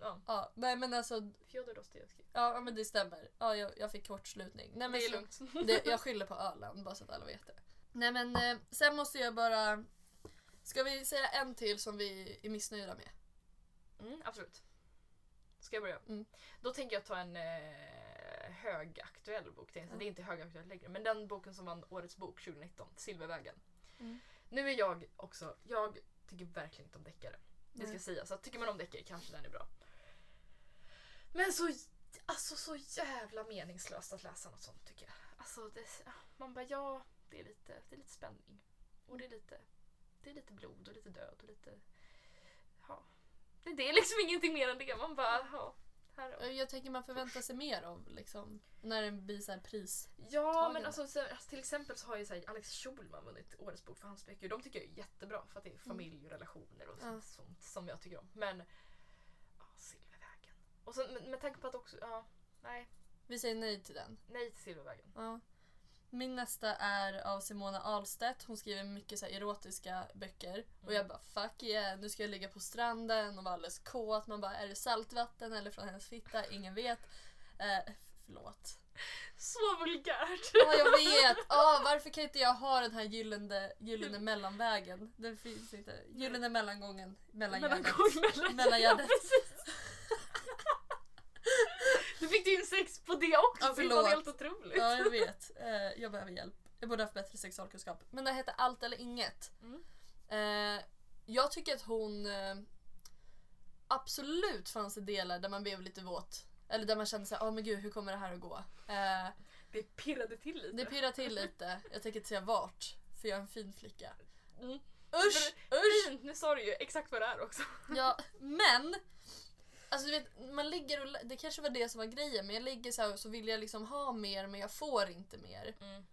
[SPEAKER 2] Ja,
[SPEAKER 1] ja, nej men alltså,
[SPEAKER 2] Fjodor Dostojevskij.
[SPEAKER 1] ja men det stämmer. Ja, jag, jag fick kortslutning. Nej, men
[SPEAKER 2] Det är
[SPEAKER 1] så,
[SPEAKER 2] lugnt.
[SPEAKER 1] Det, jag skyller på Öland bara så att alla vet det. Nej men eh, sen måste jag bara... Ska vi säga en till som vi är missnöjda med?
[SPEAKER 2] Mm, absolut. Ska jag börja?
[SPEAKER 1] Mm.
[SPEAKER 2] Då tänker jag ta en eh, högaktuell bok. Det är,
[SPEAKER 1] Ja.
[SPEAKER 2] det är inte högaktuell längre, men den boken som vann Årets bok 2019, Silvervägen.
[SPEAKER 1] Mm.
[SPEAKER 2] Nu är jag också, jag tycker verkligen inte om deckare. Det ska sägas. Så tycker man om deckare kanske den är bra. Men så, alltså, så jävla meningslöst att läsa något sånt tycker jag. Alltså, det, man bara ja, det är, lite, det är lite spänning. Och det är lite, det är lite blod och lite död och lite... Ja. Det, är liksom ingenting mer än det. Man bara ja. Här,
[SPEAKER 1] Jag tänker man förväntar sig mer av liksom, när det blir så här pris.
[SPEAKER 2] Ja, men alltså, så, alltså, till exempel så har ju så här, Alex Schulman vunnit Årets bok för hans böcker. De tycker jag är jättebra för att det är familj och relationer och
[SPEAKER 1] Ja.
[SPEAKER 2] sånt, sånt som jag tycker om. Men ja, Silvervägen. Och sen med, med tanke på att också, ja, nej,
[SPEAKER 1] Vi säger nej till den.
[SPEAKER 2] nej till Silvervägen.
[SPEAKER 1] Ja. Min nästa är av Simona Ahlstedt. Hon skriver mycket så erotiska böcker. Och
[SPEAKER 2] Mm.
[SPEAKER 1] jag bara fuck yeah, nu ska jag ligga på stranden och vara alldeles kåt. Man bara är det saltvatten eller från hennes fitta? Ingen vet. Eh, förlåt.
[SPEAKER 2] Så vulgärt!
[SPEAKER 1] Ja jag vet! Ah, varför kan inte jag ha den här gyllene, gyllene mellanvägen? Den finns inte. Gyllene mellangången. Mellangärdet.
[SPEAKER 2] Mellangång mellan...
[SPEAKER 1] Mellangärdet.
[SPEAKER 2] Ja. Du fick du in sex på det också,
[SPEAKER 1] Ja,
[SPEAKER 2] det var
[SPEAKER 1] förlåt.
[SPEAKER 2] helt otroligt.
[SPEAKER 1] Ja jag vet. Eh, jag behöver hjälp. Jag borde haft bättre sexualkunskap. Men det heter Allt eller inget.
[SPEAKER 2] Mm.
[SPEAKER 1] Eh, jag tycker att hon eh, absolut fanns det delar där man blev lite våt. Eller där man kände såhär, åh men gud hur kommer det här att gå? Eh,
[SPEAKER 2] Det pirrade till lite.
[SPEAKER 1] det pirrar till lite. Jag tänker inte säga vart, för jag är en fin flicka.
[SPEAKER 2] Mm.
[SPEAKER 1] Usch! Usch!
[SPEAKER 2] Fint, nu sa du ju exakt vad det är också.
[SPEAKER 1] Ja, men Alltså du vet, man ligger och, det kanske var det som var grejen men jag ligger så här och så vill jag liksom ha mer men jag får inte mer.
[SPEAKER 2] Mm.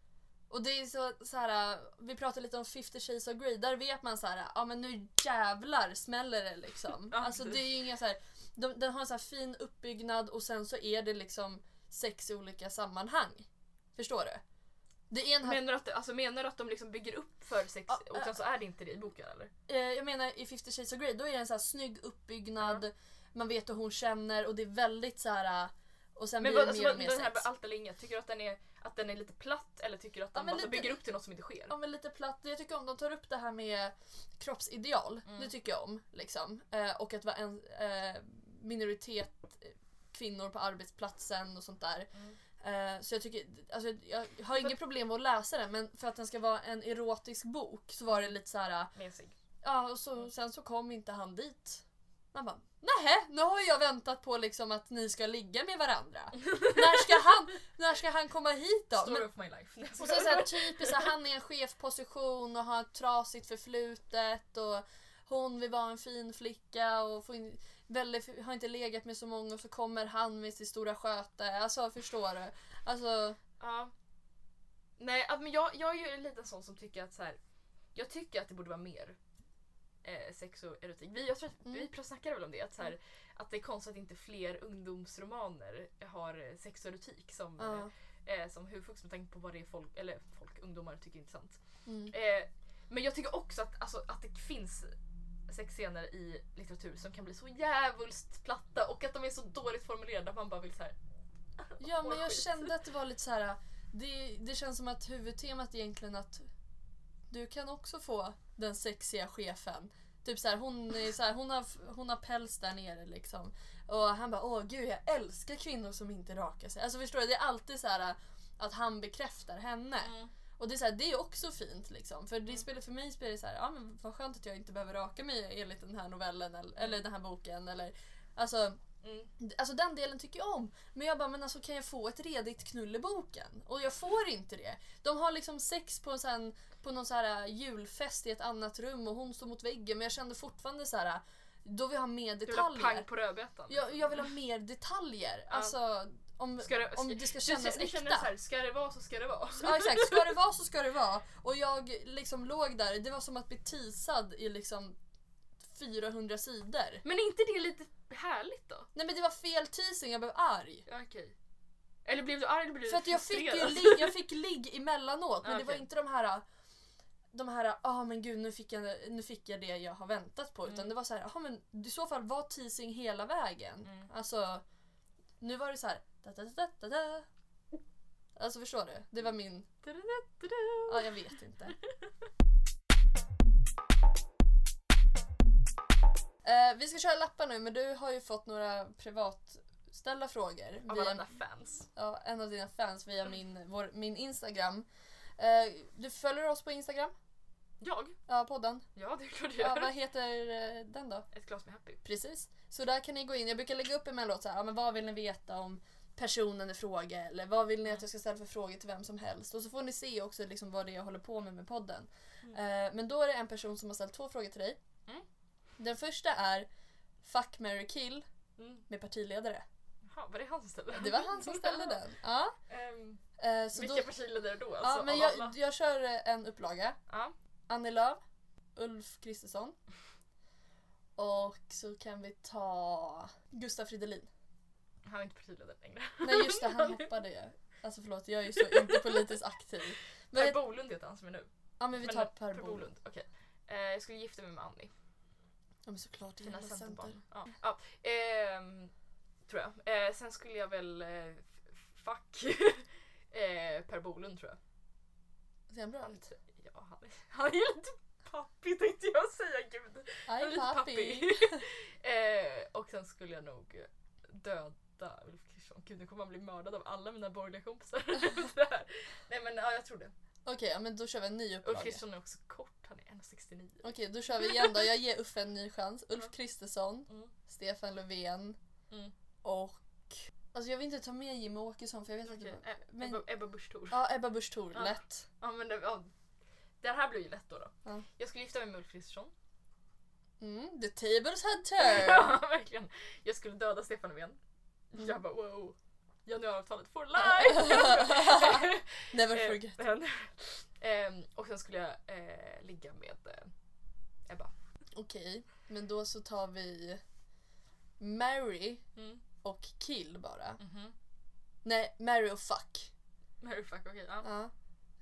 [SPEAKER 1] Och det är så, så här, vi pratade lite om 50 shades of Grey, där vet man så här, ja men nu jävlar smäller det liksom. Alltså det är ju inga så här, de, den har en så här fin uppbyggnad och sen så är det liksom sex i olika sammanhang. Förstår du? Det är en
[SPEAKER 2] Menar du att, alltså, menar du att de liksom bygger upp för sex
[SPEAKER 1] Ja,
[SPEAKER 2] och sen så är det inte det i boken eller?
[SPEAKER 1] eh, jag menar i 50 shades of Grey, då är det en så här snygg uppbyggnad. Man vet hur hon känner och det är väldigt så här. Och sen
[SPEAKER 2] Men
[SPEAKER 1] blir
[SPEAKER 2] vad,
[SPEAKER 1] det
[SPEAKER 2] alltså,
[SPEAKER 1] mer och mer
[SPEAKER 2] den här
[SPEAKER 1] sex.
[SPEAKER 2] allt eller inget, tycker du att den är, att den är lite platt eller tycker du att
[SPEAKER 1] Ja,
[SPEAKER 2] den bara
[SPEAKER 1] lite-
[SPEAKER 2] bygger upp till något som inte sker?
[SPEAKER 1] Ja men lite platt. Jag tycker om de tar upp det här med kroppsideal.
[SPEAKER 2] Mm.
[SPEAKER 1] Det tycker jag om. Liksom. Eh, och att vara en eh, minoritet eh, kvinnor på arbetsplatsen och sånt där.
[SPEAKER 2] Mm.
[SPEAKER 1] Eh, så jag tycker, alltså, jag har inget problem med att läsa den men för att den ska vara en erotisk bok så var det lite så här.
[SPEAKER 2] Mesig.
[SPEAKER 1] ja och så, sen så kom inte han dit. Man bara, nähä, nu har jag väntat på liksom att ni ska ligga med varandra. när, ska han, när ska han komma hit då?
[SPEAKER 2] Story
[SPEAKER 1] Men,
[SPEAKER 2] of my life.
[SPEAKER 1] och så så här, typiskt, han är i en chefposition och har ett trasigt förflutet och hon vill vara en fin flicka och får in, väldigt, har inte legat med så många och så kommer han med sitt stora sköte. Alltså förstår du? Alltså,
[SPEAKER 2] Ja. Nej, men jag, jag är ju lite en sån som tycker att så här. Jag tycker att det borde vara mer eh, sex och erotik. Vi, jag tror att
[SPEAKER 1] Mm.
[SPEAKER 2] vi snackade väl om det. Att, så här, att det är konstigt att inte fler ungdomsromaner har eh, sex och erotik som,
[SPEAKER 1] ja.
[SPEAKER 2] eh, som huvudfokus med tanke på vad det är folk, eller folk, ungdomar tycker är intressant.
[SPEAKER 1] Mm.
[SPEAKER 2] Eh, men jag tycker också att, alltså, att det finns sexscener i litteratur som kan bli så jävulst platta och att de är så dåligt formulerade att man bara vill så här.
[SPEAKER 1] Ja men jag
[SPEAKER 2] skit.
[SPEAKER 1] kände att det var lite så här. Det, det känns som att huvudtemat egentligen att du kan också få den sexiga chefen. Typ så här, hon, är så här, hon, har, hon har päls där nere liksom. Och han bara åh gud jag älskar kvinnor som inte rakar sig. Alltså förstår du? Det är alltid så här att han bekräftar henne.
[SPEAKER 2] Mm.
[SPEAKER 1] Och det är, så här, det är också fint liksom. För, det spelar, för mig spelar det så här, ja men vad skönt att jag inte behöver raka mig enligt den här novellen eller, eller den här boken. Eller, alltså,
[SPEAKER 2] Mm.
[SPEAKER 1] Alltså den delen tycker jag om. Men jag bara, men alltså kan jag få ett redigt knull i boken? Och jag får inte det. De har liksom sex på, en sån, på någon så här julfest i ett annat rum och hon står mot väggen men jag kände fortfarande så här. Då vill jag ha mer
[SPEAKER 2] Du vill ha pang
[SPEAKER 1] detaljer.
[SPEAKER 2] på rödbetan.
[SPEAKER 1] Jag, jag vill ha mer detaljer. Alltså om,
[SPEAKER 2] Ska det,
[SPEAKER 1] om det ska
[SPEAKER 2] du,
[SPEAKER 1] kännas
[SPEAKER 2] du känner
[SPEAKER 1] äkta.
[SPEAKER 2] så här, ska det vara så ska det vara.
[SPEAKER 1] Ja exakt, ska det vara så ska det vara. Och jag liksom låg där, det var som att bli teasad i liksom 400 sidor.
[SPEAKER 2] Men är inte det lite härligt då?
[SPEAKER 1] Nej men det var fel teasing, jag blev arg.
[SPEAKER 2] Ja, okej. Eller blev du arg eller blev du
[SPEAKER 1] För att jag fick ju
[SPEAKER 2] frustrerad?
[SPEAKER 1] ligg, jag fick ligg emellanåt men
[SPEAKER 2] Ah,
[SPEAKER 1] det var
[SPEAKER 2] okej.
[SPEAKER 1] inte de här de här, ja ah, men gud nu fick, jag, nu fick jag det jag har väntat på. Utan
[SPEAKER 2] Mm.
[SPEAKER 1] det var så här, ja men i så fall var teasing hela vägen.
[SPEAKER 2] Mm.
[SPEAKER 1] Alltså, nu var det så här. Da, da, da, da, da. Alltså förstår du? Det var min,
[SPEAKER 2] Da-da-da-da-da.
[SPEAKER 1] ja jag vet inte. Eh, vi ska köra lappar nu men du har ju fått några privatställda frågor.
[SPEAKER 2] Av
[SPEAKER 1] via-
[SPEAKER 2] alla dina fans.
[SPEAKER 1] ja, en av dina fans via min, vår, min Instagram. Eh, du följer oss på Instagram?
[SPEAKER 2] Jag?
[SPEAKER 1] Ja, podden.
[SPEAKER 2] Ja, det är klart jag
[SPEAKER 1] Ja,
[SPEAKER 2] gör.
[SPEAKER 1] vad heter eh, den då?
[SPEAKER 2] Ett glas med Happy.
[SPEAKER 1] Precis. Så där kan ni gå in. Jag brukar lägga upp emellanåt så här, ja, men vad vill ni veta om personen i fråga eller vad vill ni att jag ska ställa för frågor till vem som helst. Och så får ni se också liksom vad det är jag håller på med med podden. Eh, men då är det en person som har ställt två frågor till dig. Den första är Fuck, marry, kill
[SPEAKER 2] Mm.
[SPEAKER 1] med partiledare.
[SPEAKER 2] Jaha, var det han som ställde den?
[SPEAKER 1] Det var han som ställde den. Ja.
[SPEAKER 2] Ehm,
[SPEAKER 1] Eh, så
[SPEAKER 2] vilka
[SPEAKER 1] då,
[SPEAKER 2] partiledare då?
[SPEAKER 1] ja,
[SPEAKER 2] Alltså,
[SPEAKER 1] men
[SPEAKER 2] av
[SPEAKER 1] jag, jag kör eh, en upplaga.
[SPEAKER 2] Ja.
[SPEAKER 1] Annie Lööf, Ulf Kristersson. Och så kan vi ta Gustaf Fridolin.
[SPEAKER 2] Han är inte partiledare längre.
[SPEAKER 1] Nej just det, han hoppade ju. Alltså förlåt, jag är ju så inte politiskt aktiv. Men,
[SPEAKER 2] Per Bolund heter han som är nu.
[SPEAKER 1] ja men vi
[SPEAKER 2] Men
[SPEAKER 1] tar
[SPEAKER 2] Per
[SPEAKER 1] Per Bolund.
[SPEAKER 2] Bolund. Okej. Eh, jag skulle gifta mig med Annie.
[SPEAKER 1] Ja men såklart, det är
[SPEAKER 2] centerbarn. Ja. Ja. ehm, tror jag. Eh, sen skulle jag väl... Eh, fuck. eh, per Bolund tror jag.
[SPEAKER 1] Ser han bra
[SPEAKER 2] Han, ja, han, är, han är lite pappig tänkte jag säga. Gud. Han är lite
[SPEAKER 1] pappi.
[SPEAKER 2] eh, och sen skulle jag nog döda Ulf Kristersson. Gud nu kommer han bli mördad av alla mina borgerliga kompisar. Nej men ja, jag tror det.
[SPEAKER 1] Okej, ja, men då kör vi en ny
[SPEAKER 2] Ulf
[SPEAKER 1] upplaga.
[SPEAKER 2] Kristersson är också kort. Han är 1,69.
[SPEAKER 1] Okej, då kör vi igen då. Jag ger Uffe en ny chans. Ulf. Kristersson,
[SPEAKER 2] Mm.
[SPEAKER 1] Stefan Löfven
[SPEAKER 2] Mm.
[SPEAKER 1] och... Alltså jag vill inte ta med Jimmie Åkesson för jag vet
[SPEAKER 2] Okej,
[SPEAKER 1] att det
[SPEAKER 2] eh,
[SPEAKER 1] men-
[SPEAKER 2] Ebba, Ebba Busch Thor.
[SPEAKER 1] Ja, Ebba Busch Thor,
[SPEAKER 2] Ja.
[SPEAKER 1] lätt.
[SPEAKER 2] Ja, men det, ja, det här blir ju lätt då. då.
[SPEAKER 1] Ja.
[SPEAKER 2] Jag skulle gifta mig med Ulf Kristersson.
[SPEAKER 1] Mm, the tables had turned.
[SPEAKER 2] ja, verkligen. Jag skulle döda Stefan Löfven.
[SPEAKER 1] Mm.
[SPEAKER 2] Jag bara wow. Januariavtalet for life!
[SPEAKER 1] Never
[SPEAKER 2] Eh,
[SPEAKER 1] forget.
[SPEAKER 2] ehm, och sen skulle jag eh, ligga med eh, Ebba.
[SPEAKER 1] Okej, men då så tar vi Mary
[SPEAKER 2] Mm.
[SPEAKER 1] och kill bara.
[SPEAKER 2] Mhm.
[SPEAKER 1] Nej, Mary och fuck.
[SPEAKER 2] Mary fuck, okej. ja.
[SPEAKER 1] Ja.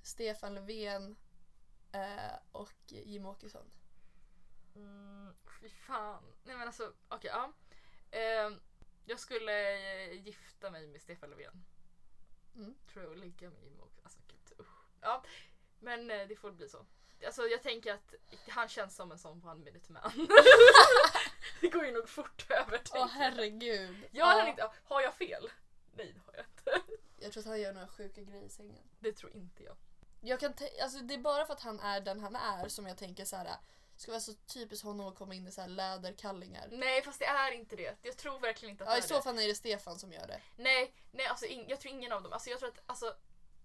[SPEAKER 1] Stefan Löfven eh, och Jimmie Åkesson.
[SPEAKER 2] Mm, fy fan. Nej men alltså, okej ja. Ehm, jag skulle eh, gifta mig med Stefan Löfven.
[SPEAKER 1] Mm.
[SPEAKER 2] Tror jag och ligga med Jimmie också. Alltså gud usch. Ja, men eh, det får bli så. Alltså jag tänker att han känns som en sån one minute man. det går ju nog fort över.
[SPEAKER 1] Åh
[SPEAKER 2] jag.
[SPEAKER 1] herregud.
[SPEAKER 2] Jag har, inte, har jag fel? Nej det har jag inte.
[SPEAKER 1] jag tror att han gör några sjuka grejer i sängen.
[SPEAKER 2] Det tror inte jag.
[SPEAKER 1] Jag kan alltså det är bara för att han är den han är som jag tänker så här. Ska vara så typiskt honom att komma in i så här läderkallingar.
[SPEAKER 2] Nej fast det är inte det. Jag tror verkligen inte att
[SPEAKER 1] Ja, i
[SPEAKER 2] det är
[SPEAKER 1] så
[SPEAKER 2] det.
[SPEAKER 1] fall är det Stefan som gör det.
[SPEAKER 2] Nej, nej alltså ing, jag tror ingen av dem. Alltså jag tror att alltså,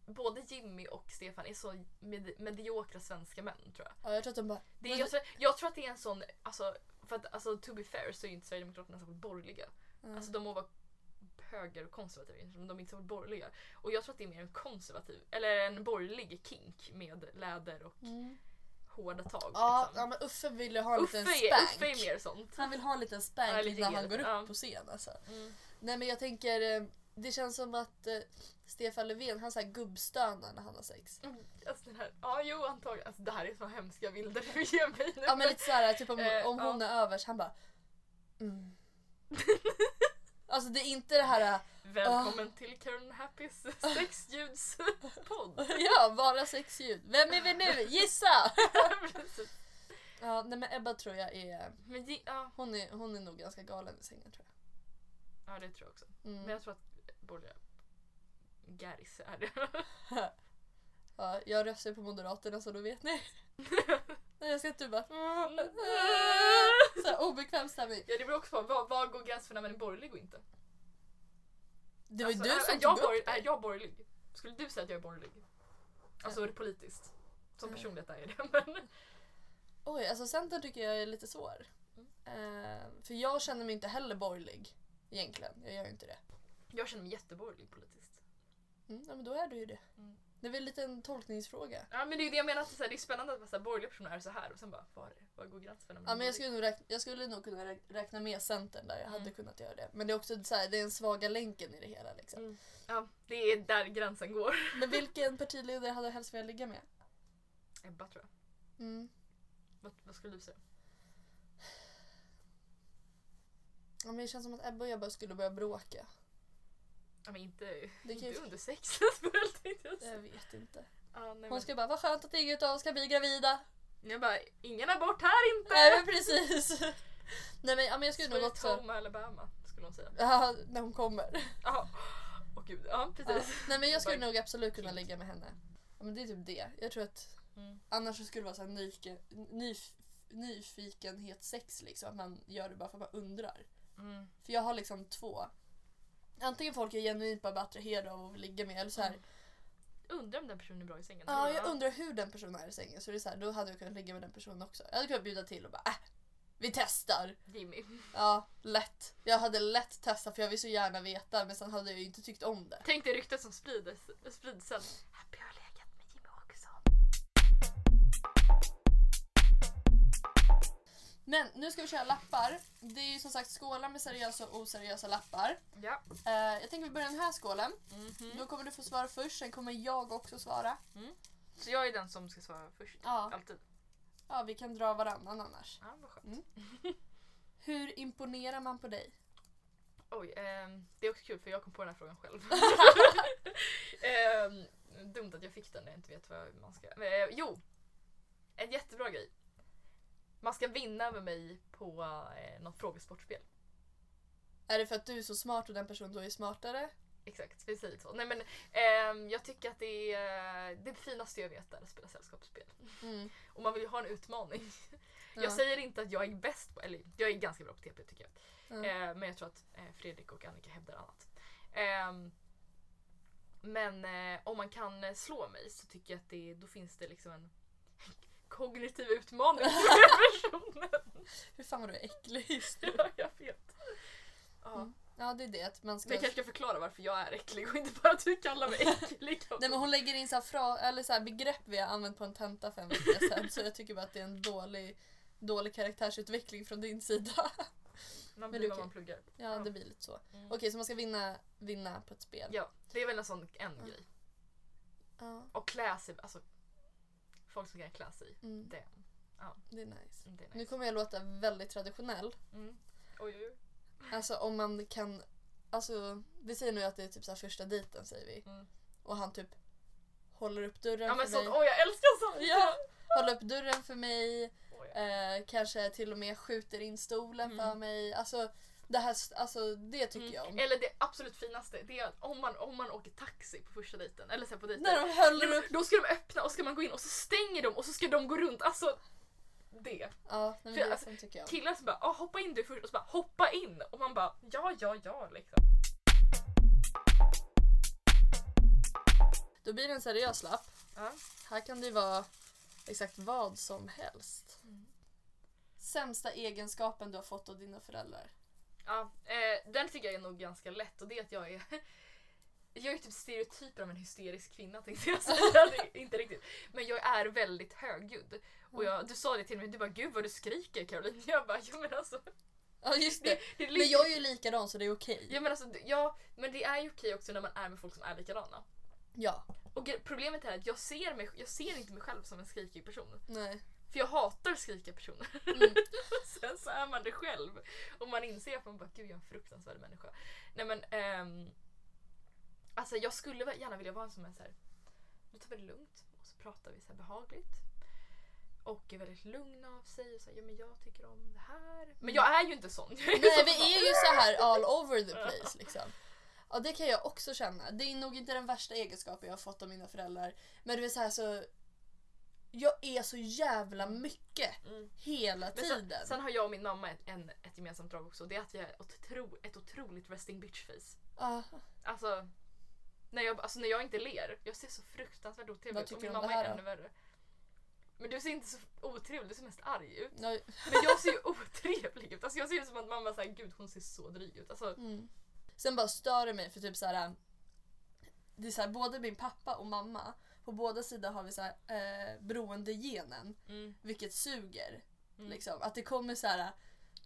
[SPEAKER 2] både Jimmy och Stefan är så med, mediokra svenska män tror jag.
[SPEAKER 1] Ja, jag tror att de bara...
[SPEAKER 2] Det är, jag, tror, jag tror att det är en sån, alltså, för att alltså, to be fair så är ju inte Sverigedemokraterna särskilt borgerliga.
[SPEAKER 1] Mm.
[SPEAKER 2] Alltså de må vara höger och konservativa men de är inte så borgerliga. Och jag tror att det är mer en konservativ, eller en borgerlig kink med läder och
[SPEAKER 1] Mm.
[SPEAKER 2] Hårda tag.
[SPEAKER 1] Ja,
[SPEAKER 2] liksom.
[SPEAKER 1] ja, men Uffe vill ju ha en
[SPEAKER 2] Uffe,
[SPEAKER 1] liten
[SPEAKER 2] är,
[SPEAKER 1] spank.
[SPEAKER 2] Uffe är mer sånt.
[SPEAKER 1] Han vill ha en liten
[SPEAKER 2] Ja,
[SPEAKER 1] spank
[SPEAKER 2] eller
[SPEAKER 1] innan
[SPEAKER 2] ge
[SPEAKER 1] han går upp
[SPEAKER 2] Ja.
[SPEAKER 1] på scen. Alltså.
[SPEAKER 2] Mm.
[SPEAKER 1] Nej men jag tänker, eh, det känns som att eh, Stefan Löfven han så här gubbstönar när han har sex.
[SPEAKER 2] Mm, Alltså den här, ja jo antagligen. Alltså, det här är så hemska bilder du ger mig nu.
[SPEAKER 1] Ja men lite såhär, typ om,
[SPEAKER 2] Eh,
[SPEAKER 1] om hon
[SPEAKER 2] ja.
[SPEAKER 1] är övers, han bara mm. Alltså det är inte det här, eh,
[SPEAKER 2] Välkommen till Karen Happys sexljudspodd.
[SPEAKER 1] ja bara sexljud. Vem är vi nu? Gissa! Ja nej men Ebba tror jag är,
[SPEAKER 2] Men gi- ja,
[SPEAKER 1] hon är, hon är nog ganska galen i sängen tror
[SPEAKER 2] ja det tror jag också.
[SPEAKER 1] jag.
[SPEAKER 2] Men
[SPEAKER 1] Mm.
[SPEAKER 2] jag tror att borgerliga Garis är det.
[SPEAKER 1] Ja, jag röstar på Moderaterna så då vet ni. Jag ska inte bara... Så här, obekväm stämning.
[SPEAKER 2] Ja det beror också på vad, vad går gränsen för när man är borgerlig och inte?
[SPEAKER 1] Det var ju
[SPEAKER 2] Alltså,
[SPEAKER 1] du
[SPEAKER 2] är,
[SPEAKER 1] som
[SPEAKER 2] är, jag
[SPEAKER 1] tog upp
[SPEAKER 2] borg,
[SPEAKER 1] det.
[SPEAKER 2] är jag borgerlig? Skulle du säga att jag är borgerlig? Alltså är det politiskt? Som personlighet är jag det. Men,
[SPEAKER 1] Oj, alltså Centern tycker jag är lite svår. Eh, för jag känner mig inte heller borgerlig. Egentligen, jag gör ju inte det.
[SPEAKER 2] jag känner mig jätteborgerlig politiskt.
[SPEAKER 1] Mm, ja, men då är du ju det.
[SPEAKER 2] Mm.
[SPEAKER 1] Det är väl lite en tolkningsfråga.
[SPEAKER 2] Ja men det är det jag menar, att det är, så här, det är spännande att här, borgerliga personer är så här och sen bara, var, var går gränsen
[SPEAKER 1] Ja, men jag, skulle nog räkna, jag skulle nog kunna räk- räkna med Centern där jag hade
[SPEAKER 2] Mm.
[SPEAKER 1] kunnat göra det. Men det är också så här, det är den svaga länken i det hela. Liksom.
[SPEAKER 2] Mm. Ja, det är där gränsen går.
[SPEAKER 1] Men vilken partiledare hade du helst velat ligga med?
[SPEAKER 2] Ebba tror jag.
[SPEAKER 1] Mm.
[SPEAKER 2] Vad, vad skulle du säga?
[SPEAKER 1] Ja, men det känns som att Ebba och jag bara skulle börja bråka.
[SPEAKER 2] Ja men inte,
[SPEAKER 1] Det kan
[SPEAKER 2] inte under sexens spel tänkte jag säga.
[SPEAKER 1] Jag vet inte.
[SPEAKER 2] Ja, nej,
[SPEAKER 1] Hon
[SPEAKER 2] men,
[SPEAKER 1] ska bara, vad skönt att ingen av oss ska bli gravida.
[SPEAKER 2] jag bara, ingen abort här inte!
[SPEAKER 1] Nej men precis. Nej men, ja, men jag skulle nog
[SPEAKER 2] Sweet
[SPEAKER 1] också...
[SPEAKER 2] home Alabama skulle hon säga.
[SPEAKER 1] Ja, när hon kommer.
[SPEAKER 2] Ja, åh gud, ja
[SPEAKER 1] Ja.
[SPEAKER 2] precis.
[SPEAKER 1] Nej men jag skulle nog absolut kunna ligga med henne. Ja, men det är typ det. Jag tror att
[SPEAKER 2] Mm.
[SPEAKER 1] annars så skulle det vara så här nyke, nyf, nyfikenhet sex liksom. Att man gör det bara för att man undrar.
[SPEAKER 2] Mm.
[SPEAKER 1] För jag har liksom två. Antingen folk är genuint bara attraherade av att ligga med eller så här.
[SPEAKER 2] Mm. Undrar om den personen är bra i sängen.
[SPEAKER 1] Ja, jag undrar hur den personen är i sängen. Så det är så här, då hade jag kunnat ligga med den personen också. Jag hade kunnat bjuda till och bara äh, vi testar.
[SPEAKER 2] Jimmy.
[SPEAKER 1] Ja, lätt. Jag hade lätt testat för jag vill så gärna veta men sen hade jag ju inte tyckt om det.
[SPEAKER 2] Tänk dig ryktet som sprids, sprids sen.
[SPEAKER 1] Men nu ska vi köra lappar. Det är ju som sagt skålar med seriösa och oseriösa lappar.
[SPEAKER 2] Ja.
[SPEAKER 1] Eh, jag tänker vi börjar den här skålen.
[SPEAKER 2] Mhm.
[SPEAKER 1] Då kommer du få svara först, sen kommer jag också svara.
[SPEAKER 2] Så jag är den som ska svara först.
[SPEAKER 1] Ja.
[SPEAKER 2] Alltid.
[SPEAKER 1] Ja, vi kan dra varannan annars.
[SPEAKER 2] Ja, vad skönt.
[SPEAKER 1] Mm. Hur imponerar man på dig?
[SPEAKER 2] Oj, ehm, det är också kul för jag kom på den här frågan själv. Ehm, dumt att jag fick den när jag inte vet vad man ska... Eh, jo! En jättebra grej. Man ska vinna med mig på eh, något frågesportspel.
[SPEAKER 1] Är det för att du är så smart och den personen då är smartare?
[SPEAKER 2] Exakt, säger så. Nej men ehm, jag tycker att det är det finaste jag vet är att spela sällskapsspel.
[SPEAKER 1] Mm.
[SPEAKER 2] Och man vill ju ha en utmaning.
[SPEAKER 1] Ja.
[SPEAKER 2] Jag säger inte att jag är bäst på, eller jag är ganska bra på TP tycker jag.
[SPEAKER 1] Ja.
[SPEAKER 2] Eh, men jag tror att eh, Fredrik och Annika hävdar annat. Ehm, men eh, om man kan eh, slå mig så tycker jag att det, då finns det liksom en kognitiv utmaning för den personen.
[SPEAKER 1] Hur fan var du äcklig just nu?
[SPEAKER 2] ja, jag vet. Ja.
[SPEAKER 1] Mm. Ja, det är det att man ska...
[SPEAKER 2] Men jag kanske ska förklara varför jag är äcklig och inte bara att du kallar mig äcklig.
[SPEAKER 1] Nej men hon lägger in så här fra... eller så begrepp vi har använt på en tenta för en vecka sedan så jag tycker bara att det är en dålig, dålig karaktärsutveckling från din sida.
[SPEAKER 2] Man blir vad man pluggar.
[SPEAKER 1] Ja, det blir lite så.
[SPEAKER 2] Mm.
[SPEAKER 1] Okej, så man ska vinna, vinna på ett spel.
[SPEAKER 2] Ja, det är väl en sån en
[SPEAKER 1] Ja.
[SPEAKER 2] grej.
[SPEAKER 1] Ja,
[SPEAKER 2] Och klä sig, alltså folk som kan klä sig.
[SPEAKER 1] mm,
[SPEAKER 2] Det,
[SPEAKER 1] det är nice.
[SPEAKER 2] det är nice.
[SPEAKER 1] Nu kommer jag låta väldigt traditionell.
[SPEAKER 2] Mm. Oj, oj, oj.
[SPEAKER 1] Alltså om man kan, alltså vi säger nu att det är typ så här första dejten säger vi.
[SPEAKER 2] Mm.
[SPEAKER 1] Och han typ håller upp dörren
[SPEAKER 2] Ja men
[SPEAKER 1] för
[SPEAKER 2] sånt,
[SPEAKER 1] mig.
[SPEAKER 2] åh jag älskar sånt!
[SPEAKER 1] Ja. Håller upp dörren för mig.
[SPEAKER 2] Åh, ja.
[SPEAKER 1] Eh, kanske till och med skjuter in stolen
[SPEAKER 2] Mm.
[SPEAKER 1] för mig. Alltså det här, alltså det tycker
[SPEAKER 2] Mm.
[SPEAKER 1] jag om.
[SPEAKER 2] Eller det absolut finaste, det är att om man, om man åker taxi på första dejten, eller här på dejten.
[SPEAKER 1] När de håller upp.
[SPEAKER 2] Då ska de öppna och ska man gå in och så stänger de och så ska de gå runt. Alltså det.
[SPEAKER 1] Ja, men
[SPEAKER 2] För
[SPEAKER 1] det
[SPEAKER 2] alltså,
[SPEAKER 1] tycker jag.
[SPEAKER 2] Killar som bara ah, hoppa in du först och så bara hoppa in och man bara ja ja ja liksom.
[SPEAKER 1] Då blir det en seriös lapp.
[SPEAKER 2] Ja.
[SPEAKER 1] Här kan det vara exakt vad som helst.
[SPEAKER 2] Mm.
[SPEAKER 1] Sämsta egenskapen du har fått av dina föräldrar?
[SPEAKER 2] Ja, eh, den tycker jag är nog ganska lätt och det är att jag är jag är typ stereotypen av en hysterisk kvinna tänkte jag säga. Inte riktigt. Men jag är väldigt högljudd. Och jag, du sa det till mig, du bara gud vad du skriker Caroline. Jag bara ja men alltså.
[SPEAKER 1] Ja just det.
[SPEAKER 2] Det, det
[SPEAKER 1] Men jag är ju likadan så det är okej.
[SPEAKER 2] Ja men alltså, ja, men det är ju okej också när man är med folk som är likadana.
[SPEAKER 1] Ja.
[SPEAKER 2] Och problemet är att jag ser, mig, jag ser inte mig själv som en skrikig person.
[SPEAKER 1] Nej.
[SPEAKER 2] För jag hatar skrikiga personer.
[SPEAKER 1] Mm.
[SPEAKER 2] Sen så är man det själv. Och man inser att man bara gud jag är en fruktansvärd människa. Nej men ehm, Alltså jag skulle gärna vilja vara en som är så här. Nu tar vi det lugnt och så pratar vi så här behagligt. Och är väldigt lugn av sig och säger ja men jag tycker om det här. Men jag är ju inte sån.
[SPEAKER 1] Nej
[SPEAKER 2] så
[SPEAKER 1] vi är ju så här all over the place liksom. Ja det kan jag också känna. Det är nog inte den värsta egenskapen jag har fått av mina föräldrar. Men det är så här så... Jag är så jävla mycket
[SPEAKER 2] Mm.
[SPEAKER 1] hela
[SPEAKER 2] Men sen,
[SPEAKER 1] tiden.
[SPEAKER 2] sen har jag och min mamma ett, en, ett gemensamt drag också. Det är att jag är ett, otro, ett otroligt resting bitch face.
[SPEAKER 1] Ah,
[SPEAKER 2] Alltså när, jag, alltså när jag inte ler, jag ser så fruktansvärt otrevlig ut. Och min mamma är ännu värre. Men du ser inte så otrevlig, du ser mest arg ut.
[SPEAKER 1] ja,
[SPEAKER 2] Men jag ser ju otrevlig ut. Alltså jag ser ut som att mamma säger gud hon ser så dryg ut. Alltså,
[SPEAKER 1] mm. Sen bara stör det mig för typ så här. Det är så här, både min pappa och mamma, på båda sidor har vi så här, eh, beroendegenen,
[SPEAKER 2] mm,
[SPEAKER 1] vilket suger.
[SPEAKER 2] mm.
[SPEAKER 1] Liksom. Att det kommer så här.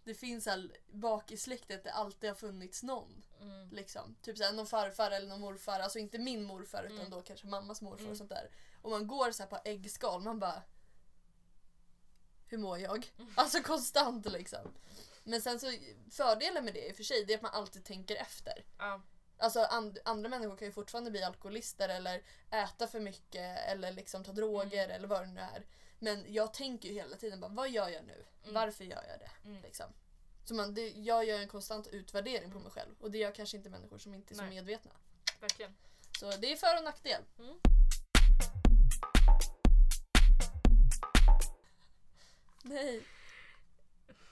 [SPEAKER 1] Det finns så här, bak i släktet det alltid har funnits någon.
[SPEAKER 2] Mm.
[SPEAKER 1] Liksom. Typ såhär, någon farfar eller någon morfar, alltså inte min morfar utan
[SPEAKER 2] Mm.
[SPEAKER 1] då kanske mammas morfar
[SPEAKER 2] Mm.
[SPEAKER 1] och sånt där. Och man går så här på äggskal, man bara Hur mår jag?
[SPEAKER 2] Mm.
[SPEAKER 1] Alltså konstant liksom. Men sen så fördelen med det i och för sig det är att man alltid tänker efter.
[SPEAKER 2] Ja.
[SPEAKER 1] Alltså and, andra människor kan ju fortfarande bli alkoholister eller äta för mycket eller liksom ta droger eller vad det nu är. Men jag tänker ju hela tiden bara, vad gör jag nu?
[SPEAKER 2] Mm.
[SPEAKER 1] Varför gör jag det?
[SPEAKER 2] Mm.
[SPEAKER 1] Liksom. Så man, det, jag gör en konstant utvärdering på mig själv och det gör kanske inte människor som inte är så
[SPEAKER 2] Nej.
[SPEAKER 1] medvetna.
[SPEAKER 2] Verkligen.
[SPEAKER 1] Så det är för och nackdel.
[SPEAKER 2] Mm.
[SPEAKER 1] Nej.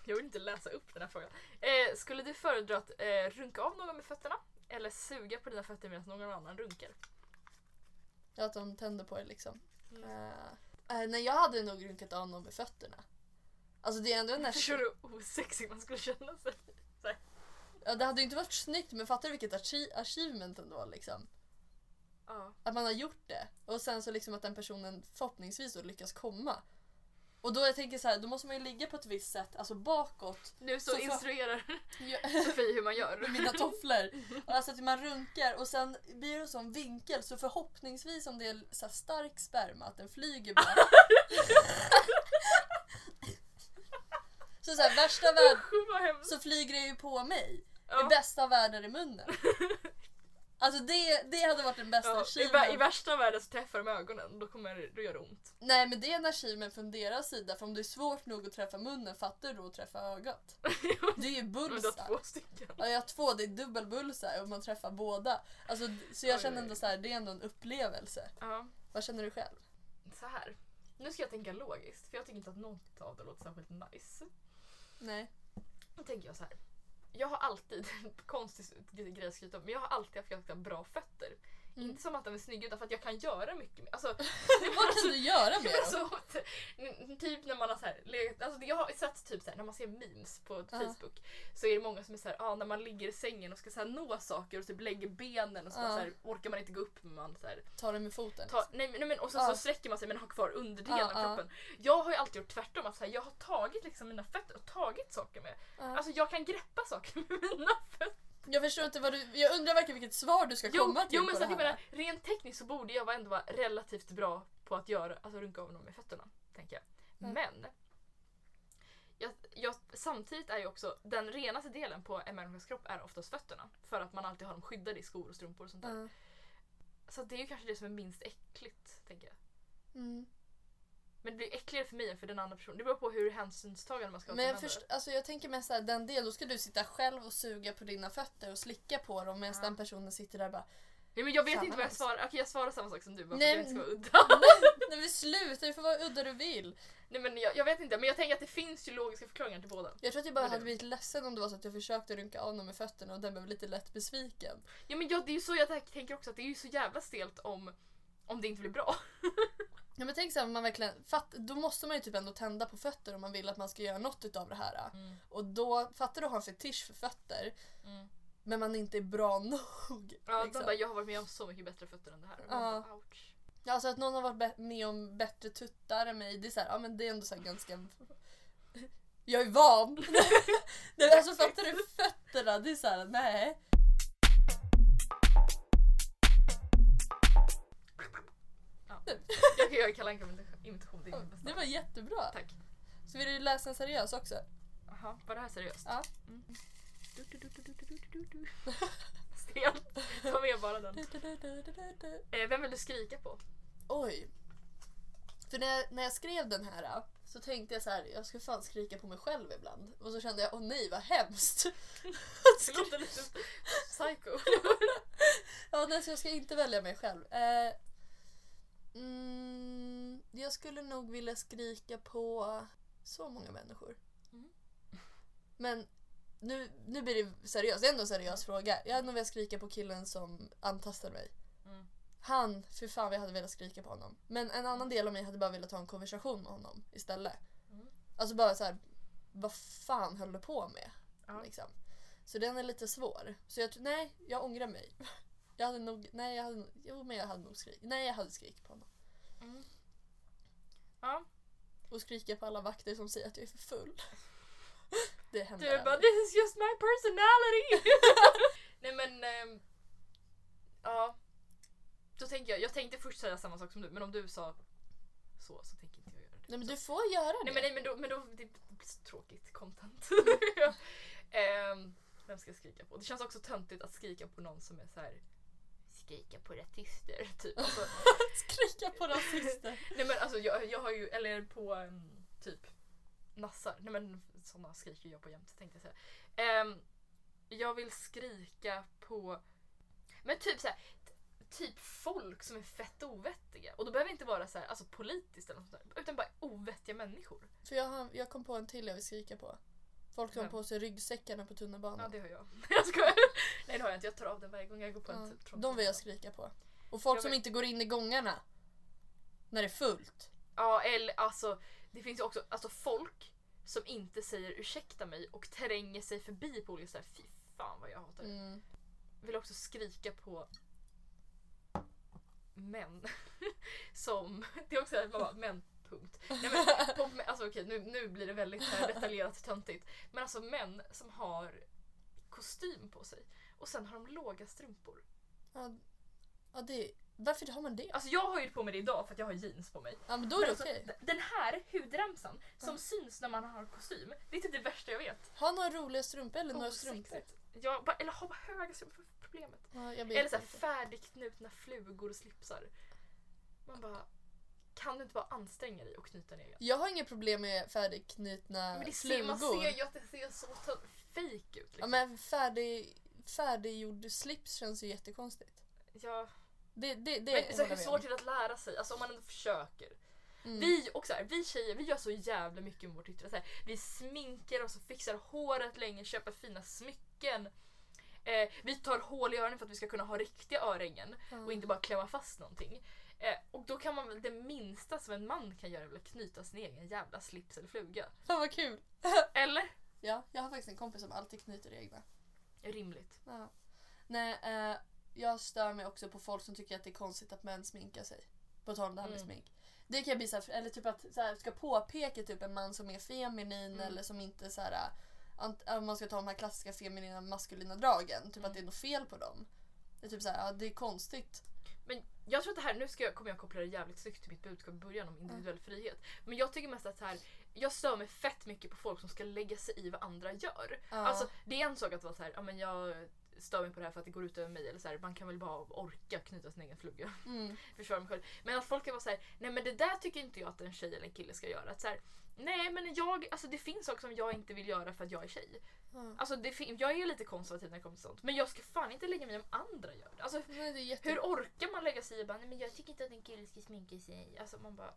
[SPEAKER 2] Jag vill inte läsa upp den här frågan. Eh, skulle du föredra att eh, runka av någon med fötterna? Eller suga på dina fötter medan någon annan runkar?
[SPEAKER 1] Att de tänder på det liksom.
[SPEAKER 2] Mm.
[SPEAKER 1] Uh, nej jag hade nog runkat av någon med fötterna. Alltså det är ändå en
[SPEAKER 2] Förstår du hur osexig man skulle känna sig?
[SPEAKER 1] ja, Det hade ju inte varit snyggt men fattar du vilket achi- achievement ändå liksom.
[SPEAKER 2] Ja.
[SPEAKER 1] Att man har gjort det. Och sen så liksom att den personen förhoppningsvis då lyckas komma. Och då jag tänker så här, då måste man ju ligga på ett visst sätt, alltså bakåt.
[SPEAKER 2] Nu så,
[SPEAKER 1] Så för-
[SPEAKER 2] instruerar
[SPEAKER 1] Jag-
[SPEAKER 2] Sofie hur man gör.
[SPEAKER 1] med mina tofflor. Alltså att man runkar och sen blir det en sån vinkel så förhoppningsvis om det är så stark sperma att den flyger bara. så så här, värsta värld
[SPEAKER 2] Usch vad hemskt.
[SPEAKER 1] så flyger det ju på mig. I
[SPEAKER 2] Ja.
[SPEAKER 1] bästa av världar i munnen. Alltså det, det hade varit den bästa
[SPEAKER 2] Ja, i, vä-. I värsta världen så träffar de ögonen, då, kommer, då gör det ont.
[SPEAKER 1] Nej men det är en achievement från deras sida för om det är svårt nog att träffa munnen fattar du då att träffa ögat? Det är ju
[SPEAKER 2] Men du har
[SPEAKER 1] bullseye.
[SPEAKER 2] två stycken.
[SPEAKER 1] Ja, jag har två, det är dubbel bullseye och man träffar båda. Alltså, så jag
[SPEAKER 2] Oj,
[SPEAKER 1] känner ändå så här, det är ändå en upplevelse.
[SPEAKER 2] Ja.
[SPEAKER 1] Vad känner du själv?
[SPEAKER 2] Så här. Nu ska jag tänka logiskt, för jag tycker inte att något av det låter särskilt nice.
[SPEAKER 1] Nej.
[SPEAKER 2] Då tänker jag så här. Jag har alltid, konstig grej att skryta om, men jag har alltid haft ganska bra fötter.
[SPEAKER 1] Mm.
[SPEAKER 2] Inte som att de är snygga utan för att jag kan göra mycket mer. Alltså,
[SPEAKER 1] Vad kan du göra med
[SPEAKER 2] men
[SPEAKER 1] dem?
[SPEAKER 2] så, t- typ när man har så här, alltså jag har sett typ så här, när man ser memes på
[SPEAKER 1] Ja.
[SPEAKER 2] Facebook så är det många som är så här, ah, när man ligger i sängen och ska så här, nå saker och typ lägger benen och så,
[SPEAKER 1] Ja.
[SPEAKER 2] så här, orkar man inte gå upp men man så här,
[SPEAKER 1] Ta det med foten.
[SPEAKER 2] Ta, nej, nej, men, och så,
[SPEAKER 1] Ja.
[SPEAKER 2] så sträcker man sig men har kvar underdelen av kroppen. Jag har ju alltid gjort tvärtom. Att så jag har tagit liksom mina fötter och tagit saker med. Alltså jag kan greppa saker med mina fötter.
[SPEAKER 1] Jag förstår inte vad du... Jag undrar verkligen vilket svar du ska
[SPEAKER 2] Jo,
[SPEAKER 1] komma till
[SPEAKER 2] jo men
[SPEAKER 1] på
[SPEAKER 2] så
[SPEAKER 1] det
[SPEAKER 2] jag
[SPEAKER 1] här.
[SPEAKER 2] menar, rent tekniskt så borde jag ändå vara relativt bra på att göra, alltså runka av någon med fötterna. Tänker jag.
[SPEAKER 1] Mm.
[SPEAKER 2] Men jag, jag samtidigt är ju också den renaste delen på en människas kropp är oftast fötterna. För att man alltid har dem skyddade i skor och strumpor och sånt där.
[SPEAKER 1] Ja.
[SPEAKER 2] Så det är ju kanske det som är minst äckligt, tänker jag.
[SPEAKER 1] Mm.
[SPEAKER 2] Men det blir äckligare för mig än för den andra personen. Det beror på hur hänsynstagande man ska vara
[SPEAKER 1] Men jag, först, alltså jag tänker mest såhär, den del, då ska du sitta själv och suga på dina fötter och slicka på dem medan
[SPEAKER 2] Ja.
[SPEAKER 1] den personen sitter där och bara
[SPEAKER 2] Nej, men jag vet inte vad jag svarar. Okej jag svarar samma sak som du bara
[SPEAKER 1] Nej,
[SPEAKER 2] för att jag ska vara udda.
[SPEAKER 1] Nej men sluta, du får vara udda du vill.
[SPEAKER 2] Nej men jag, jag vet inte men jag tänker att det finns ju logiska förklaringar till båda.
[SPEAKER 1] Jag tror att jag bara
[SPEAKER 2] Men
[SPEAKER 1] hade blivit ledsen om det var så att jag försökte runka av någon med fötterna och den blev lite lätt besviken.
[SPEAKER 2] Ja men jag, det är ju så jag tänker också att det är ju så jävla stelt om, om det inte blir bra.
[SPEAKER 1] Ja men tänk såhär, man verkligen, fatt, då måste man ju typ ändå tända på fötter om man vill att man ska göra något utav det här. Och då, fattar du att ha en fetisch för fötter men man inte är bra nog.
[SPEAKER 2] Ja,
[SPEAKER 1] liksom.
[SPEAKER 2] de bara, jag har varit med om så mycket bättre fötter än det här.
[SPEAKER 1] Ja.
[SPEAKER 2] bara, ouch.
[SPEAKER 1] Ja, Alltså att någon har varit med om bättre tuttar än mig, det är, så här, ja, men det är ändå så här ganska... Jag är van! Nej, alltså fattar du fötterna? Det är såhär, nej.
[SPEAKER 2] Jag kan göra Kalle Anka-imitation, det är min bästa.
[SPEAKER 1] Det var jättebra.
[SPEAKER 2] Tack.
[SPEAKER 1] Så vill du läsa en seriös också?
[SPEAKER 2] Jaha, var det här seriöst?
[SPEAKER 1] Ja.
[SPEAKER 2] Mm. Stelt. Ta med bara den. Eh, vem vill du skrika på?
[SPEAKER 1] Oj. För när jag, när jag skrev den här så tänkte jag så här, jag ska fan skrika på mig själv ibland. Och så kände jag, åh nej vad hemskt.
[SPEAKER 2] Det låter lite psycho.
[SPEAKER 1] Ja, nej, så jag ska inte välja mig själv. Eh, mm, jag skulle nog vilja skrika på så många människor.
[SPEAKER 2] Mm.
[SPEAKER 1] Men nu, nu blir det seriöst. Det är ändå en seriös fråga. Jag hade nog velat skrika på killen som antastade mig.
[SPEAKER 2] Mm.
[SPEAKER 1] Han, för fan jag hade velat skrika på honom. Men en annan del av mig hade bara velat ha en konversation med honom istället.
[SPEAKER 2] Mm.
[SPEAKER 1] Alltså bara så här, vad fan höll du på med?
[SPEAKER 2] Ja.
[SPEAKER 1] Liksom. Så den är lite svår. Så jag nej, jag ångrar mig. Jag hade nog, nej jag hade, nog- jo men jag hade nog skrikit, nej jag hade skrikit på honom.
[SPEAKER 2] Mm. Ja,
[SPEAKER 1] Och skrika på alla vakter som säger att jag är för full. Det händer
[SPEAKER 2] du bara
[SPEAKER 1] aldrig.
[SPEAKER 2] this is just my personality. Nej men, ehm, ja. Då tänker jag, jag tänkte först säga samma sak som du men om du sa så så tänker inte jag göra det.
[SPEAKER 1] Nej men du får göra det.
[SPEAKER 2] Nej men, nej, men då, men då det blir så tråkigt content. Ehm, vem ska jag skrika på? Det känns också töntigt att skrika på någon som är så här. Skrika på rasister typ. Alltså,
[SPEAKER 1] Skrika på rasister.
[SPEAKER 2] nej men alltså jag, jag har ju, eller på um, typ nassar. Nej men sådana skriker jag på jämt tänkte jag säga. Ehm, jag vill skrika på, men typ så här, t- Typ folk som är fett ovettiga. Och då behöver det inte vara så här, alltså politiskt eller något sånt där, utan bara ovettiga människor.
[SPEAKER 1] För jag, har, jag kom på en till jag vill skrika på. Folk som har
[SPEAKER 2] Vem?
[SPEAKER 1] på sig ryggsäckarna på tunnelbanan.
[SPEAKER 2] Ja det har jag. jag skojar. Nej det har jag inte, jag tar av den varje gång jag går på en
[SPEAKER 1] Ja,
[SPEAKER 2] typ trång
[SPEAKER 1] de vill jag skrika på. Och folk
[SPEAKER 2] Jag
[SPEAKER 1] som inte går in i gångarna. När det är fullt.
[SPEAKER 2] Ja eller alltså det finns ju också alltså, folk som inte säger ursäkta mig och tränger sig förbi på olika sätt. Fy fan vad jag hatar det.
[SPEAKER 1] Mm.
[SPEAKER 2] Vill också skrika på män. som, det är också här, man bara, män punkt. Nej, men, på, alltså, okej, nu, nu blir det väldigt här, detaljerat töntigt. Men alltså män som har kostym på sig och sen har de låga strumpor.
[SPEAKER 1] Ja, ja det, varför har man det?
[SPEAKER 2] Alltså jag har ju på mig det idag för att jag har jeans på mig.
[SPEAKER 1] Ja men då är det
[SPEAKER 2] alltså,
[SPEAKER 1] okej.
[SPEAKER 2] Den här hudremsan som
[SPEAKER 1] Ja.
[SPEAKER 2] syns när man har kostym, det är typ det värsta jag vet.
[SPEAKER 1] Ha några roliga strumpor eller några strumpor.
[SPEAKER 2] Ja, bara, eller ha bara höga strumpor för problemet.
[SPEAKER 1] Ja,
[SPEAKER 2] Eller så här färdigknutna flugor och slipsar. Man bara, kan du inte bara anstränga dig och knyta ner?
[SPEAKER 1] Jag har inga problem med färdigknutna
[SPEAKER 2] Men det ser,
[SPEAKER 1] flugor.
[SPEAKER 2] man ser ju att det ser så fake ut.
[SPEAKER 1] Ja
[SPEAKER 2] Liksom.
[SPEAKER 1] men färdig, färdiggjord slips känns ju jättekonstigt.
[SPEAKER 2] Ja,
[SPEAKER 1] Det, det, det
[SPEAKER 2] men så hur svårt är det att lära sig? Alltså om man ändå försöker.
[SPEAKER 1] Mm.
[SPEAKER 2] Vi, och så här, vi tjejer vi gör så jävla mycket med vårt yttre. Så här, vi sminkar oss och fixar håret länge, köper fina smycken. Eh, vi tar hål i öronen för att vi ska kunna ha riktiga örhängen
[SPEAKER 1] Ja.
[SPEAKER 2] och inte bara klämma fast någonting. Eh, och då kan man väl, det minsta som en man kan göra är väl att knyta sin egen jävla slips eller fluga.
[SPEAKER 1] Fan vad kul!
[SPEAKER 2] Eller?
[SPEAKER 1] Ja, jag har faktiskt en kompis som alltid knyter egna.
[SPEAKER 2] Rimligt.
[SPEAKER 1] Ja. Nej, eh, jag stör mig också på folk som tycker att det är konstigt att män sminkar sig. På tal om det här med
[SPEAKER 2] Mm.
[SPEAKER 1] smink. Det kan jag bli så här, eller typ att så här, ska påpeka typ en man som är feminin
[SPEAKER 2] Mm.
[SPEAKER 1] eller som inte så här ant- om man ska ta de här klassiska feminina maskulina dragen. Typ
[SPEAKER 2] Mm.
[SPEAKER 1] att det är något fel på dem. Det är typ så här, ja det är konstigt.
[SPEAKER 2] Men jag tror att det här, nu ska jag, kommer jag koppla det jävligt snyggt till mitt budskap i början om individuell frihet. Men jag tycker mest att så här, jag stör mig fett mycket på folk som ska lägga sig i vad andra gör.
[SPEAKER 1] Ja.
[SPEAKER 2] Alltså det är en sak att vara så här, ja men jag stör mig på det här för att det går ut över mig. Eller så här, man kan väl bara orka knyta sin egen fluga.
[SPEAKER 1] mm.
[SPEAKER 2] Försvara mig själv. Men att folk kan vara så här, nej men det där tycker inte jag att en tjej eller en kille ska göra. Att så här, nej men jag, alltså det finns saker som jag inte vill göra för att jag är tjej.
[SPEAKER 1] Ja.
[SPEAKER 2] Alltså det jag är lite konservativ när det kommer till sånt. Men jag ska fan inte lägga mig om andra gör det. Alltså
[SPEAKER 1] Nej, det jätte...
[SPEAKER 2] hur orkar man lägga sig i bara, nej men jag tycker inte att en kille ska sminka sig. Alltså man bara,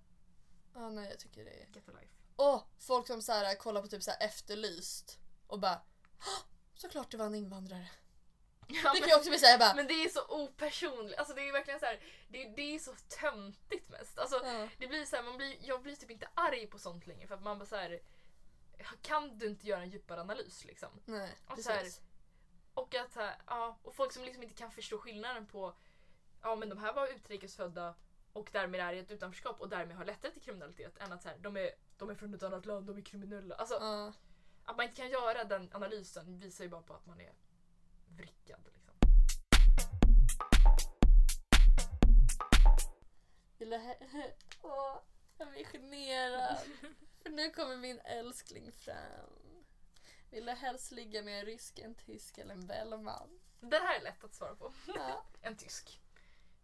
[SPEAKER 1] Ja, nej, jag tycker det är...
[SPEAKER 2] get a life.
[SPEAKER 1] Åh, folk som så här, kollar på typ så här Efterlyst och bara "Hå, Såklart det var en invandrare.
[SPEAKER 2] Ja,
[SPEAKER 1] Det kan jag också bli jag bara
[SPEAKER 2] men det är så opersonligt. Alltså det är verkligen så här, det, det är så töntigt mest. Alltså
[SPEAKER 1] ja.
[SPEAKER 2] det blir så här, man blir, jag blir typ inte arg på sånt längre för att man bara så här. Kan du inte göra en djupare analys liksom?
[SPEAKER 1] Nej,
[SPEAKER 2] Och
[SPEAKER 1] precis.
[SPEAKER 2] här- Och att här, ja, och folk som liksom inte kan förstå skillnaden på ja men de här var utrikesfödda och därmed är i ett utanförskap och därmed har lättare till kriminalitet än att så här, de, är, de är från ett annat land, de är kriminella. Alltså
[SPEAKER 1] Ja.
[SPEAKER 2] att man inte kan göra den analysen visar ju bara på att man är vrickad. Liksom.
[SPEAKER 1] Jag blir generad. För nu kommer min älskling fram. Vill du helst ligga med en rysk, en tysk eller en bellman?
[SPEAKER 2] Den här är lätt att svara på.
[SPEAKER 1] Ja.
[SPEAKER 2] En tysk.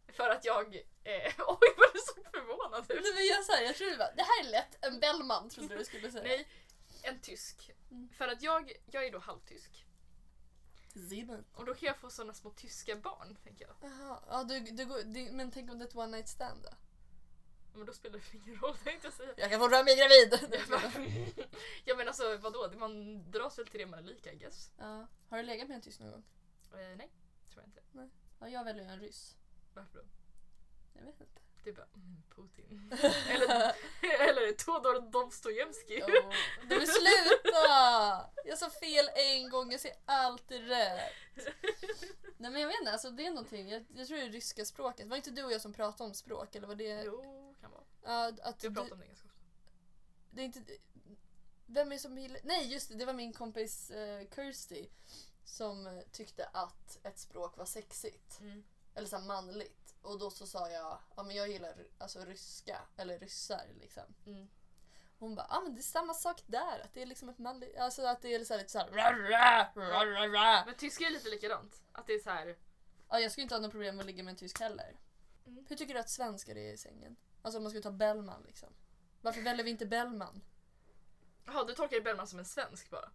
[SPEAKER 2] För att jag... Eh, oj vad du såg förvånad ut.
[SPEAKER 1] Nej, men jag, så här, jag trodde bara, det här är lätt, en bellman trodde du skulle säga.
[SPEAKER 2] Nej, en tysk.
[SPEAKER 1] Mm.
[SPEAKER 2] För att jag, jag är då halvtysk.
[SPEAKER 1] Zimmer.
[SPEAKER 2] Och då kan jag få såna små tyska barn, tänker jag.
[SPEAKER 1] Jaha, ja, du, du, går- det- men tänk om det är ett one night stand då?
[SPEAKER 2] Men då spelar det ingen roll, jag säga.
[SPEAKER 1] Jag kan fortfarande bli gravid!
[SPEAKER 2] Ja, men- ja men alltså vadå, man dras väl till det man är lika I guess.
[SPEAKER 1] Ja. Har du legat med en tysk någon gång?
[SPEAKER 2] Eh, nej, tror jag inte.
[SPEAKER 1] Ja, jag väljer en ryss.
[SPEAKER 2] Varför då?
[SPEAKER 1] Jag vet inte.
[SPEAKER 2] Det är bara mm, Putin. eller, eller Todor Dostojevskij.
[SPEAKER 1] Oh, du vill sluta! Jag sa fel en gång, jag säger alltid rätt. Nej men jag vet inte, alltså det är någonting. Jag, jag tror det är ryska språket. Var inte du och jag som pratade om språk? Eller var det...
[SPEAKER 2] Jo, kan vara.
[SPEAKER 1] Ja, att du,
[SPEAKER 2] pratar om det ganska ofta.
[SPEAKER 1] det är inte... Vem är som gillar... Nej just det, det var min kompis uh, Kirsty. Som eh, tyckte att ett språk var sexigt.
[SPEAKER 2] Mm.
[SPEAKER 1] Eller så manligt. Och då så sa jag, ja men jag gillar alltså ryska. Eller ryssar liksom.
[SPEAKER 2] Mm.
[SPEAKER 1] Hon bara, ah, men det är samma sak där. Att det är liksom ett manligt, alltså att det är så här lite såhär.
[SPEAKER 2] Men tyska är lite likadant. Att det är så här.
[SPEAKER 1] Ja, jag skulle inte ha något problem med att ligga med en tysk heller.
[SPEAKER 2] Mm.
[SPEAKER 1] Hur tycker du att svenskar är i sängen? Alltså om man skulle ta Bellman liksom. Varför väljer vi inte Bellman?
[SPEAKER 2] Jaha, du tolkar Bellman som en svensk bara?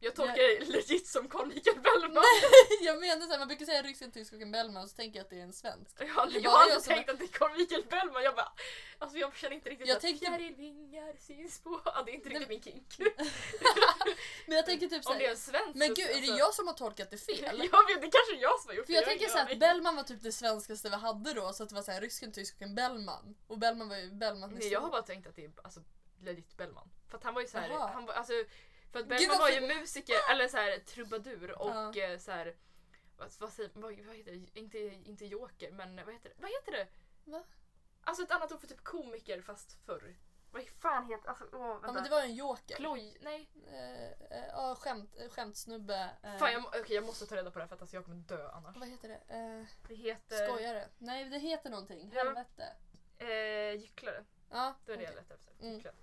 [SPEAKER 2] Jag tolkar det legit som Carl Michael Bellman.
[SPEAKER 1] jag menar såhär, man brukar säga rysk, en tysk och en Bellman och så tänker jag att det är en svensk.
[SPEAKER 2] Jag har jag
[SPEAKER 1] var
[SPEAKER 2] har
[SPEAKER 1] jag
[SPEAKER 2] aldrig tänkt att det är Carl Michael Bellman. Jag bara, alltså jag känner inte riktigt
[SPEAKER 1] Jag
[SPEAKER 2] att
[SPEAKER 1] tänkte-
[SPEAKER 2] fjärilvingar syns på. Ja, det är inte riktigt min kink.
[SPEAKER 1] Men jag tänker typ
[SPEAKER 2] Om det är
[SPEAKER 1] såhär,
[SPEAKER 2] en svensk
[SPEAKER 1] men gud är det
[SPEAKER 2] alltså-
[SPEAKER 1] jag som har tolkat det fel?
[SPEAKER 2] Jag vet, det kanske är jag som har gjort
[SPEAKER 1] För
[SPEAKER 2] det.
[SPEAKER 1] jag
[SPEAKER 2] har
[SPEAKER 1] tänker såhär att Bellman var typ det svenskaste vi hade då, så att det var såhär rysk, en tysk och en Bellman. Och Bellman var ju Bellman
[SPEAKER 2] Nej, jag har bara tänkt att det är alltså, legit Bellman. För att han var ju såhär, han var, alltså, för att
[SPEAKER 1] Gud,
[SPEAKER 2] Bellman var ju musiker, eller såhär trubadur och
[SPEAKER 1] Ja.
[SPEAKER 2] eh, såhär vad, vad, säger, vad, vad heter det? Inte, inte joker men vad heter det? Vad heter det?
[SPEAKER 1] Va?
[SPEAKER 2] Alltså ett annat ord för typ komiker fast förr. Vad fan heter alltså, åh, vänta.
[SPEAKER 1] Ja men det var en joker.
[SPEAKER 2] Ploj, nej.
[SPEAKER 1] Eh, eh, Ja, skämt, eh, skämtsnubbe. eh,
[SPEAKER 2] Fan jag, okej, jag måste ta reda på det här för att alltså, jag kommer dö annars.
[SPEAKER 1] Vad heter det? Eh,
[SPEAKER 2] Det heter...
[SPEAKER 1] skojare? Nej, det heter någonting.
[SPEAKER 2] Ja.
[SPEAKER 1] Helvete.
[SPEAKER 2] Eh, gycklare.
[SPEAKER 1] Ja,
[SPEAKER 2] Det var det jag
[SPEAKER 1] okej.
[SPEAKER 2] letade efter.
[SPEAKER 1] Mm.
[SPEAKER 2] Gycklare.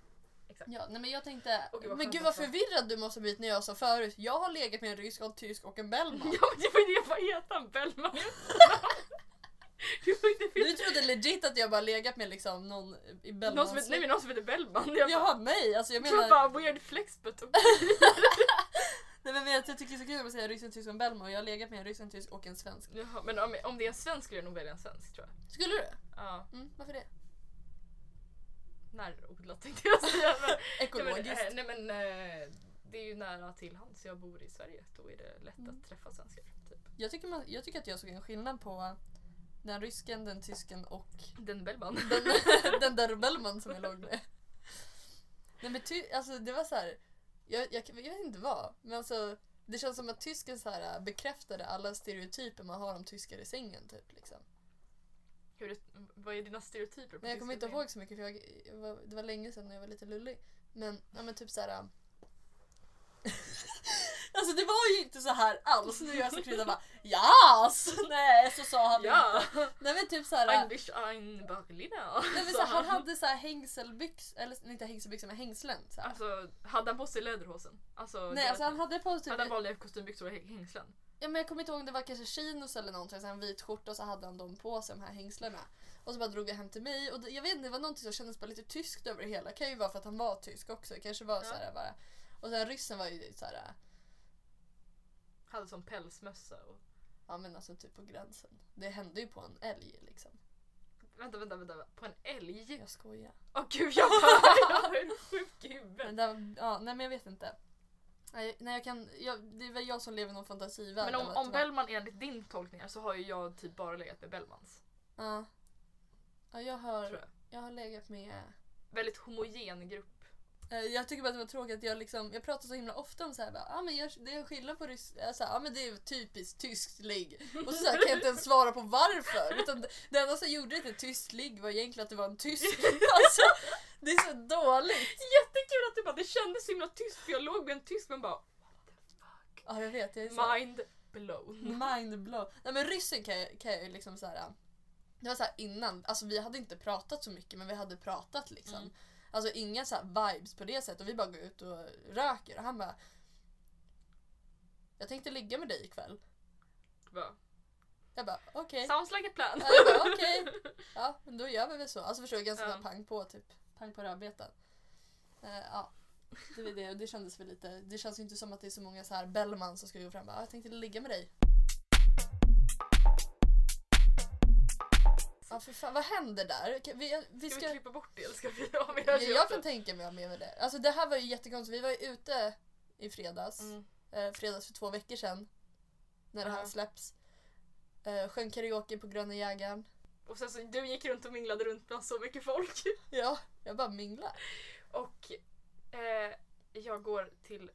[SPEAKER 2] Exakt.
[SPEAKER 1] Ja, nej men jag tänkte,
[SPEAKER 2] gud, vad
[SPEAKER 1] men gud vad förvirrad du måste blivit när jag sa förut. Jag har legat med en rysk, och en tysk och en bellman.
[SPEAKER 2] Ja men det var ju det, vad heter han? Bellman?
[SPEAKER 1] Du trodde legit att jag bara legat med liksom någon i
[SPEAKER 2] någon som, heter- nej men någon som heter Bellman. Jag bara,
[SPEAKER 1] Jaha, mig? Alltså jag
[SPEAKER 2] jag
[SPEAKER 1] menar...
[SPEAKER 2] bara weird flexbut. Och...
[SPEAKER 1] Nej men jag tycker det är så kul att säga rysk, en tysk och en bellman och jag har legat med en rysk, en tysk och en svensk.
[SPEAKER 2] Jaha, men om, om det är en svensk skulle jag nog välja en svensk tror jag.
[SPEAKER 1] Skulle du?
[SPEAKER 2] Ja,
[SPEAKER 1] Mm, varför det?
[SPEAKER 2] Närodlat tänkte jag säga. Men, nej, men,
[SPEAKER 1] Ekologiskt.
[SPEAKER 2] eh, nej men eh, det är ju nära till hands. Jag bor i Sverige. Då är det lätt
[SPEAKER 1] Mm.
[SPEAKER 2] att träffa svenskar. Typ.
[SPEAKER 1] Jag, tycker man, jag tycker att jag såg en skillnad på den rysken, den tysken och
[SPEAKER 2] Den Bellman.
[SPEAKER 1] den, den där Bellman som jag låg med. Nej men ty, alltså det var så här. Jag, jag, jag vet inte vad, men alltså det känns som att tysken så här bekräftade alla stereotyper man har om tyskar i sängen typ liksom.
[SPEAKER 2] Hur det, vad är dina stereotyper?
[SPEAKER 1] Men jag kommer inte ihåg så mycket för jag, jag var, det var länge sedan när jag var lite lullig. Men, ja, men typ så här. Alltså det var ju inte så här alls. Nu gör jag så krydda bara JAS! Nej så sa han
[SPEAKER 2] Ja!
[SPEAKER 1] inte. Nej men typ såhär.
[SPEAKER 2] English ein Berliner.
[SPEAKER 1] Nej, men så han hade så här hängselbyxor, eller inte hängselbyxor men hängslen. Så här.
[SPEAKER 2] Alltså, hade han på sig läderhosen? Alltså,
[SPEAKER 1] Nej alltså han hade på typ,
[SPEAKER 2] hade han vanliga kostymbyxor och hä- hängslen?
[SPEAKER 1] Ja, men jag kommer inte ihåg om det var kanske chinos eller någonting, så en vit skjorta och så hade han dem på sig de här hängslena. Och så bara drog jag hem till mig och det, jag vet inte det var någonting som kändes bara lite tyskt över det hela. Kan ju vara för att han var tysk också, det kanske var
[SPEAKER 2] Ja.
[SPEAKER 1] så här bara. Och sen ryssen var ju så här,
[SPEAKER 2] Hade som pälsmössa och...
[SPEAKER 1] ja men alltså typ på gränsen. Det hände ju på en älg liksom.
[SPEAKER 2] Vänta, vänta, vänta. På en älg?
[SPEAKER 1] Jag skojar.
[SPEAKER 2] Åh gud, jag jag är sjuk huvudet.
[SPEAKER 1] Men det, ja, nej men jag vet inte. Nej, nej jag kan, jag, det är väl jag som lever i någon fantasivärld.
[SPEAKER 2] Men om, om Bellman enligt din tolkningar så har ju jag typ bara legat med Bellmans.
[SPEAKER 1] Ja. Ja, jag
[SPEAKER 2] Tror
[SPEAKER 1] har,
[SPEAKER 2] jag.
[SPEAKER 1] jag har legat med...
[SPEAKER 2] Väldigt homogen grupp.
[SPEAKER 1] Eh, Jag tycker bara att det var tråkigt att jag liksom, jag pratar så himla ofta om så här, bara, ah, men jag, det är skillnad på rysk, jag säger, ah, men det är typiskt tyskt ligg. Och så, så här, kan jag inte ens svara på varför. Utan det, det enda som gjorde det till tyskt ligg var egentligen att det var en tysk. alltså, det är så dåligt.
[SPEAKER 2] Jättekul att du bara, det kändes så himla tyst för jag låg med en tysk men bara
[SPEAKER 1] Ja, jag vet. Jag är så,
[SPEAKER 2] mind blown.
[SPEAKER 1] mind blow. Nej men ryssen kan jag, kan jag ju liksom så här. Det var så här innan, alltså vi hade inte pratat så mycket men vi hade pratat liksom.
[SPEAKER 2] Mm.
[SPEAKER 1] Alltså inga så här vibes på det sättet och vi bara går ut och röker och han bara Jag tänkte ligga med dig ikväll.
[SPEAKER 2] Bara,
[SPEAKER 1] Jag bara okej.
[SPEAKER 2] Sounds like a plan.
[SPEAKER 1] Ja, jag bara okej. Ja men då gör vi väl så. Alltså förstår jag ganska
[SPEAKER 2] Ja.
[SPEAKER 1] pang på typ. Pang på rödbetan. Eh, ja. Det, var det, det kändes väl lite, det känns ju inte som att det är så många så här Bellman som ska gå fram och bara, "Ah, jag tänkte ligga med dig. Ja för fan, vad händer där? Vi, vi
[SPEAKER 2] Ska
[SPEAKER 1] ska,
[SPEAKER 2] vi klippa bort det eller ska vi ha med
[SPEAKER 1] jag, jag kan tänka mig att ha med det. Alltså det här var ju jättekonstigt, vi var ju ute i fredags.
[SPEAKER 2] Mm.
[SPEAKER 1] Eh, fredags för två veckor sedan. När det här släpps. Eh, sjöng karaoke på Gröna Jägaren.
[SPEAKER 2] Och sen så, du gick runt och minglade runt bland så mycket folk.
[SPEAKER 1] Ja, jag bara minglar.
[SPEAKER 2] Och eh, jag går till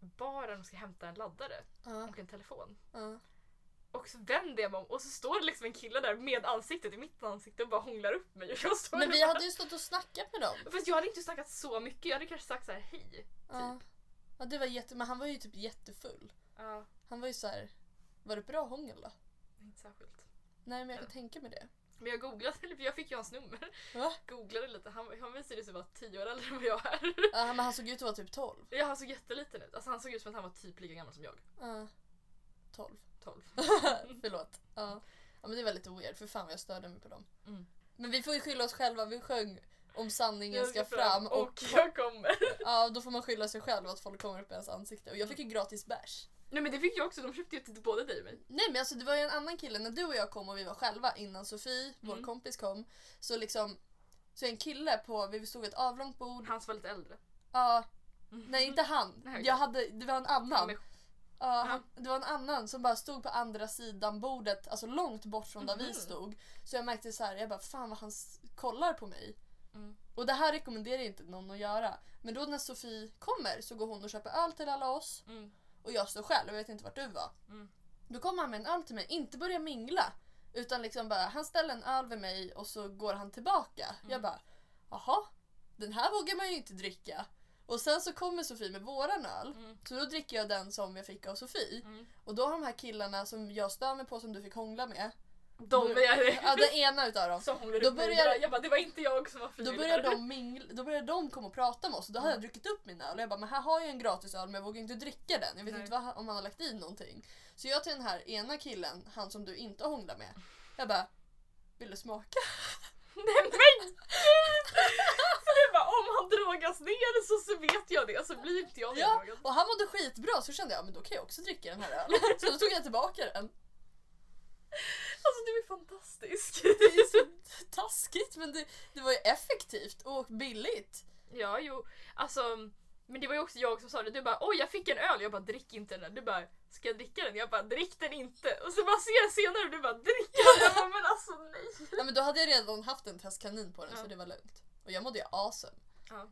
[SPEAKER 2] baren och ska hämta en laddare
[SPEAKER 1] Ja,
[SPEAKER 2] och en telefon.
[SPEAKER 1] ja.
[SPEAKER 2] Och så vänder jag mig om och så står det liksom en kille där med ansiktet i mitt ansikte och bara hånglar upp mig. Och jag står
[SPEAKER 1] Men
[SPEAKER 2] där
[SPEAKER 1] vi
[SPEAKER 2] bara-
[SPEAKER 1] hade ju stått och snackat med dem.
[SPEAKER 2] Fast jag hade inte snackat så mycket, jag hade kanske sagt så här hej.
[SPEAKER 1] Ja. ja, det var jätte... Men han var ju typ jättefull.
[SPEAKER 2] Ja,
[SPEAKER 1] Han var ju så här. Var det bra hångel då?
[SPEAKER 2] inte särskilt.
[SPEAKER 1] Nej men jag kan tänka mig det.
[SPEAKER 2] Men jag googlade, eller jag fick ju hans nummer.
[SPEAKER 1] Va?
[SPEAKER 2] Googlade lite, han, han visade sig vara tio år äldre än vad jag är.
[SPEAKER 1] Ja, men han såg ut att vara typ 12.
[SPEAKER 2] Ja, han såg jätteliten ut. Alltså han såg ut som att han var typ lika gammal som jag.
[SPEAKER 1] Ja. 12.
[SPEAKER 2] 12.
[SPEAKER 1] Förlåt. Ja. ja men det var lite weird för fan vad jag störde mig på dem.
[SPEAKER 2] Mm.
[SPEAKER 1] Men vi får ju skylla oss själva, vi sjöng om sanningen ska fram och,
[SPEAKER 2] och jag kommer.
[SPEAKER 1] ja, då får man skylla sig själv att folk kommer upp i ens ansikte. Och jag fick ju gratis bärs.
[SPEAKER 2] Nej men det fick jag också, de köpte ju till både dig och mig.
[SPEAKER 1] Nej men alltså det var ju en annan kille, när du och jag kom och vi var själva innan Sofie, vår
[SPEAKER 2] Mm.
[SPEAKER 1] kompis kom. Så liksom, så en kille på, vi stod vid ett avlångt bord.
[SPEAKER 2] Han som var lite äldre.
[SPEAKER 1] Ja, nej inte han. Jag hade, det var en annan. Ja, han, det var en annan som bara stod på andra sidan bordet, alltså långt bort från där vi
[SPEAKER 2] Mhm.
[SPEAKER 1] stod. Så jag märkte så här, jag bara fan vad han s- kollar på mig.
[SPEAKER 2] Mm.
[SPEAKER 1] Och det här rekommenderar jag inte någon att göra. Men då när Sofie kommer så går hon och köper öl till alla oss
[SPEAKER 2] Mm.
[SPEAKER 1] och jag står själv och vet inte vart du var.
[SPEAKER 2] Mm.
[SPEAKER 1] Då kommer han med en öl till mig, inte börja mingla. Utan liksom bara, han ställer en öl vid mig och så går han tillbaka. Jag
[SPEAKER 2] Mm.
[SPEAKER 1] bara, jaha, den här vågar man ju inte dricka. Och sen så kommer Sofie med våran öl.
[SPEAKER 2] Mm.
[SPEAKER 1] Så då dricker jag den som jag fick av Sofie.
[SPEAKER 2] Mm.
[SPEAKER 1] Och då har de här killarna som jag stör mig på som du fick hångla med.
[SPEAKER 2] De är
[SPEAKER 1] Ja, den ena utav dem.
[SPEAKER 2] som
[SPEAKER 1] Då
[SPEAKER 2] upp
[SPEAKER 1] börjar-
[SPEAKER 2] Jag bara, det var inte jag som var.
[SPEAKER 1] Då börjar, de mingla, då börjar de komma och prata med oss och då har jag
[SPEAKER 2] Mm.
[SPEAKER 1] druckit upp min öl och jag bara men här har jag en gratis öl men jag vågar inte dricka den. Jag vet
[SPEAKER 2] Nej.
[SPEAKER 1] inte vad, om han har lagt i någonting. Så jag till den här ena killen, han som du inte hånglar med. Jag bara vill du smaka?
[SPEAKER 2] Nej men! För det bara, om han drogas ner så, så vet jag det så blir inte jag
[SPEAKER 1] Ja,
[SPEAKER 2] neddragen.
[SPEAKER 1] och han mådde skitbra så kände jag men då kan jag också dricka den här ölen. Så då tog jag tillbaka den.
[SPEAKER 2] Alltså du är fantastisk.
[SPEAKER 1] Det är så taskigt men det, det var ju effektivt och billigt.
[SPEAKER 2] Ja, jo. Alltså, men det var ju också jag som sa det. Du bara oj jag fick en öl. Jag bara drick inte den. Du bara ska jag dricka den? Jag bara drick den inte. Och så bara ser jag senare och du bara drick den. Jag bara men alltså nej.
[SPEAKER 1] Ja, men då hade jag redan haft en testkanin på den så
[SPEAKER 2] Ja.
[SPEAKER 1] det var lugnt. Och jag mådde ju awesome.
[SPEAKER 2] Ja.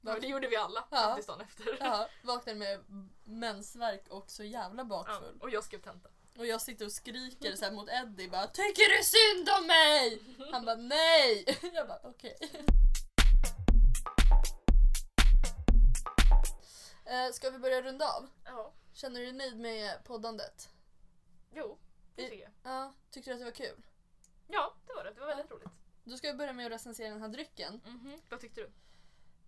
[SPEAKER 2] Ja, det gjorde vi alla
[SPEAKER 1] Ja.
[SPEAKER 2] faktiskt dagen efter.
[SPEAKER 1] Ja, vaknade med mensvärk och så jävla
[SPEAKER 2] Ja,
[SPEAKER 1] bakfull.
[SPEAKER 2] och jag skrev tenta.
[SPEAKER 1] Och jag sitter och skriker så mot Eddie bara Tycker du synd om mig? Han bara nej. Jag bara okej. Eh, ska vi börja runda av?
[SPEAKER 2] Ja.
[SPEAKER 1] Känner du dig nöjd med poddandet?
[SPEAKER 2] Jo, tycker jag.
[SPEAKER 1] Ja, tyckte du att det var kul?
[SPEAKER 2] Ja, det var det. Det var väldigt roligt.
[SPEAKER 1] Då ska vi börja med att recensera den här drycken.
[SPEAKER 2] Mhm. Vad tyckte du?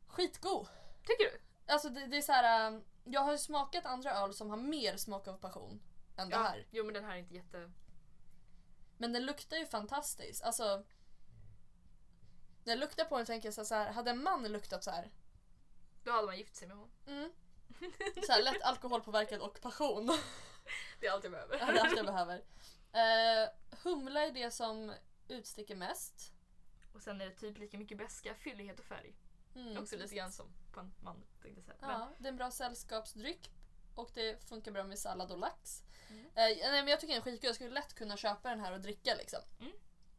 [SPEAKER 1] Skitgod!
[SPEAKER 2] Tycker du?
[SPEAKER 1] Alltså det, det är så här. ähm, jag har ju smakat andra öl som har mer smak av passion än det här.
[SPEAKER 2] Jo men den här är inte jätte...
[SPEAKER 1] Men den luktar ju fantastiskt. Alltså, när jag luktar på den tänker jag så här, så här, hade en man luktat så här,
[SPEAKER 2] Då hade man gift sig med honom.
[SPEAKER 1] mm, så här lätt alkoholpåverkad och passion.
[SPEAKER 2] Det är allt jag behöver.
[SPEAKER 1] Ja, det är allt jag behöver. Uh, humla är det som utsticker mest.
[SPEAKER 2] Och sen är det typ lika mycket beska, fyllighet och färg.
[SPEAKER 1] Mm,
[SPEAKER 2] Också lite grann som på en man tänkte säga. Men,
[SPEAKER 1] Ja, det är en bra sällskapsdryck och det funkar bra med sallad och lax.
[SPEAKER 2] Mm.
[SPEAKER 1] Eh, nej, men jag tycker den är skitgod. Jag skulle lätt kunna köpa den här och dricka liksom.
[SPEAKER 2] Mm,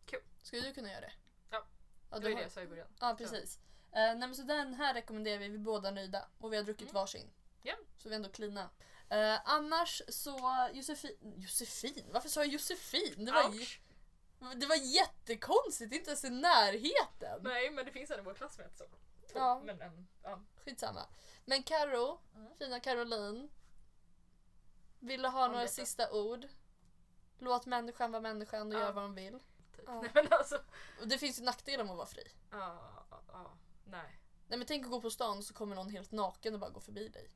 [SPEAKER 2] kul.
[SPEAKER 1] Skulle du kunna göra det?
[SPEAKER 2] Ja,
[SPEAKER 1] ja
[SPEAKER 2] det
[SPEAKER 1] du
[SPEAKER 2] var ju
[SPEAKER 1] har-
[SPEAKER 2] det jag sa i början.
[SPEAKER 1] Ja, precis. Eh, nej, men så den här rekommenderar vi, vi är båda nöjda. Och vi har druckit
[SPEAKER 2] Mm.
[SPEAKER 1] varsin.
[SPEAKER 2] Ja.
[SPEAKER 1] Så vi är ändå cleana. Eh, annars så, Josefin, Josefin? Varför sa jag Josefin? Det var,
[SPEAKER 2] Ouch.
[SPEAKER 1] det var jättekonstigt, inte ens i närheten.
[SPEAKER 2] Nej men det finns en i vår klass som heter så. Två,
[SPEAKER 1] Ja.
[SPEAKER 2] Men en, ja.
[SPEAKER 1] Skitsamma. Men Karo,
[SPEAKER 2] Mm.
[SPEAKER 1] fina Caroline. Vill du ha
[SPEAKER 2] Om
[SPEAKER 1] några
[SPEAKER 2] detta.
[SPEAKER 1] sista ord? Låt människan vara människan och
[SPEAKER 2] Ja.
[SPEAKER 1] göra vad de vill.
[SPEAKER 2] Typ.
[SPEAKER 1] Ja.
[SPEAKER 2] Nej men alltså.
[SPEAKER 1] Och det finns ju nackdelar med att vara fri.
[SPEAKER 2] Ja, ja, ja, nej.
[SPEAKER 1] Nej men tänk att gå på stan så kommer någon helt naken och bara gå förbi dig.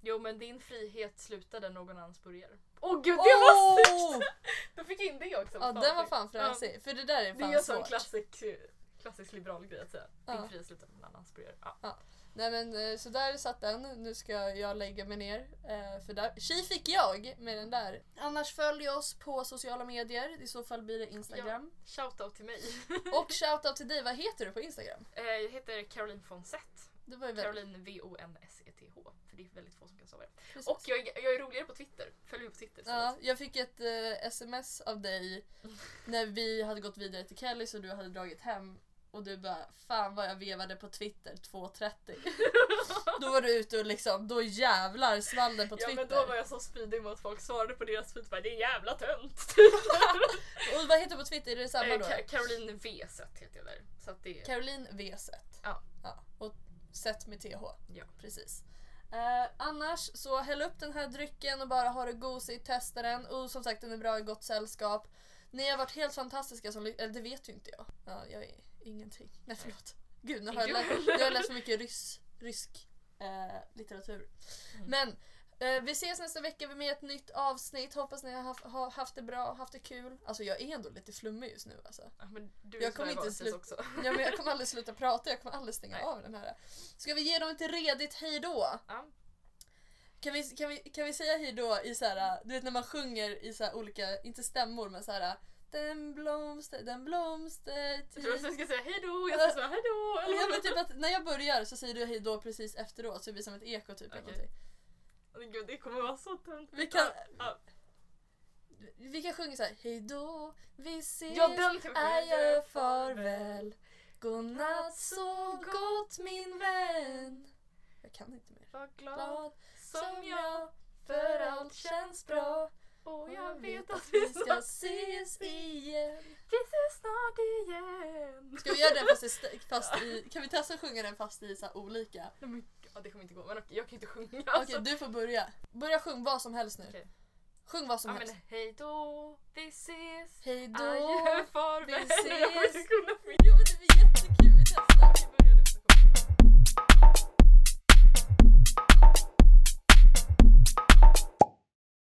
[SPEAKER 2] Jo men din frihet slutar där någon annans börjar. Åh gud det var snyggt!
[SPEAKER 1] Åh!
[SPEAKER 2] Då fick jag in det också.
[SPEAKER 1] Ja den var fan fräsig. För det där är
[SPEAKER 2] Det är
[SPEAKER 1] fan
[SPEAKER 2] en sån
[SPEAKER 1] svårt.
[SPEAKER 2] klassisk, klassisk liberal grej att säga. Din
[SPEAKER 1] Ja.
[SPEAKER 2] frihet slutar där någon annans börjar. Ja.
[SPEAKER 1] Nej men eh, så där satt den. Nu ska jag lägga mig ner. eh, För där, tji fick jag med den där. Annars följ oss på sociala medier. I så fall blir det Instagram.
[SPEAKER 2] Shoutout till mig.
[SPEAKER 1] Och shoutout till dig. Vad heter du på Instagram?
[SPEAKER 2] Eh, jag heter Caroline Fonsett.
[SPEAKER 1] Det var ju väldigt...
[SPEAKER 2] Caroline V-O-N-S-E-T-H. För det är väldigt få som kan stava det.
[SPEAKER 1] Precis.
[SPEAKER 2] Och jag är, jag är roligare på Twitter. Följ mig på Twitter.
[SPEAKER 1] Ja, jag fick ett eh, sms av dig när vi hade gått vidare till Kellys och du hade dragit hem och du bara fan vad jag vevade på Twitter 2.30. då var du ute och liksom, då jävlar svall den på
[SPEAKER 2] Ja
[SPEAKER 1] Twitter.
[SPEAKER 2] men då var jag så spydig mot folk svarade på deras tweet bara det är jävla tönt.
[SPEAKER 1] Och vad heter du på Twitter? Är det samma
[SPEAKER 2] Eh,
[SPEAKER 1] då?
[SPEAKER 2] Ka- Caroline V heter jag där. Så att det är...
[SPEAKER 1] Caroline.
[SPEAKER 2] Ja.
[SPEAKER 1] ja. Och set med TH.
[SPEAKER 2] Ja.
[SPEAKER 1] Precis. Eh, annars så häll upp den här drycken och bara ha det gosigt, testa den. Och som sagt den är bra i gott sällskap. Ni har varit helt fantastiska som eller det vet ju inte jag. Ja, jag är ingenting. Nej förlåt. Gud nu har jag, läst, nu har jag läst för mycket rys, rysk eh, litteratur.
[SPEAKER 2] Mm.
[SPEAKER 1] Men vi ses nästa vecka med ett nytt avsnitt. Hoppas ni har haft, har haft det bra, haft det kul. Alltså jag är ändå lite flummig just nu alltså.
[SPEAKER 2] Ja, du
[SPEAKER 1] Jag kommer inte
[SPEAKER 2] vanligtvis
[SPEAKER 1] slut-
[SPEAKER 2] också.
[SPEAKER 1] Ja, men jag kommer aldrig sluta prata, jag kommer aldrig stänga
[SPEAKER 2] Nej.
[SPEAKER 1] av den här. Ska vi ge dem ett redigt hejdå?
[SPEAKER 2] Ja.
[SPEAKER 1] Kan vi, kan vi, kan vi säga hejdå i så här, du vet när man sjunger i så olika, inte stämmor men så här. Den blomster, den blomster
[SPEAKER 2] Jag tror att jag ska säga hejdå, jag ska säga hejdå.
[SPEAKER 1] Ja, men typ att när jag börjar så säger du hejdå precis efteråt så det blir som ett eko typ. eller
[SPEAKER 2] Okej.
[SPEAKER 1] någonting.
[SPEAKER 2] Gud, det kommer vara så tönt.
[SPEAKER 1] Vi kan,
[SPEAKER 2] Ja,
[SPEAKER 1] vi kan sjunga så här. Hejdå, vi ses,
[SPEAKER 2] ja den
[SPEAKER 1] adjö, farväl. Godnatt, så gott min vän. Jag kan inte mer.
[SPEAKER 2] Var glad
[SPEAKER 1] Glad
[SPEAKER 2] som jag
[SPEAKER 1] för allt känns bra.
[SPEAKER 2] och jag vet att vi
[SPEAKER 1] ska ses igen.
[SPEAKER 2] vi ses snart igen.
[SPEAKER 1] Ska vi göra den fast i, st- fast i kan vi testa att sjunga den fast i så olika?
[SPEAKER 2] Ja, det kommer inte gå, men okej, jag kan inte sjunga.
[SPEAKER 1] Okej,
[SPEAKER 2] alltså.
[SPEAKER 1] du får börja. Börja sjung vad som helst nu.
[SPEAKER 2] Okej.
[SPEAKER 1] Sjung vad som
[SPEAKER 2] ja,
[SPEAKER 1] helst.
[SPEAKER 2] Men, hej då, vi ses.
[SPEAKER 1] Hej då, vi ses.
[SPEAKER 2] Jag kommer inte kunna. Jo, det blir jättekul.